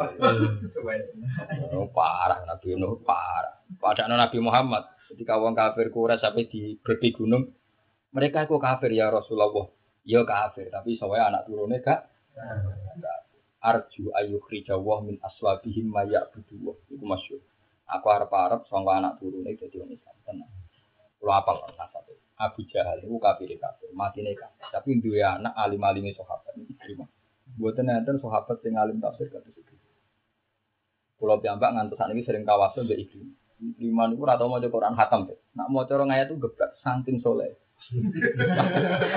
Oh, parah nabi Nuh parah. Padahal Nabi Muhammad ketika wong kafir kura sampai di berpi gunung mereka kok kafir ya Rasulullah. Ya kafir, tapi soalnya anak turunnya gak. Arju ayu khrijawah min aswabihim maya buduwah. Itu masyur. Aku harap-harap soalnya anak turunnya jadi orang Islam. Tenang. Kalau apa kok nasabnya? Abu Jahal itu kafir kafir, mati kafir. Tapi dua anak alim alim sahabat ini terima. Buat nanti sahabat yang alim tafsir kata itu. Kalau piambak ngantuk saat ini sering kawasan dari iklim. Iman itu rata mau Quran hatam deh. Nak mau corong ayat itu gebrak saking soleh. [LAUGHS]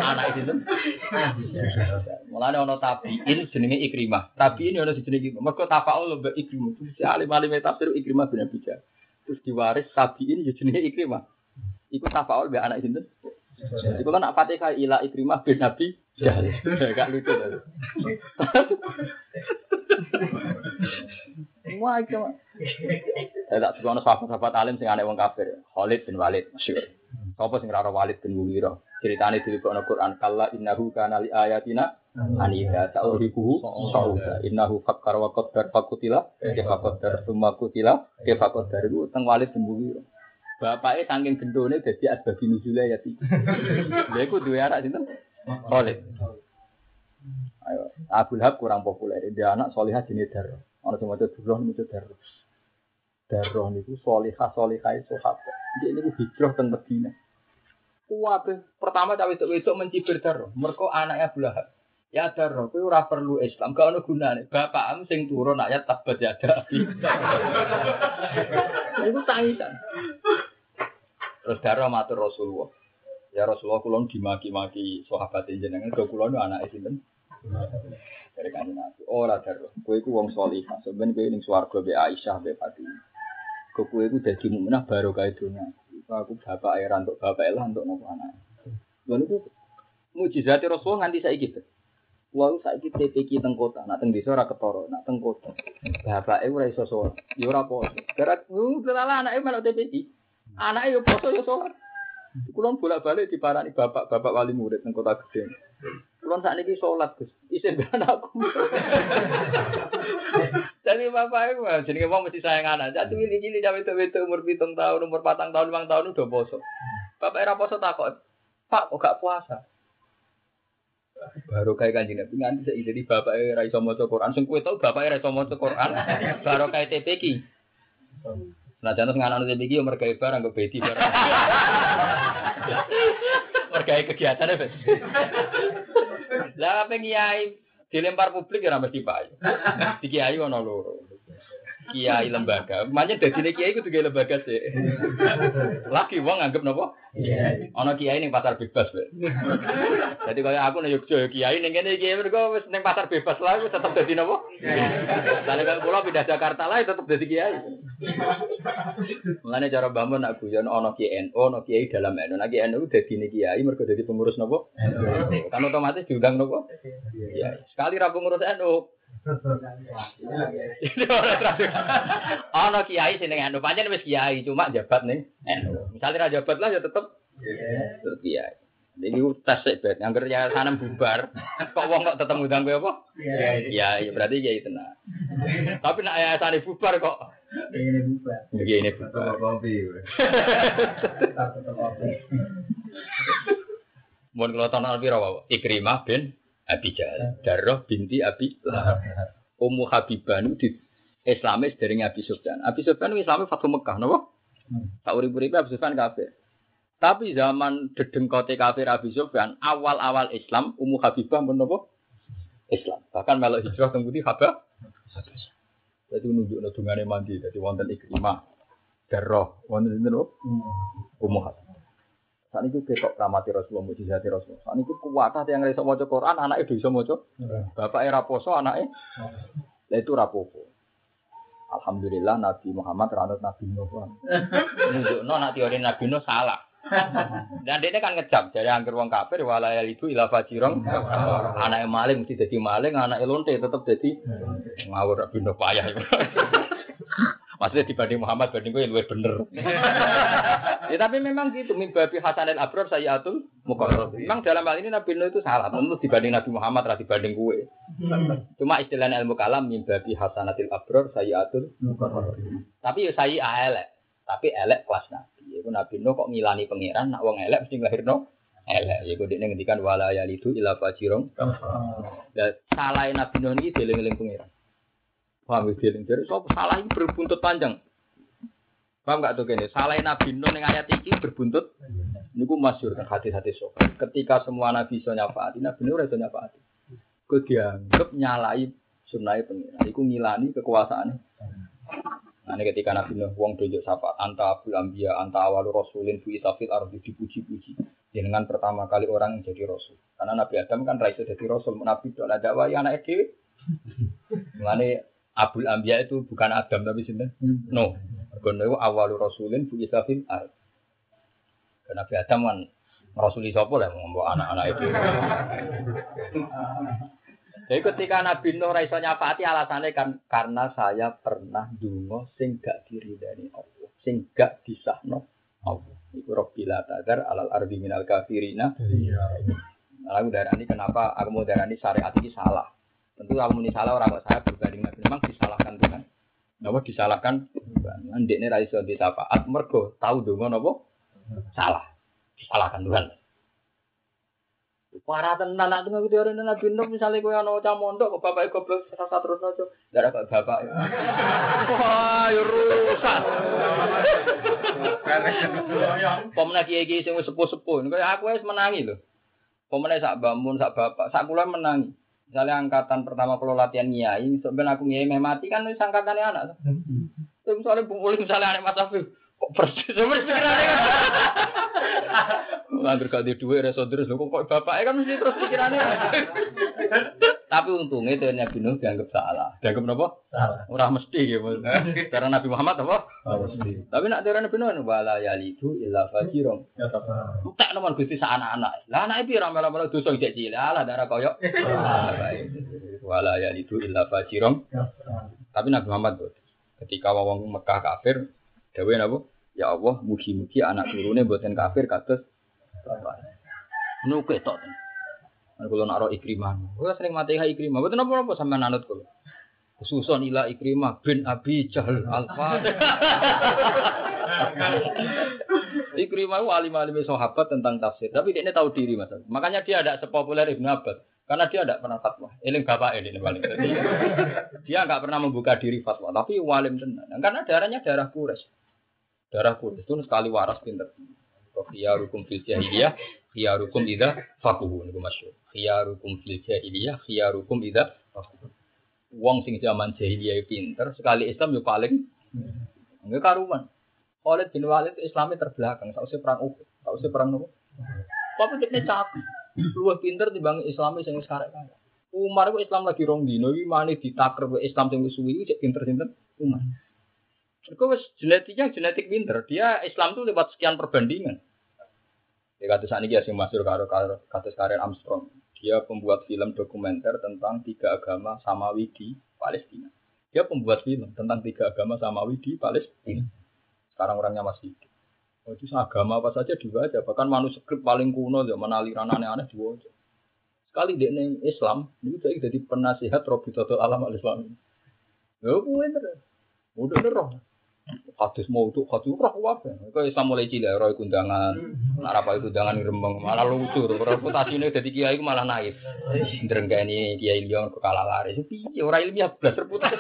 Anak itu Mulane ono tabiin jenenge Ikrimah. Tabiin ono jenenge Ikrimah. Mergo tafaul mbek Ikrimah. Si alim-alim tafsir Ikrimah bin Abi Terus diwaris tabiin jenenge Ikrimah. Iku tafaul be anak sinten? Iku kan nak Fatihah ila Ikrimah bin Nabi Jahal. [LAUGHS] Gak lucu to. [LAUGHS] Wah, itu. Saya tak suka sahabat-sahabat alim sing aneh wong kafir. Khalid bin Walid masyhur. Sapa sing ora Walid bin Mughirah? Ceritane dilebokno Quran kalla innahu kana li ayatina anida ta'uribuhu sauda innahu fakkar wa qaddar fakutila kefa qaddar summa kutila kefa qaddar itu teng Walid bin Mughirah. Bapaknya saking gendone dadi asbabi nuzule ya iki. Lha iku duwe anak sinten? Khalid. Ayo, Abu Lahab kurang populer. Dia anak solihah jenis Darroh. Orang cuma itu Darroh, itu Darroh. Darroh itu solihah, solihah itu sahabat. Dia ini hijrah teng Medina. Kuwabe pertama cawe itu itu mencibir Darroh. Mereka anaknya Abu Lahab. Ya Darroh, itu ora perlu Islam. Gak ada gunanya. Bapak sing turun ayat tabat jada. Itu tangisan. Terus Darroh matur Rasulullah. Ya Rasulullah kulon dimaki-maki sahabat jenengan do kulon anak sinten? Dari kanjeng Nabi. Ora Darroh, kowe iku wong salihah. Sampeyan kowe ning swarga be Aisyah be Fatimah. Kowe iku dadi mukminah baru kae dunya. Aku bapak era untuk bapak lah untuk nopo anak. Lha niku mujizat Rasulullah nganti saiki gitu. Wong saiki TPK teng kota, nak teng desa ora ketara, nak teng kota. Bapake ora iso sholat. Ya ora poso. Gara uh delala anake TPK. Anake yo poso yo sholat. Kulon bolak-balik diparani bapak-bapak wali murid teng kota gede. Kulon saat ini sholat Gus, isin anakku. Jadi bapak itu jadi ngomong mesti sayang anak. Jadi ini ini cawe itu umur pitung tahun, umur patang tahun, lima tahun udah poso. Bapak era poso takut. Pak, kok gak puasa? Baru kayak kanjeng Nabi nganti saya jadi bapak era iso maca Quran. Sing kowe tau bapak era iso maca Quran. Baru kayak TPK. Nah, jangan nonton TPK umur kayak barang ke beti barang. Mergai kegiatannya, Bes. Lah apa kiai dilempar publik ya mesti pak. [LAUGHS] Di kiai ono loro. Kiai lembaga. Makanya dari kiai itu juga lembaga sih. Laki wong anggap nopo? Ono kiai ning pasar bebas, Be. Jadi kalau aku ning Yogyo kiai ning kene kiai mergo wis ning pasar bebas lah wis tetep dadi nopo? Lah nek kula pindah Jakarta lah tetep dadi kiai. Mulane cara bangun nak guyon ono kiai ono kiai dalam NU. Nek kiai NU dadi kiai mergo dadi pengurus nopo? Kan otomatis diundang nopo? Iya. Sekali ra pengurus NU, Ana kiai sing anu pancen wis kiai cuma jabat ning NU. Misale ra jabat lah ya tetep kiai. Ini tes bet, angger ya sanam bubar. Kok wong kok tetep ngundang kowe apa? Iya, iya berarti kiai tenan. Tapi nek ayasane bubar kok ini bubar. Ini bubar. Kopi. Mun kula tonton pira wae? Ikrimah bin Abi Jahal. Darroh binti Abi Lahab. Ummu Habibah itu di Islamis dari Abi Sufyan. Abi Sufyan itu Islamis Fatu Mekah, nopo? Tak urip-uripe Abu Sufyan kafir. Tapi zaman dedengkote kafir Abu Sufyan, awal-awal Islam, Ummu Habibah menapa? Islam. Bahkan melok hijrah teng putih Habah. Jadi nunjuk dungane mandi, jadi wonten ikrimah. Darah, wonten sinten Ummu Habibah. Saat itu ketok ramati Rasulullah, mujizati Rasulullah. Saat itu kuat yang bisa mau Quran, anaknya itu bisa mau Bapak era poso, anaknya, ya itu rapopo. Alhamdulillah Nabi Muhammad ranut Nabi Nuh. Nunjuk no nak teori Nabi Nuh salah. Dan dia kan ngecap dari angker wong kafir walaya itu ilah fajirong. Anak maling mesti jadi maling, anak lonte tetap jadi ngawur Nabi Nuh payah. Maksudnya dibanding Muhammad, banding gue lebih bener. [LAUGHS] ya, tapi memang gitu, mimbabi Hasanil Abror atul mukarrab. Memang dalam hal ini Nabi Nuh itu salah, menurut dibanding Nabi Muhammad, lah dibanding gue. Cuma istilah ilmu kalam mimbabi Hasanatil Abror atul mukarrab. Tapi ya saya elek, tapi elek kelas Nabi. Itu Nabi Nuh kok ngilani pangeran, nak wong elek mesti no elek. Ya kok dia ngendikan wala yalidu ila fajirong. Dan salah Nabi Nuh ini dieling-eling pangeran. Paham ya dieling dari so, salah ini berbuntut panjang. Paham gak tuh gini? Salah Nabi Nuh yang ayat ini berbuntut. Ini gue masyur kan hati-hati so. Ketika semua Nabi bisa nyafaati, Nabi Nuh bisa nyafaati. Gue dianggap nyalai sunai pengiran. Iku ngilani kekuasaannya. Nah ini ketika Nabi Nuh wong dojo sapa anta abul ambia anta awalu rasulin fi isafil ardi dipuji-puji. Dengan pertama kali orang yang jadi rasul. Karena Nabi Adam kan raisa jadi rasul. Nabi itu ada dakwah ya anak dewi. Abul Ambia itu bukan Adam tapi sinten? Hmm. No. Mergo itu awalur rasulin bu isafil ar. Karena Nabi Adam kan rasuli sapa lah ngomong anak-anak itu. Jadi ketika Nabi Nuh ra iso nyafati alasannya kan karena saya pernah dungo sing gak diridani Allah, sing gak disahno Allah. Iku Rabbil tadar alal ardi minal kafirina. Iya. Lalu darani kenapa aku mau darani syariat ini salah? Tentu kalau ini salah orang saya berbanding Nabi memang disalahkan Tuhan. Napa disalahkan. Ndek ini raiso disafaat mergo tahu dong napa salah. Disalahkan Tuhan. Para tenan nak tengah video ini nabi Nuh misalnya kau yang nocah mondok, kok bapak goblok rasa terus nojo, tidak ada bapak. Wah, ya rusak. Pemenang kiai kiai sing sepuh sepuh, kayak aku es menangi loh. Pemenang sak bangun sak bapak, sak kula menangi. Misalnya angkatan pertama kalau latihan nyai, sebenarnya aku nyai mati kan wis angkatannya anak. Tapi misalnya Bung Uli misalnya anak Mas Afif, kok persis sama pikirannya kan. [LAUGHS] Angger gak di duit reso terus kok kok bapaknya kan mesti terus pikirannya. [LAUGHS] Tapi untungnya itu Nabi Nuh dianggap salah. Dianggap apa? Salah. Ora mesti ya. Karena Nabi Muhammad apa? Mesti. Tapi nak darah Nabi Nuh wala yalidu illa fajirun. Ya tak nomor Gusti sak anak-anak. Lah anake piye ra melu-melu dosa ijek cilik. Lah darah koyo. [LAUGHS] Wala yalidu illa fajirun. Tapi Nabi Muhammad ketika wong Mekah kafir, dawe napa? Ya Allah, mugi-mugi anak turune mboten kafir kados bapak. Nuke tok. Kalau nak roh ikrimah, gue sering mati ha ikrimah. Betul apa apa sampai nanut kalau. Khususon ila ikrimah bin Abi Jahal Alfa. [LAUGHS] ikrimah itu alim-alim sahabat tentang tafsir. Tapi dia ini tahu diri mas. Makanya dia ada sepopuler Ibnu Abbas. Karena dia tidak pernah fatwa. Eling bapak ini paling. [LAUGHS] dia nggak pernah membuka diri fatwa. Tapi walim tenan. Karena darahnya darah kures. Darah kures itu sekali waras pinter. Khiyarukum fil jahiliyah, khiyarukum idza fakuhu niku masyhur. Khiyarukum fil jahiliyah, khiyarukum idza fakuhu. Wong sing zaman jahiliyah pinter, sekali Islam yo paling enggak karuan. Oleh bin Walid Islamnya terbelakang, usah perang Uhud, usah perang nopo. Tapi dia cakep, luwih pinter dibanding Islamnya sing sekarang. Umar itu Islam lagi rong dino, mane ditakar Islam wis suwi cek pinter sinten Umar. Mereka genetiknya genetik pinter. Dia Islam tuh lewat sekian perbandingan. Ya kata saat ini sing masuk karo kata karir Armstrong. Dia pembuat film dokumenter tentang tiga agama samawi di Palestina. Dia pembuat film tentang tiga agama samawi di Palestina. Sekarang orangnya masih hidup. Oh, itu agama apa saja aja. Bahkan manuskrip paling kuno, mana aliran aneh-aneh aja. Sekali dia Islam, itu jadi penasihat Robi Toto Alam al-Islam. Ya, bener. Udah roh hadis mau tuh hadis roh apa? Kau Islam mulai cilik roh kundangan, apa itu undangan rembang malah lucu, ini jadi kiai malah naik. Derengga ini kiai ke kalah lari, tapi orang ilmiah belas reputasi.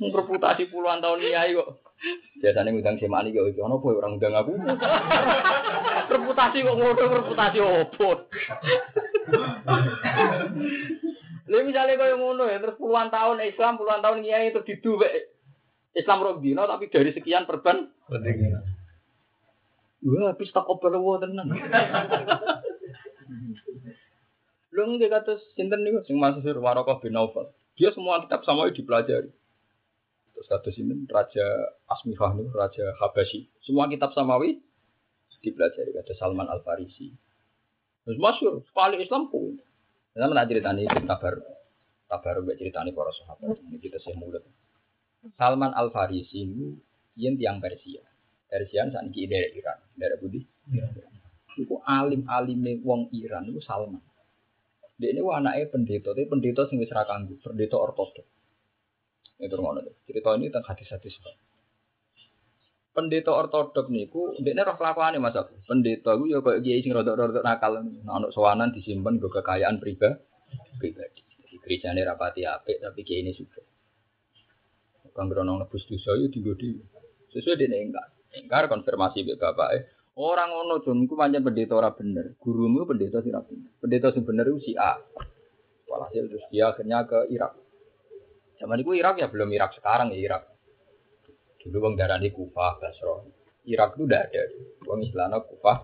reputasi puluhan tahun kiai kok. Biasanya ngundang semani kok iki ono ya, orang ngundang aku. reputasi kok ngono reputasi opo. Lha misalnya kaya ngono ya terus puluhan tahun Islam, puluhan tahun kiai terus diduwek Islam Robdino tapi dari sekian perban Wah, habis tak kopel tenan. Lho nggih kata sinten niku sing Mansur Warokoh bin Naufal. Dia semua kitab sama dipelajari. Terus kata sinten Raja Asmifah niku Raja Habasyi. Semua kitab samawi dipelajari kata Salman Al Farisi. Terus masyur sekali Islam pun. Kita nak ceritani kabar kabar mbak ceritani para sahabat. Ini kita saya mulut. Salman Al Farisi ini yang tiang Persia. Persia saat ini dari Iran, dari Budi. Itu alim-alim wong Iran itu Salman. Dia ini anaknya pendeta, tapi pendeta sing wis ra pendeta ortodoks. Itu ngono. Cerita ini tentang hadis-hadis. Pendeta ortodoks niku ndekne roh kelakuane Mas aku. Pendeta iku ya koyo kiai sing rodok-rodok nakal. Ono sowanan disimpen go kekayaan pribadi. Pribadi. Jadi gerejane rapati apik tapi kiai ini juga. Kang grono nebus dosa yo digodi. Sesuai dene enggak. Engkar konfirmasi mbek bapake. Orang ngono dong, iku pancen pendeta ora bener. Gurumu pendeta sing bener. Pendeta sing bener itu si A. Walhasil terus dia akhirnya ke Irak. Zaman itu Irak ya belum Irak sekarang ya Irak. Dulu bang darah di Kufah, Basro. Irak itu udah ada. Bang istilahnya Kufah,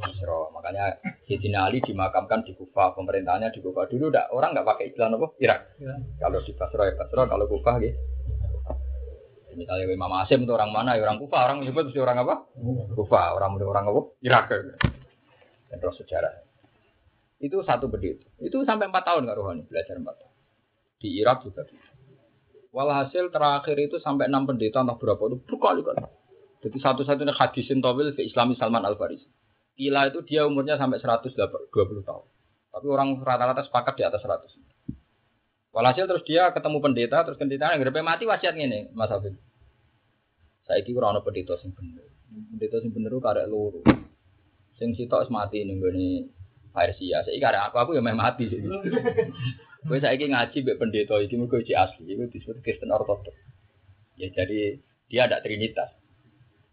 Basro. Makanya Sayyidina Ali dimakamkan di Kufah, pemerintahnya di Kufah. Dulu udah orang nggak pakai istilah apa? Irak. Ya. Kalau di Basro ya Basro, kalau Kufah gitu. Misalnya Imam Asim itu orang mana? Ya orang Kufa, orang menyebut mesti orang apa? Kufa, orang orang apa? Irak. Dan terus sejarah. Itu satu bedit. Itu sampai empat tahun Kak Rohani belajar empat tahun. Di Irak juga. Walhasil terakhir itu sampai enam pendeta entah berapa itu berkali-kali. Jadi satu-satunya hadisin tawil ke Islami Salman Al Farisi. Kila itu dia umurnya sampai 120 tahun. Tapi orang rata-rata sepakat di atas 100. Walhasil terus dia ketemu pendeta, terus pendeta yang mati wasiat ngene, Mas Afif. Saiki ora ana pendeta sing bener. Pendeta sing bener karek loro. Sing sitok mati ning gone Persia. Saiki karek aku aku ya meh mati. [LAUGHS] Kowe saiki ngaji mbek pendeta iki mergo iki asli, iku disebut Kristen Ortodoks. Ya jadi dia ada trinitas.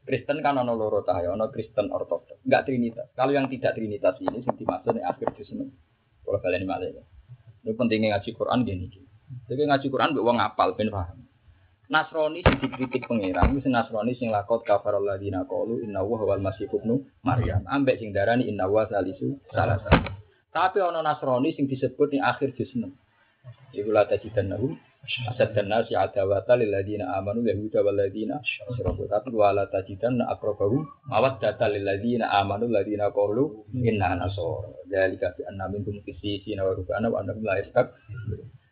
Kristen kan ono loro ta ya, ono Kristen Ortodoks. Enggak trinitas. Kalau yang tidak trinitas ini sing dimaksud ning akhir Kristen. Kalau kalian malah ini pentingnya ngaji Quran gini. Jadi ngaji Quran buat uang apal ben paham. Nasrani sing dikritik pangeran itu Nasrani sing lakot kafarul ladina qalu inna wa wal masih ibnu Maryam. Ambek sing darani inna wa salisu salah Tapi ono Nasrani sing disebut ning akhir juz 6. Iku la tajidannahum asad dan nasi adawata lil ladina amanu yahuda wal ladina asyraku tapi wala tajidan aqrabahum mawaddata lil ladina amanu ladina qalu inna nasara. Dalika bi anna minkum qissina wa rubana wa annahum la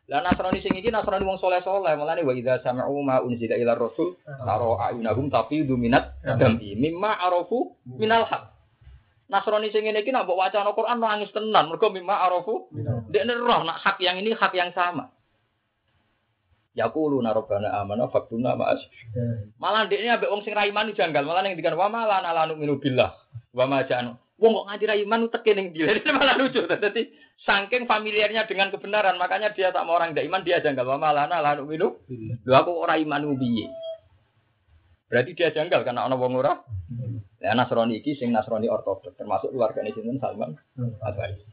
lah Nasrani sing iki Nasrani wong soleh-soleh mulane wa idza sami'u ma unzila ila rasul taro ayunahum tafidu minat dami mimma arafu minal haq Nasrani sing ngene iki nak mbok wacana Quran nangis tenan mergo mimma arafu ndekne roh nak hak yang ini hak yang sama Yaqulu narobana amana faktuna ma'as. Malah ndekne ambek wong sing ra janggal, malah ning dikan wa malan ala nu'minu billah. Wa ma ja'anu. Wong kok ngaji ra iman teke ning dia. [LAUGHS] malah lucu. Dadi saking familiarnya dengan kebenaran, makanya dia tak mau orang tidak iman dia janggal. Wa malan ala nu'minu. Lho aku ora iman piye? Berarti dia janggal karena ana wong ora. Ya Nasrani iki sing Nasrani ortodoks termasuk keluargane sinten Salman Al-Farisi.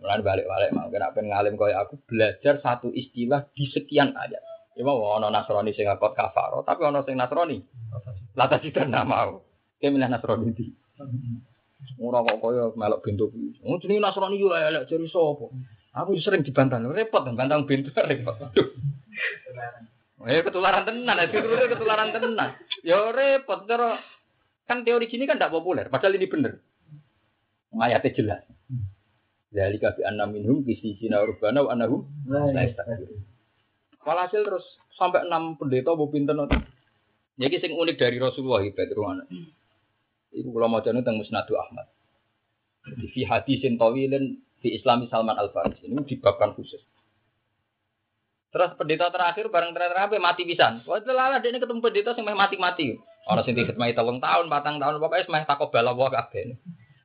Mulai balik-balik mau kena pengen ngalim kaya aku belajar satu istilah di sekian ayat. Ya mau ono Nasrani sing ngakot kafaro, tapi ono sing Nasrani. Lata tidak nak mau. Kayak milih Nasrani di. Ora kok kaya melok bentuk. Oh jenenge Nasrani yo elek jari sapa? Aku sering dibantah, repot bantang bentuk [LAUGHS] repot. Eh ketularan tenan, itu [LAUGHS] ketularan tenan. Ya repot terus kan teori gini kan tidak populer, padahal ini bener. Ayatnya jelas. Dari kafi anna minhum kisi sina urbana wa anahum la Walhasil terus sampai enam pendeta bu pinter nanti. Jadi sing unik dari Rasulullah itu ruana. Ibu kalau mau jadi tentang Musnadu Ahmad. Di fi hadisin tawilin di Islami Salman Al Farisi ini dibabkan khusus. Terus pendeta terakhir bareng terakhir mati pisan. Wah lala dia ini ketemu pendeta sing mati-mati. Orang sing diketmai telung tahun, batang tahun, pokoknya semai takobala wae kabeh.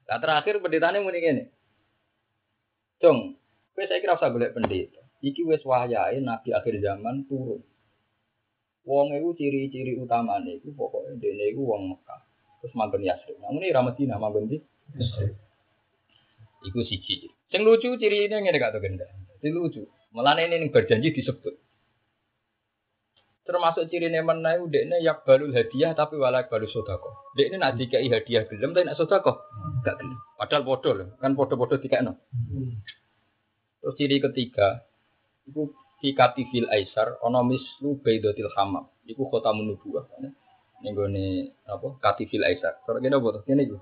Nah terakhir pendetanya muni ngene. Cung, kowe saya kira usah golek pendeta. Iki wis wayahe nabi akhir zaman turun. Wong itu ciri-ciri utamane iku pokoke dene iku wong Mekah. Terus manggon Yasrib. Namun ini ra Madinah manggon di Iku siji. Sing lucu ciri ini ngene gak to genda. Ini lucu. Malah ini berjanji disebut. Termasuk ciri nemen nae udekne yak balul hadiah tapi walak balul sodako. Dek ini nak dikai hadiah gelem tapi nak sodako gak gelem. Padahal bodoh loh, kan bodoh-bodoh dikekno. Terus ciri ketiga, iku kikati fil aisar ana mislu baidatil hamam. Iku kota menubuah. Ning gone apa? Katifil aisar. Terus kene apa to? Kene iku.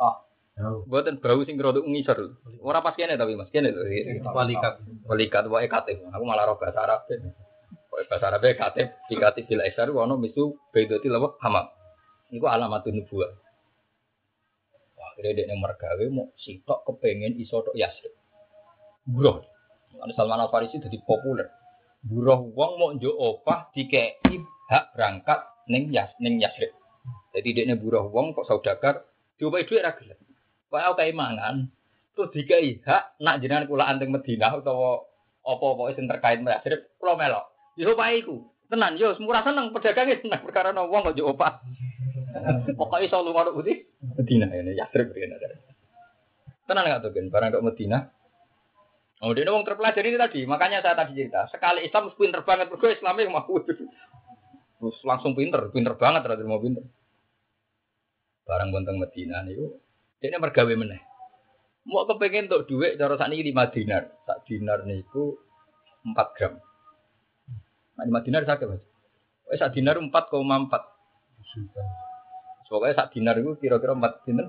Ah, Buatan bau sing rada ngisor. Ora pas kene tapi Mas, kene lho. Walikat. Walikat wae katib. Aku malah roh bahasa Arab. Bahasa Arab katib dikatib bil aisar ono misu baidati lawa hamam. Iku alamatun nubuwah. Wah, kira dekne mergawe mau sitok kepengen iso tok Yasrib. Buruh. Ana Salman Al Farisi dadi populer. Buruh wong mau njuk opah dikei hak berangkat ning Yas ning Yasrib. Jadi dekne buruh wong kok saudagar diopahi dhuwit ra gelem. Wae kae mangan terus dikai hak nak jenengan kula anteng Madinah utawa apa-apa sing terkait Yasrib kula melok. Yo opahe iku. Tenan yo murah seneng pedagange seneng perkara no wong kok njuk opah. Pokoknya iso lunga tok putih Medina ini Yasrib kene. Tenan gak tuh barang tok Medina. Oh, dia wong terpelajar ini tadi, makanya saya tadi cerita. Sekali Islam pinter banget, bergo Islamnya mau Terus langsung pinter, pinter banget, rada mau pinter. Barang bonteng Medina niku, dia mergawe meneh. Mau kepengen untuk duit, cara saat ini lima dinar. Sak dinar niku empat gram. Nah, lima dinar sakit mas. Eh, sak dinar empat koma empat. Pokoknya sak dinar itu kira-kira empat dinar.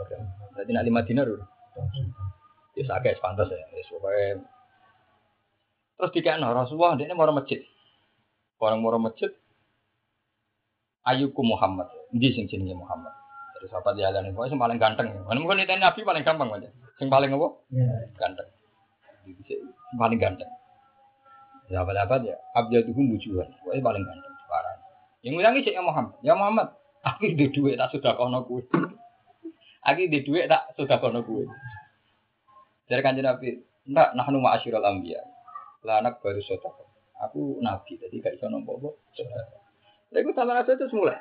Oke. Jadi nak lima dinar udah. Ya sakit pantas ya. Ya pokoknya. Terus dikasih Rasulullah, dia mau masjid. Orang mau masjid, Ayuku Muhammad. Di sing jenenge Muhammad. Terus sahabat jalan ini, pokoknya yang paling ganteng. Mana mungkin itu Nabi paling gampang aja. Yang paling apa? Ganteng. Yang paling ganteng. Sahabat-sahabat ya, abjaduhum wujuhan. Pokoknya paling ganteng. Parah. Yang ngulangi sih ya Muhammad. Ya Muhammad, [LAUGHS] aku di duit tak sudah kono kue. Aku di duit tak sudah kono kue. Dari kanjeng Nabi, enggak, nah numa asyiral ambia. Lah anak baru sotako. Aku nabi, jadi gak bisa nombok-nombok. Lha iku itu terus mulai.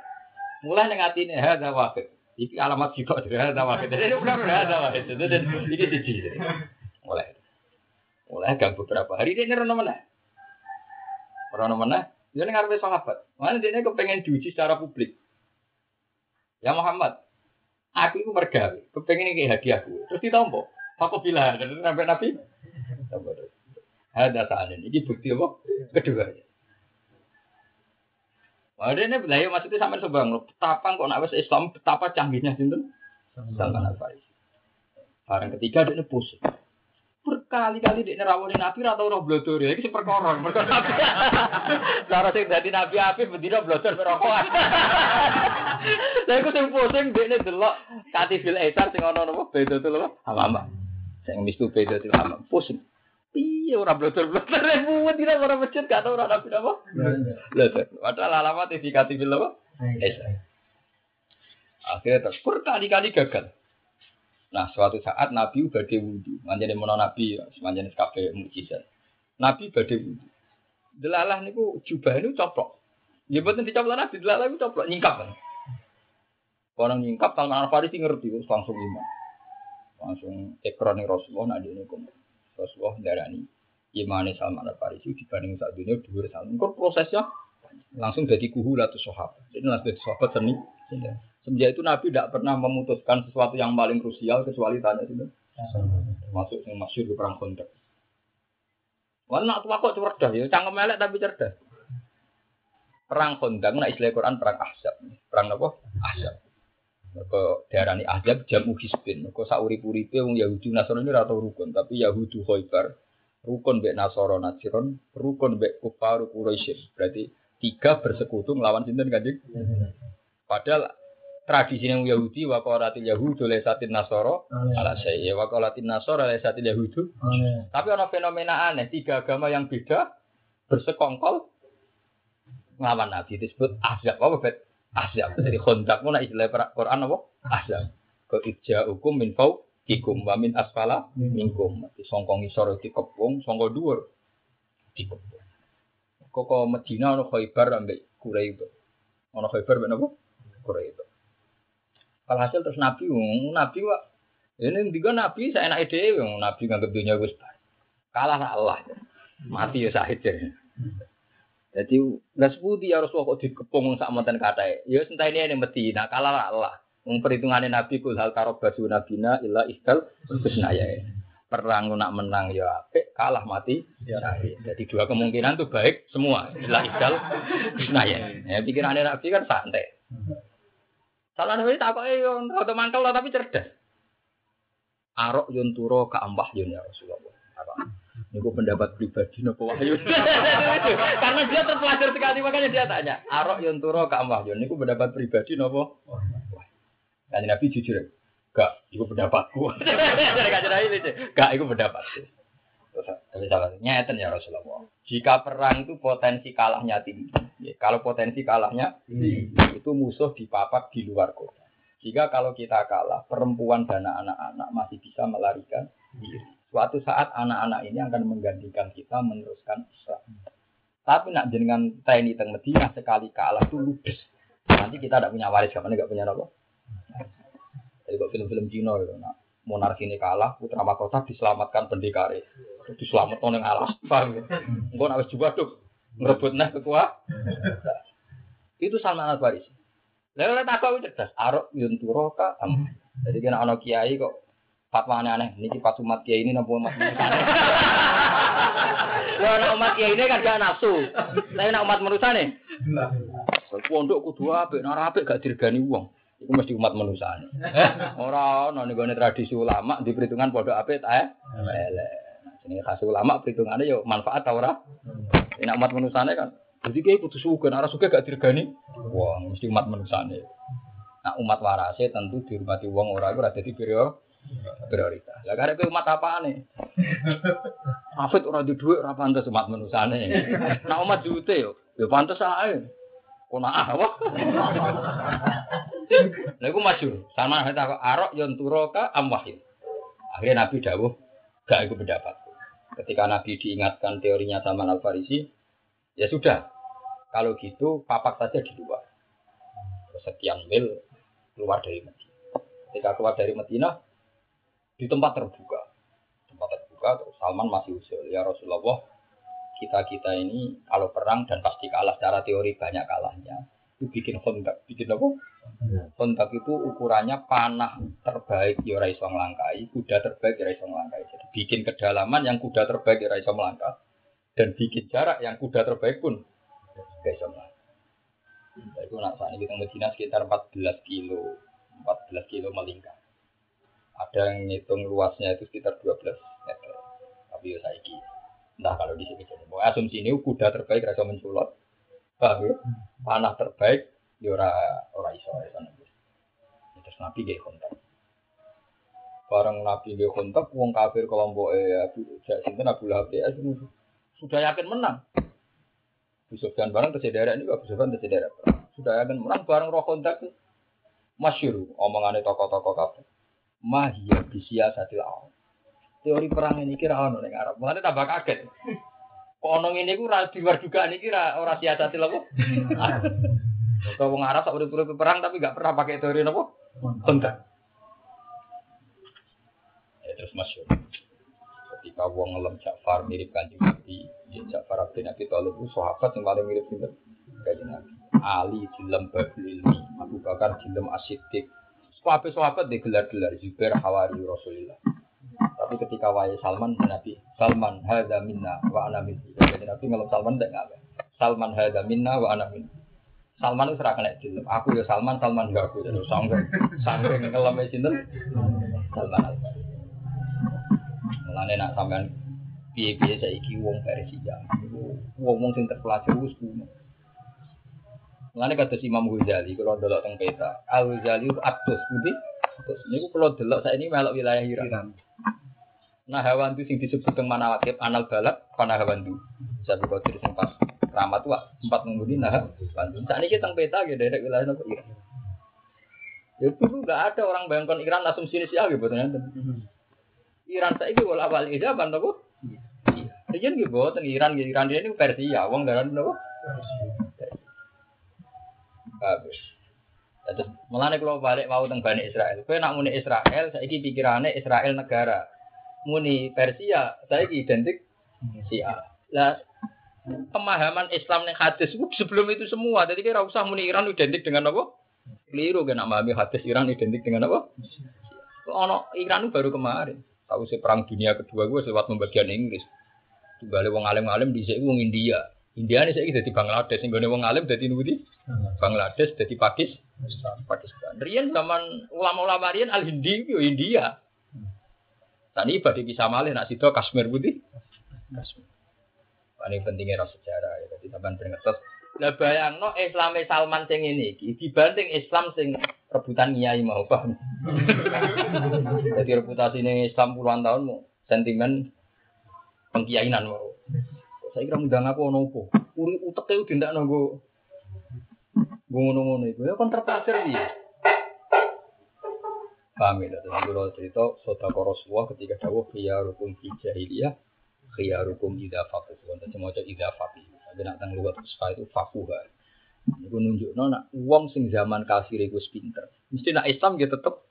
Mulai ning atine hadza waqid. Iki alamat sitok dari hadza waqid. Jadi benar hadza waqid. Jadi. Mulai. Mulai gang beberapa hari dia nerono mana? Nerono mana? Dia ning ngarepe sahabat. Mana dia kepengen diuji secara publik. Ya Muhammad, aku itu mergawe, kepengen ini hadiahku. Terus ditompo. Aku bilang, dan sampai Nabi. Ada saat ini, ini bukti apa? Kedua. Wah, ini lah ya maksudnya sampai sebang. Betapa kok nak Islam betapa canggihnya sinten? Salman Al Farisi. Barang ketiga dia pusing. Berkali-kali dia nerawani Nabi atau roh blodor ya, itu perkara. Mereka Nabi. [LAUGHS] Cara sing dadi Nabi api bendina blodor merokokan. [LAUGHS] Lah iku sing pusing dia delok katifil esar sing ana napa beda tuh lho. Hamam. Sing mistu beda tuh hamam. Pusing. Iya orang blodor-blodor buat tidak orang masjid gak tahu orang nabi apa. Blodor. Padahal alamat indikatif apa? Esar. Akhirnya terus berkali-kali gagal. Nah, suatu saat Nabi badhe wudhu. Manjane menawa Nabi, manjane kabeh mukjizat. Nabi badhe wudhu. Delalah niku jubah niku coplok. Ya mboten dicoplok Nabi, delalah niku coplok nyingkap. Kan. Orang nyingkap Salman Al Farisi ngerti langsung iman. Langsung ekor ning Rasulullah nak dene. Rasulullah ndarani imane Salman Al Farisi dibanding saat dunia dhuwur Salman. Kok prosesnya langsung jadi kuhulatus sahabat. Jadi langsung jadi sahabat seni. Semenjak itu Nabi tidak pernah memutuskan sesuatu yang paling krusial kecuali tanya itu. Termasuk yang masyur di perang kontak. Wah, nak tua kok cerdas ya, cangkem melek tapi cerdas. Perang kontak, nak istilah Quran perang ahzab. Perang apa? Ahzab. Mereka diarani ahzab jamu hisbin. Mereka sauri-uripe wong Yahudi Nasrani ini rata rukun, tapi Yahudi Khoibar rukun bek Nasoro Nasiron, rukun bek Kufaru Quraisy. Berarti tiga bersekutu melawan sinten kanjeng. Padahal tradisi yang Yahudi wa qalatil yahudu lesatin nasoro ala saya wa qalatin nasoro lesatil yahudu tapi ada fenomena aneh tiga agama yang beda bersekongkol ngelawan Nabi disebut ahzab. Apa bet ahzab. Jadi kontak mana istilah Quran apa? Ahzab. Ke ija hukum min fau kikum wa min asfala minkum. Di songkong isor dikepung songko dhuwur dikepung. Kok Medina ono Khaibar ambek Quraisy. Ono Khaibar ben apa? Quraisy. Alhasil terus Nabi, Nabi wak ini juga Nabi saya enak ide, Nabi nganggep dunia wis kalah Allah. Mati ya sahid ya. Jadi nggak seputi ya Rasulullah kok dikepung sak monten kata Ya sentai ini yang Medina kalah Allah. Wong perhitungannya Nabi kul hal karobasu nabina illa ikhtal husnaya. Perang nak menang ya apik, kalah mati ya Jadi dua kemungkinan tuh baik semua. Illa ikhtal husnaya. Ya pikirannya Nabi kan santai. Salah Nabi tak kok yo rada mangkel tapi cerdas. Arok yunturo ke ambah yun ya Rasulullah. Apa? Ini pendapat pribadi nopo wahyu. [LAUGHS] Karena dia terpelajar sekali makanya dia tanya. Arok yunturo ke ambah yun. Ini pendapat pribadi nopo. Dan Nabi jujur, gak, itu pendapatku. [LAUGHS] Gak, itu pendapatku. Terus salah nyeten ya Rasulullah. Jika perang itu potensi kalahnya tinggi. Ya, kalau potensi kalahnya tinggi, itu musuh dipapak di luar kota. Jika kalau kita kalah, perempuan dan anak-anak masih bisa melarikan diri. Suatu saat anak-anak ini akan menggantikan kita meneruskan Islam. Tapi nak dengan TNI teng Medina sekali kalah itu ludes. Nanti kita tidak punya waris, kapan nggak punya apa? Jadi kok film-film Cina itu, nah, monarki ini kalah, putra mahkota diselamatkan pendekar diselamatkan yang alas, paham ya? Enggak nak juga tuh ngerebut nah kekuat. Itu Salman Al Farisi. Lalu lihat aku cerdas, arok yunturoka am. Jadi kena anak kiai kok fatwa aneh-aneh. Ini pas umat kiai ini nopo umat. Wah, anak umat kiai ini kan gak nafsu. Tapi nak umat manusia nih. Pondok kudu apik, apik gak dirgani wong. Iku mesti umat manusia. [LAUGHS] Ora ono ning tradisi ulama di perhitungan padha apik ta eh. Elek. Ini khas ulama perhitungannya yo manfaat ta ora? Nek umat manusia kan jadi kayak kudu suka, nek suka gak dirgani. Wah, mesti umat manusia. Nah, umat warase tentu dihormati wong ora ora dadi prioritas. Lah karek umat apa nih? Hafid ora di dhuwit ora pantes umat manusane. Nah umat jute yo, yo pantes ae. Kona ah wah. [LAUGHS] Lha iku masyhur. Sama kok arok yon turoka. Akhirnya Nabi dawuh gak iku pendapat. Ketika Nabi diingatkan teorinya sama Al Farisi, ya sudah. Kalau gitu papak saja di luar. Sekian mil keluar dari Medina. Ketika keluar dari Medina di tempat terbuka. Tempat terbuka terus Salman masih usul, ya Rasulullah, kita-kita ini kalau perang dan pasti kalah secara teori banyak kalahnya itu bikin kontak bikin apa? Kontak itu ukurannya panah terbaik ya iso melangkai kuda terbaik ya iso melangkai jadi bikin kedalaman yang kuda terbaik ya iso melangkah. Dan bikin jarak yang kuda terbaik pun gak iso melangkah. Nah, itu nak saat ini kita Medina sekitar 14 kilo. 14 kilo melingkar ada yang ngitung luasnya itu sekitar 12 meter. Tapi ya saya entah kalau di sini asumsi ini kuda terbaik rasa menculot Paham ya? Panah terbaik ya ora ora iso ya Terus Nabi gak kontak. Barang Nabi gak kontak, wong kafir kelompok eh Abu Sinten Abu Lahab ya sudah yakin menang. Abu Sufyan barang kesederek ini Abu Sufyan kesederek. Sudah yakin menang barang roh kontak masyur omongannya tokoh-tokoh kafir. Mahia bisia satil. Teori perang ini kira ono ning Arab. Mulane tambah kaget. Kono ini ku di luar juga kira orang siasati apa? Kalau [LAUGHS] wong Arab tak urip perang tapi gak pernah pakai teori apa? Kontak. Ya terus masuk. Ketika wong ngelem Ja'far mirip kanjeng Nabi, ya Ja'far bin Abi Thalib itu sahabat yang paling mirip sinten? Kanjeng Nabi. Ali dilem Babul Ilmi, Abu Bakar dilem Asyidik. Sahabat-sahabat digelar-gelar Zubair Hawari Rasulullah. Tapi ketika wahai Salman Nabi, Salman hadza minna wa ana minni. Jadi Nabi ngeluh Salman tidak ngabe. Salman hadza minna wa ana minni. Salman itu serah kena dilem. Aku ya Salman, Salman ya aku. Jadi sanggup, sanggup ngelem sinten. Salman al Mulane nak sampean piye-piye saiki wong Persia. Wong-wong sing terpelajar wis kuno. Mulane kata Imam Ghazali kalau delok teng peta, Al Ghazali itu atus, budi. Terus niku kalau delok saya ini melok wilayah Iran. Nah hewan itu sing disebut teng mana wakil anal balak pana hewan itu. Jadi kau tidak sempat ramat tua empat menghuni nah hewan Saat ini kita peta gitu dari wilayah nopo Iran. Ya dulu nggak ada orang bayangkan Iran asumsi ini siapa gitu Iran saya ini wala wali zaman nopo. Riyen nggih boten Iran nggih Iran ini Persia, wong dalan napa? Bagus. Terus mulane kalau balik mau teng Bani Israel. Kowe nak muni Israel, saiki pikirane Israel negara. Muni Persia, saiki identik Sia. Lah pemahaman Islam yang hadis sebelum itu semua. Jadi kira usah muni Iran identik dengan apa? Keliru kan memahami hadis Iran identik dengan apa? Ono Iran baru kemarin. Tahu sih perang dunia kedua gue lewat pembagian Inggris. Balik wong alim-alim di wong India. India ini saya jadi Bangladesh, sehingga wong alim jadi nubuti Bangladesh, jadi Pakistan. Pakistan. Rian zaman ulama-ulama Rian al Hindi yo India. Tani ibadah bisa malih nak sido Kashmir putih. Kashmir. Ini pentingnya rasa sejarah ya. Jadi sampean beringetes. Lah bayangno Islam Salman sing ini iki dibanding Islam sing rebutan kiai mau paham. [LAUGHS] Jadi reputasi ini Islam puluhan tahun mau sentimen pengkiainan mau. Saya kira mudah aku ono apa? Uri uteke tindak nunggu ngono-ngono itu ya terpelajar dia. Paham ya? Terus kalau cerita sodako Rasulullah ketika dawuh khiyarukum fi jahiliyah khiyarukum idza faqih. Wonten semoga idza faqih. Tapi nak tang luwat kusfa itu fakuha. Iku nunjukno nak wong sing zaman kafir iku pinter. Mesti nak Islam dia tetep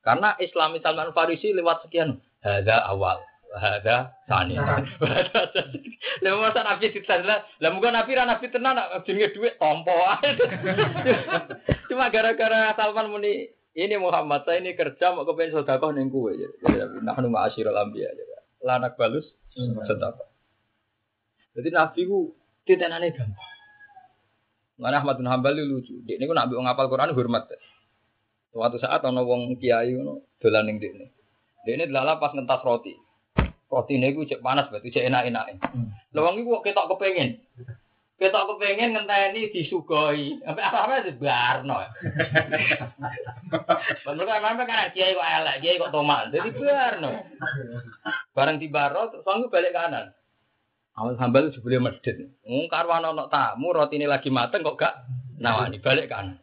karena Islam Salman Farisi lewat sekian. Hada awal, hada sani. [LAUGHS] Lah masa nabi ditanda, lah muga nabi ra nabi tenan nak jenenge dhuwit tompo [LAUGHS] Cuma gara-gara Salman muni ini Muhammad saya ini kerja mau kepengen sedekah ning kowe. Jadi nahnu ma'asyiral anbiya. Lanak balus sedekah. Jadi nabi ku titenane gampang. Mana Ahmad bin Hambal lucu. Dia ini nak ngapal Quran hormat. Suatu saat ono wong kiai ngono dolan ning dekne. Dekne delala pas ngentas roti. Roti ini gue cek panas berarti cek enak-enak. Hmm. Lawang iku kok ketok kepengin. Ketok kepengin ngenteni disugoi. Sampai apa-apa dibarno. Bener [LAUGHS] kan sampe kan kiai kok elek, kiai kok tomat. Jadi barno. Bareng dibaro terus aku balik kanan. Awal hambal itu sebelum medit. Ngomong karwan ono tamu roti ini lagi mateng kok gak nawani balik kanan.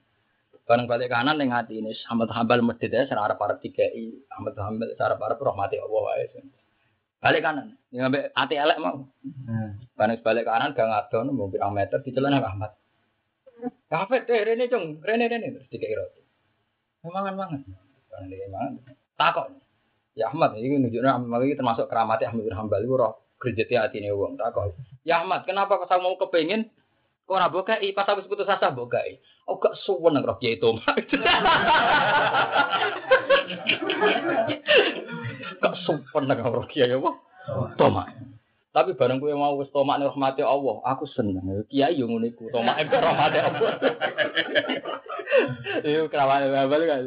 Bareng balik kanan yang hati ini Ahmad Hambal medit ya secara para tiga i Ahmad Hambal secara para rahmati Allah wae. Balik kanan. Yang sampai hati elek mau. Bareng balik kanan gak ngadon mau pirang meter di jalan Ahmad. Kafe deh Rene cung, Rene Rene terus tiga roti. Mangan mangan. Bareng dia mangan. Takok. Ya Ahmad ini nunjuknya Ahmad ini termasuk keramatnya Ahmad bin Hambal itu roh kerjati hati nih uang takok. Ya Ahmad, kenapa kau mau kepengen ora bokai pas habis putus asa bokai. Oh gak suwen nang roh itu. [LAUGHS] Gak suwen nang roh kiai apa? Toma. Tapi bareng kowe mau wis tomak rahmati Allah, aku seneng. Kiai yo [LAUGHS] [LAUGHS] ngono iku, tomak rahmati Allah. Iyo kerawane babal kan.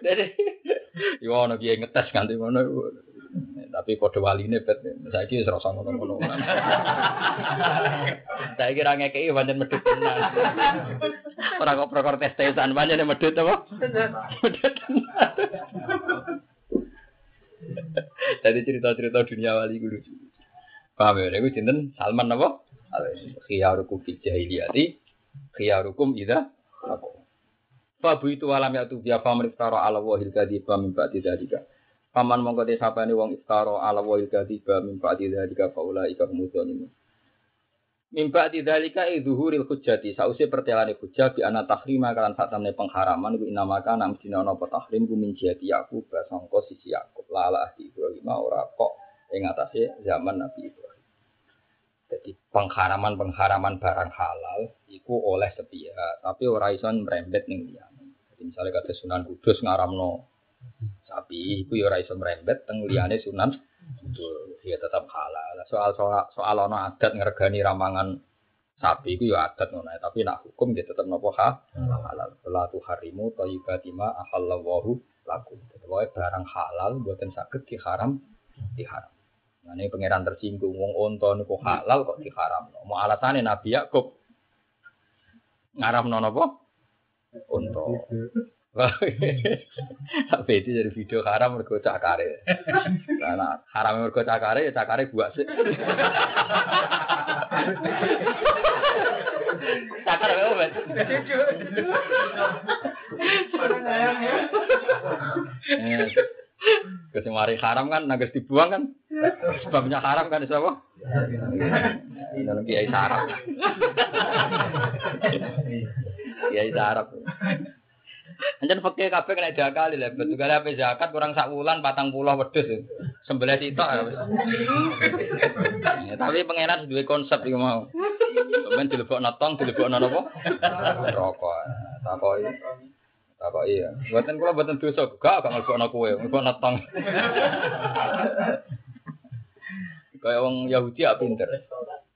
Jadi yo ono kiai ngetes ganti ngono. Tapi kode wali ini bet, saya kira serasa ngono. Saya kira ngekei banyak medit tenan. Orang kok prokor tes tesan banyak yang medit apa? Tenan. Jadi cerita-cerita dunia wali gue lucu. Paham ya? Gue cinten Salman apa? Khiyarukum fi jahiliyati, khiyarukum idza Fabu itu alam ya tu biya faman iftara ala wahil kadiba min ba'di dzalika. Paman mongko te sapane wong iftara ala wahil kadiba min ba'di dzalika faula ika humudzalimun. Min ba'di dzalika idzuhuril hujjati sause pertelane hujjah bi ana tahrima kalan sak temne pengharaman ku inamaka nam dina ana tahrim ku min jati Yakub sisi Yakub lala ahli Ibrahim ora kok ing atase zaman Nabi Ibrahim. Jadi pengharaman-pengharaman barang halal iku oleh sepihak, tapi ora iso merembet ning liyane. Jadi misalnya kata Sunan Kudus ngaramno sapi, iku ya ora iso merembet teng liyane Sunan Kudus, ya tetap halal. Soal soal soal ono adat ngergani ramangan sapi iku ya adat ngono, tapi nak hukum dia tetap nopo ha halal. La tu harimu thayyibatima ahallallahu lakum. Pokoknya barang halal buatan sakit diharam diharam. Nah, ini pangeran tersinggung, wong onto niku halal kok diharam. Mau alasannya Nabi Yakub ngaram nono apa? Onto. Tapi itu [LAUGHS] jadi video haram mergo cakare. Karena haram mergo cakare ya cakare buat sih. [LAUGHS] Cakar apa bet? Kesemari haram kan nagas dibuang kan? Sebabnya haram kan siapa? Dalam kiai sarap. Kiai sarap. Anjen fakir kabeh kena jakal lha betul kali apa zakat kurang sak wulan patang pulau wedhus. Sembelah sitok. Ya, tapi pangeran duwe konsep iku mau. Sampeyan dilebokno tong, dilebokno napa? Rokok. Takoki. Takoki ya. Mboten kula mboten dosa, gak gak ngelebokno kowe, ngelebokno tong. Kayak wong Yahudi ya pinter.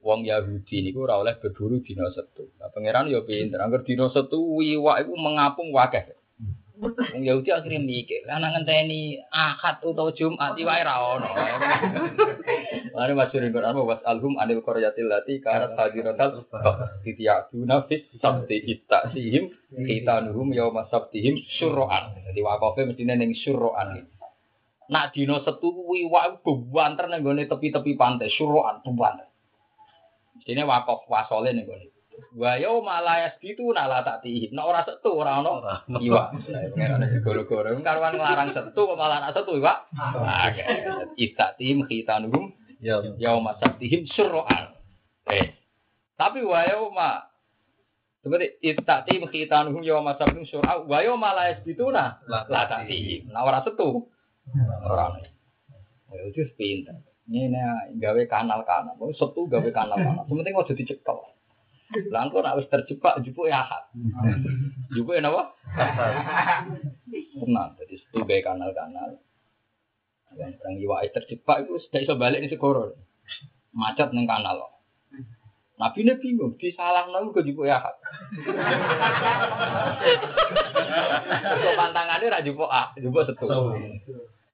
Wong Yahudi niku ora oleh berburu dina setu. Nah, pangeran yo pinter. Angger dina setu wiwak iku mengapung wakeh. Wong Yahudi akhirnya mikir, lah nang ngenteni Ahad utawa Jumat iwake ra ono. Mane masyhur ing Quran was alhum anil qaryatil lati karat hadiratal titiyaduna fit sabti ittasihim hitanuhum yauma sabtihim syurra'an. Jadi wakofe mestine ning syurra'an. Nak dina setu kuwi wak bebanter nang gone tepi-tepi pantai syurra'an bebanter. Mestine wakof wasole ning gone. Wa yo malayas gitu nala tak tihim. Nek ora setu ora ono iwa. Goro-goro karuan nglarang setu kok malah nak setu iwa. Ita tim khitanuhum Ya. yauma sabtihim syurra'an. Eh. Tapi wa yauma Seperti itati khitanuhum yauma sabtihim syurra'an wa yauma la yasbituna la ta'tihim. Nah ora setu. Ora. Ya itu pinter. Ini gawe kanal-kanal. Mau setu gawe kanal-kanal. Sementing aja dicekel. Lah engko nek wis terjebak jupuke ahad. Jupuke napa? Tenang, jadi setu gawe kanal-kanal. Yang perang iwake terjebak itu sudah iso balik di segoro. Macet neng kanal. Nabi ini bingung, disalah nang ke jupuke ahad. Kok pantangannya ra jupuk ah, jupuk setu.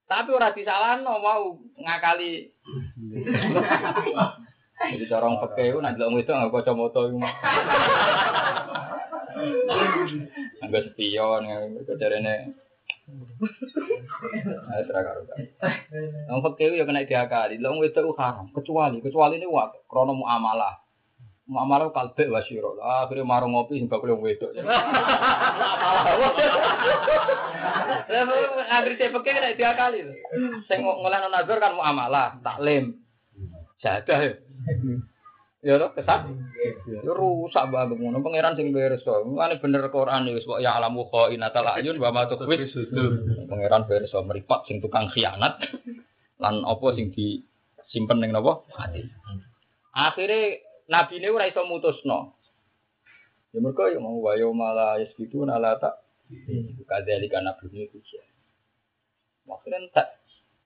Tapi ora disalahno mau ngakali. Jadi corong peke itu nanti orang itu nggak kacamata itu. Nggak spion, caranya. Ayo terakar. Orang peke itu ya kena diakali. Orang itu haram, kecuali kecuali ini wak krono muamalah. Muamalah kalbek wasiro. Akhirnya marung ngopi sing bakul wedok. Agri saya peke kena diakali. Sing ngolehno nazar kan muamalah, taklim. Jadah ya. Ya toh kesat. Ya rusak banget ngono pangeran sing to. Mulane bener Quran wis kok ya alamu khainatal ayun wa ma tukhfit Pangeran beres to mripat sing tukang khianat lan apa sing disimpen ning napa? Hati. Akhire nabi ne ora iso mutusno. Ya mergo ya mau wayo malah yasbitu nala tak kadzalika nabi itu. Maksudnya tak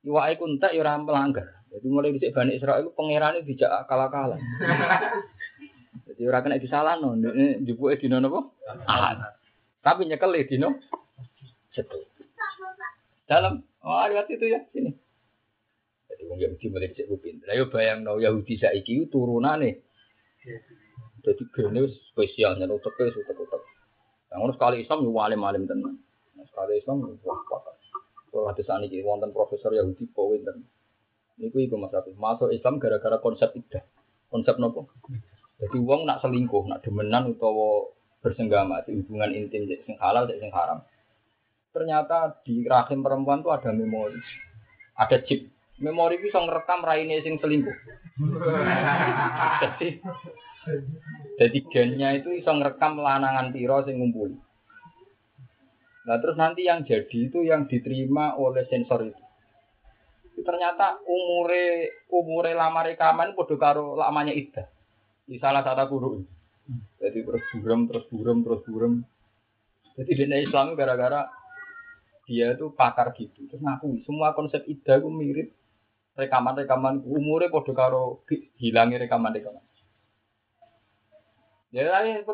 Iwake ku entek ya ora melanggar. Jadi mulai dhisik Bani Israil itu dijak akal-akalan. Jadi ora kena disalahno, ndekne jupuke dina napa? Ahad. Tapi nyekel dina setu. Dalam oh riwayat itu ya sini. Jadi wong Yahudi mulai dhisik kupin. Lah yo bayangno Yahudi saiki turunane. Jadi gene wis spesial nyen uteke utek-utek. Nah, ngono sekali Islam yo alim-alim tenan. Nah, sekali Islam wah pakar. Kalau ada saat ini wonten profesor Yahudi poin dan Niku iku Mas. Masuk Islam gara-gara konsep idah. Konsep nopo? Jadi wong nak selingkuh, nak demenan utawa bersenggama hubungan intim sing halal sing haram. Ternyata di rahim perempuan tuh ada memori. Ada chip. Memori bisa ngerekam raine sing selingkuh. [LAUGHS] jadi jadi gennya itu bisa ngerekam lanangan piro sing ngumpuli. Nah terus nanti yang jadi itu yang diterima oleh sensor itu. Ternyata umure umure lama rekaman podo karo lamanya Ida. Di salah satu guru. Jadi terus buram terus buram terus buram jadi di Islam gara-gara dia itu pakar gitu. Terus ngaku semua konsep Ida itu mirip rekaman-rekaman umure podo karo hilangnya rekaman-rekaman Ya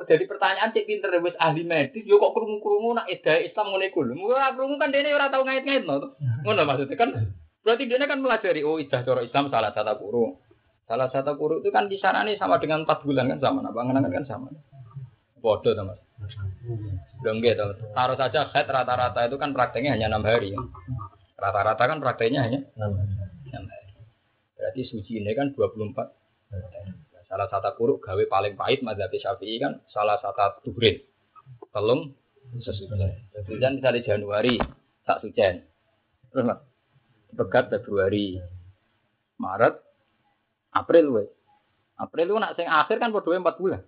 jadi pertanyaan cek pinter wis ahli medis yo kok krungu-krungu nak ida Islam ngene iku lho. Ora krungu kan dene ora tau ngait-ngait no. Ngono maksudnya kan Berarti dia kan melajari, oh idah cara Islam salah satu kuru. Salah satu kuru itu kan kisarannya sama dengan empat bulan kan sama, nah bangunan kan sama. Bodoh teman. Belum gitu. Taruh saja head rata-rata itu kan prakteknya hanya enam hari. Ya. Rata-rata kan prakteknya hanya enam hari. Berarti suci ini kan 24 Salah satu kuru gawe paling pahit madzhab Syafi'i kan salah satu tuhrin. Telung sesuci. Kan misalnya Januari tak suci. Terus begat Februari. Maret, April wes. April itu nak sing akhir kan padha 4 bulan.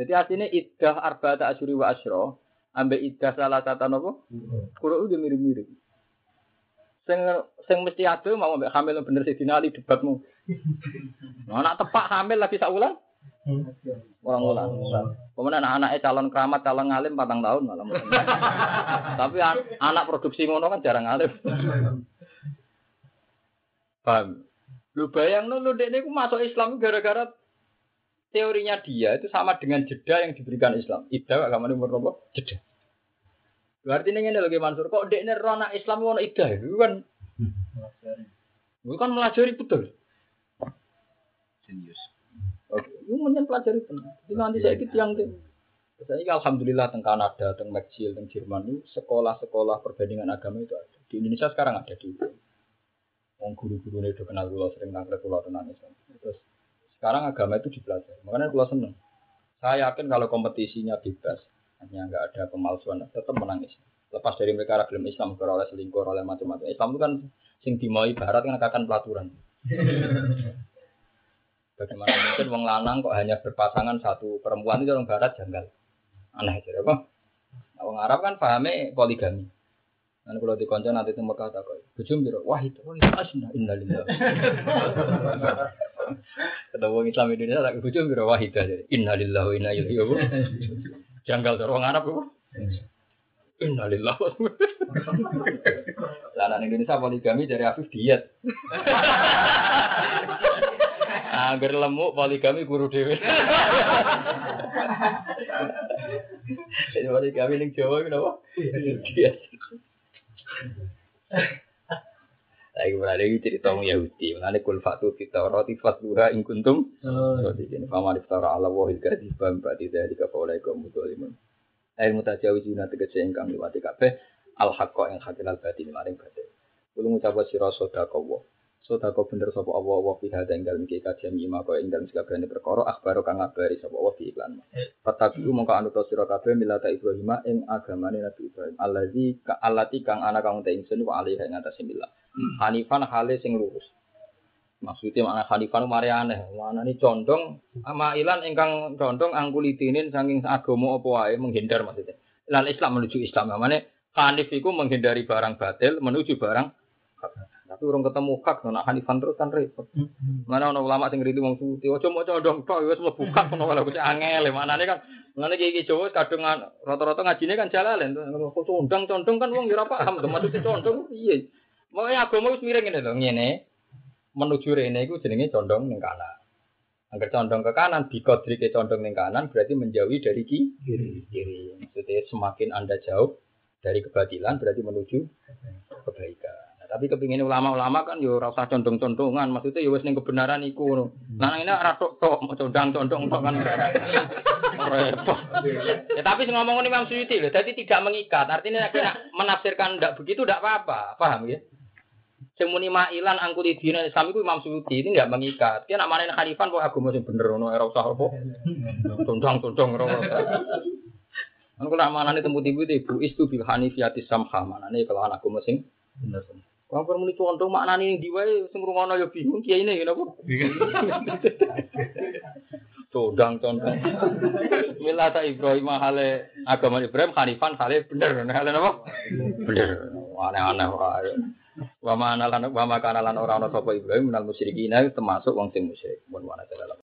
Jadi artinya iddah arba'ata asyuri wa asyra ambek iddah salah satu napa? Kulo udah mirip-mirip. Sing sing mesti ado mau ambek hamil bener sing dinali debatmu. [LAUGHS] Nah, nak tepak hamil lagi sak wulan? Orang ulang. Kemudian anak-anaknya calon keramat, calon ngalim patang tahun malam. [LAUGHS] Tapi an- anak produksi ngono kan jarang ngalim. [LAUGHS] Paham? Lu bayang lu dek ini masuk Islam gara-gara teorinya dia itu sama dengan jeda yang diberikan Islam. Ida agama umur berapa? Jeda. Berarti ini lagi Mansur. Kok dek ini rona Islam ngono ida? Itu kan, itu kan melajari betul. Serius. Oke, itu menyen pelajari benar. Jadi nanti saya ikut yang itu. Saya alhamdulillah teng Kanada, teng Maxil, teng Jerman itu sekolah-sekolah perbandingan agama itu ada. Di Indonesia sekarang ada di Wong guru-guru ini udah kenal gula sering nangkep gula tenan. Terus sekarang agama itu dipelajari. Makanya gula seneng. Saya yakin kalau kompetisinya bebas, hanya nggak ada pemalsuan, tetap menang Islam. Lepas dari mereka ragam Islam, oleh selingkuh, oleh macam-macam. Islam itu kan sing dimai barat kan akan pelaturan. [LAUGHS] Bagaimana mungkin wong lanang kok hanya berpasangan satu perempuan itu orang barat janggal. Aneh aja apa? Nah, wong Arab kan pahamnya poligami. Nanti kalau di konco nanti itu Mekah tak kok. Bujum biro, wah itu, wah itu asna, innalillah. [LAUGHS] Ketemu Islam Indonesia tak bujum biro, wah itu aja. Innalillah wa inna ilaihi. [LAUGHS] Janggal wong Arab itu. Innalillah. [LAUGHS] Lanang Indonesia poligami dari Afif diet. [LAUGHS] Angger lemuk poligami guru dhewe. Jadi poligami ning Jawa iki napa? Diet. Lagi berada di cerita orang Yahudi, mengenai kul fatu kita roti fatluha in kuntum. Jadi ini paman iftara ala wahil kadibam ba'di dari kapolai kaum mutolimun. Air mutajawizuna tegese ingkang liwati kabeh al haqqa ing hakil al batin maring batin. Kulo ngucap sira sedekah Sodako bener sapa Allah wa fi hada ing dalem iki kajian ima kaya ing dalem sakabehane perkara akhbaro kang ngabari sapa Allah fi iklan. Fatabi mongko anut sira kabeh milata Ibrahim ing agamane Nabi Ibrahim. Allazi ka allati kang ana kang te ingsun wa alaihi ing atas milah. Hanifan hale sing lurus. Maksudnya makna hanifan mari aneh. Mana ini condong ama ilan ingkang condong angkulitinin saking agama apa wae menghindar maksudnya. Lan Islam menuju Islam. Mana hanif iku menghindari barang batil menuju barang tapi orang ketemu hak, nak hanifan terus kan repot. Mana orang ulama sing ngritu wong suci, ojo mau condong tok, wis mlebu hak ngono kalau kucing angel, mana nih kan, mana iki iki Jawa kadung rata-rata ngajine kan jalalen, kok condong condong kan wong ora paham, tuh maksudnya condong iya. Mau agama wis miring ngene lho, ngene. Menuju rene iku jenenge condong ning kanan. Agar condong ke kanan, bikodri ke condong ning kanan berarti menjauhi dari kiri. Kiri. Maksudnya semakin anda jauh dari kebatilan berarti menuju kebaikan. Tapi kepingin ulama-ulama kan yo rasa condong-condongan, maksudnya yo wis ning kebenaran iku ngono. Nah ini ora tok mau condong-condong tok kan. Repot. Ya tapi sing ngomong Imam Suyuti lho, jadi tidak mengikat. Artinya nek nak menafsirkan ndak begitu ndak apa-apa, paham ya? Sing muni ma'ilan angkuti dina Islam iku Imam Suyuti ini ndak mengikat. Dia nak manen khalifan kok agama sing bener ngono ora usah apa. Condong-condong ora usah. Kan kula amanane temu tibu ibu istu bil hanifiyati samha manane kalau anak agama sing bener. Wong kon muni condong maknane ning ndi wae sing rungono ya bingung kiai ini napa? [LAUGHS] Condang condong. Milata Ibrahim hale agama Ibrahim Hanifan hale bener hale napa? Bener. Aneh-aneh wae. Wa ma ana lan wa ma kana lan ora ana sapa Ibrahim minal musyrikin termasuk wong sing musyrik. Mun dalam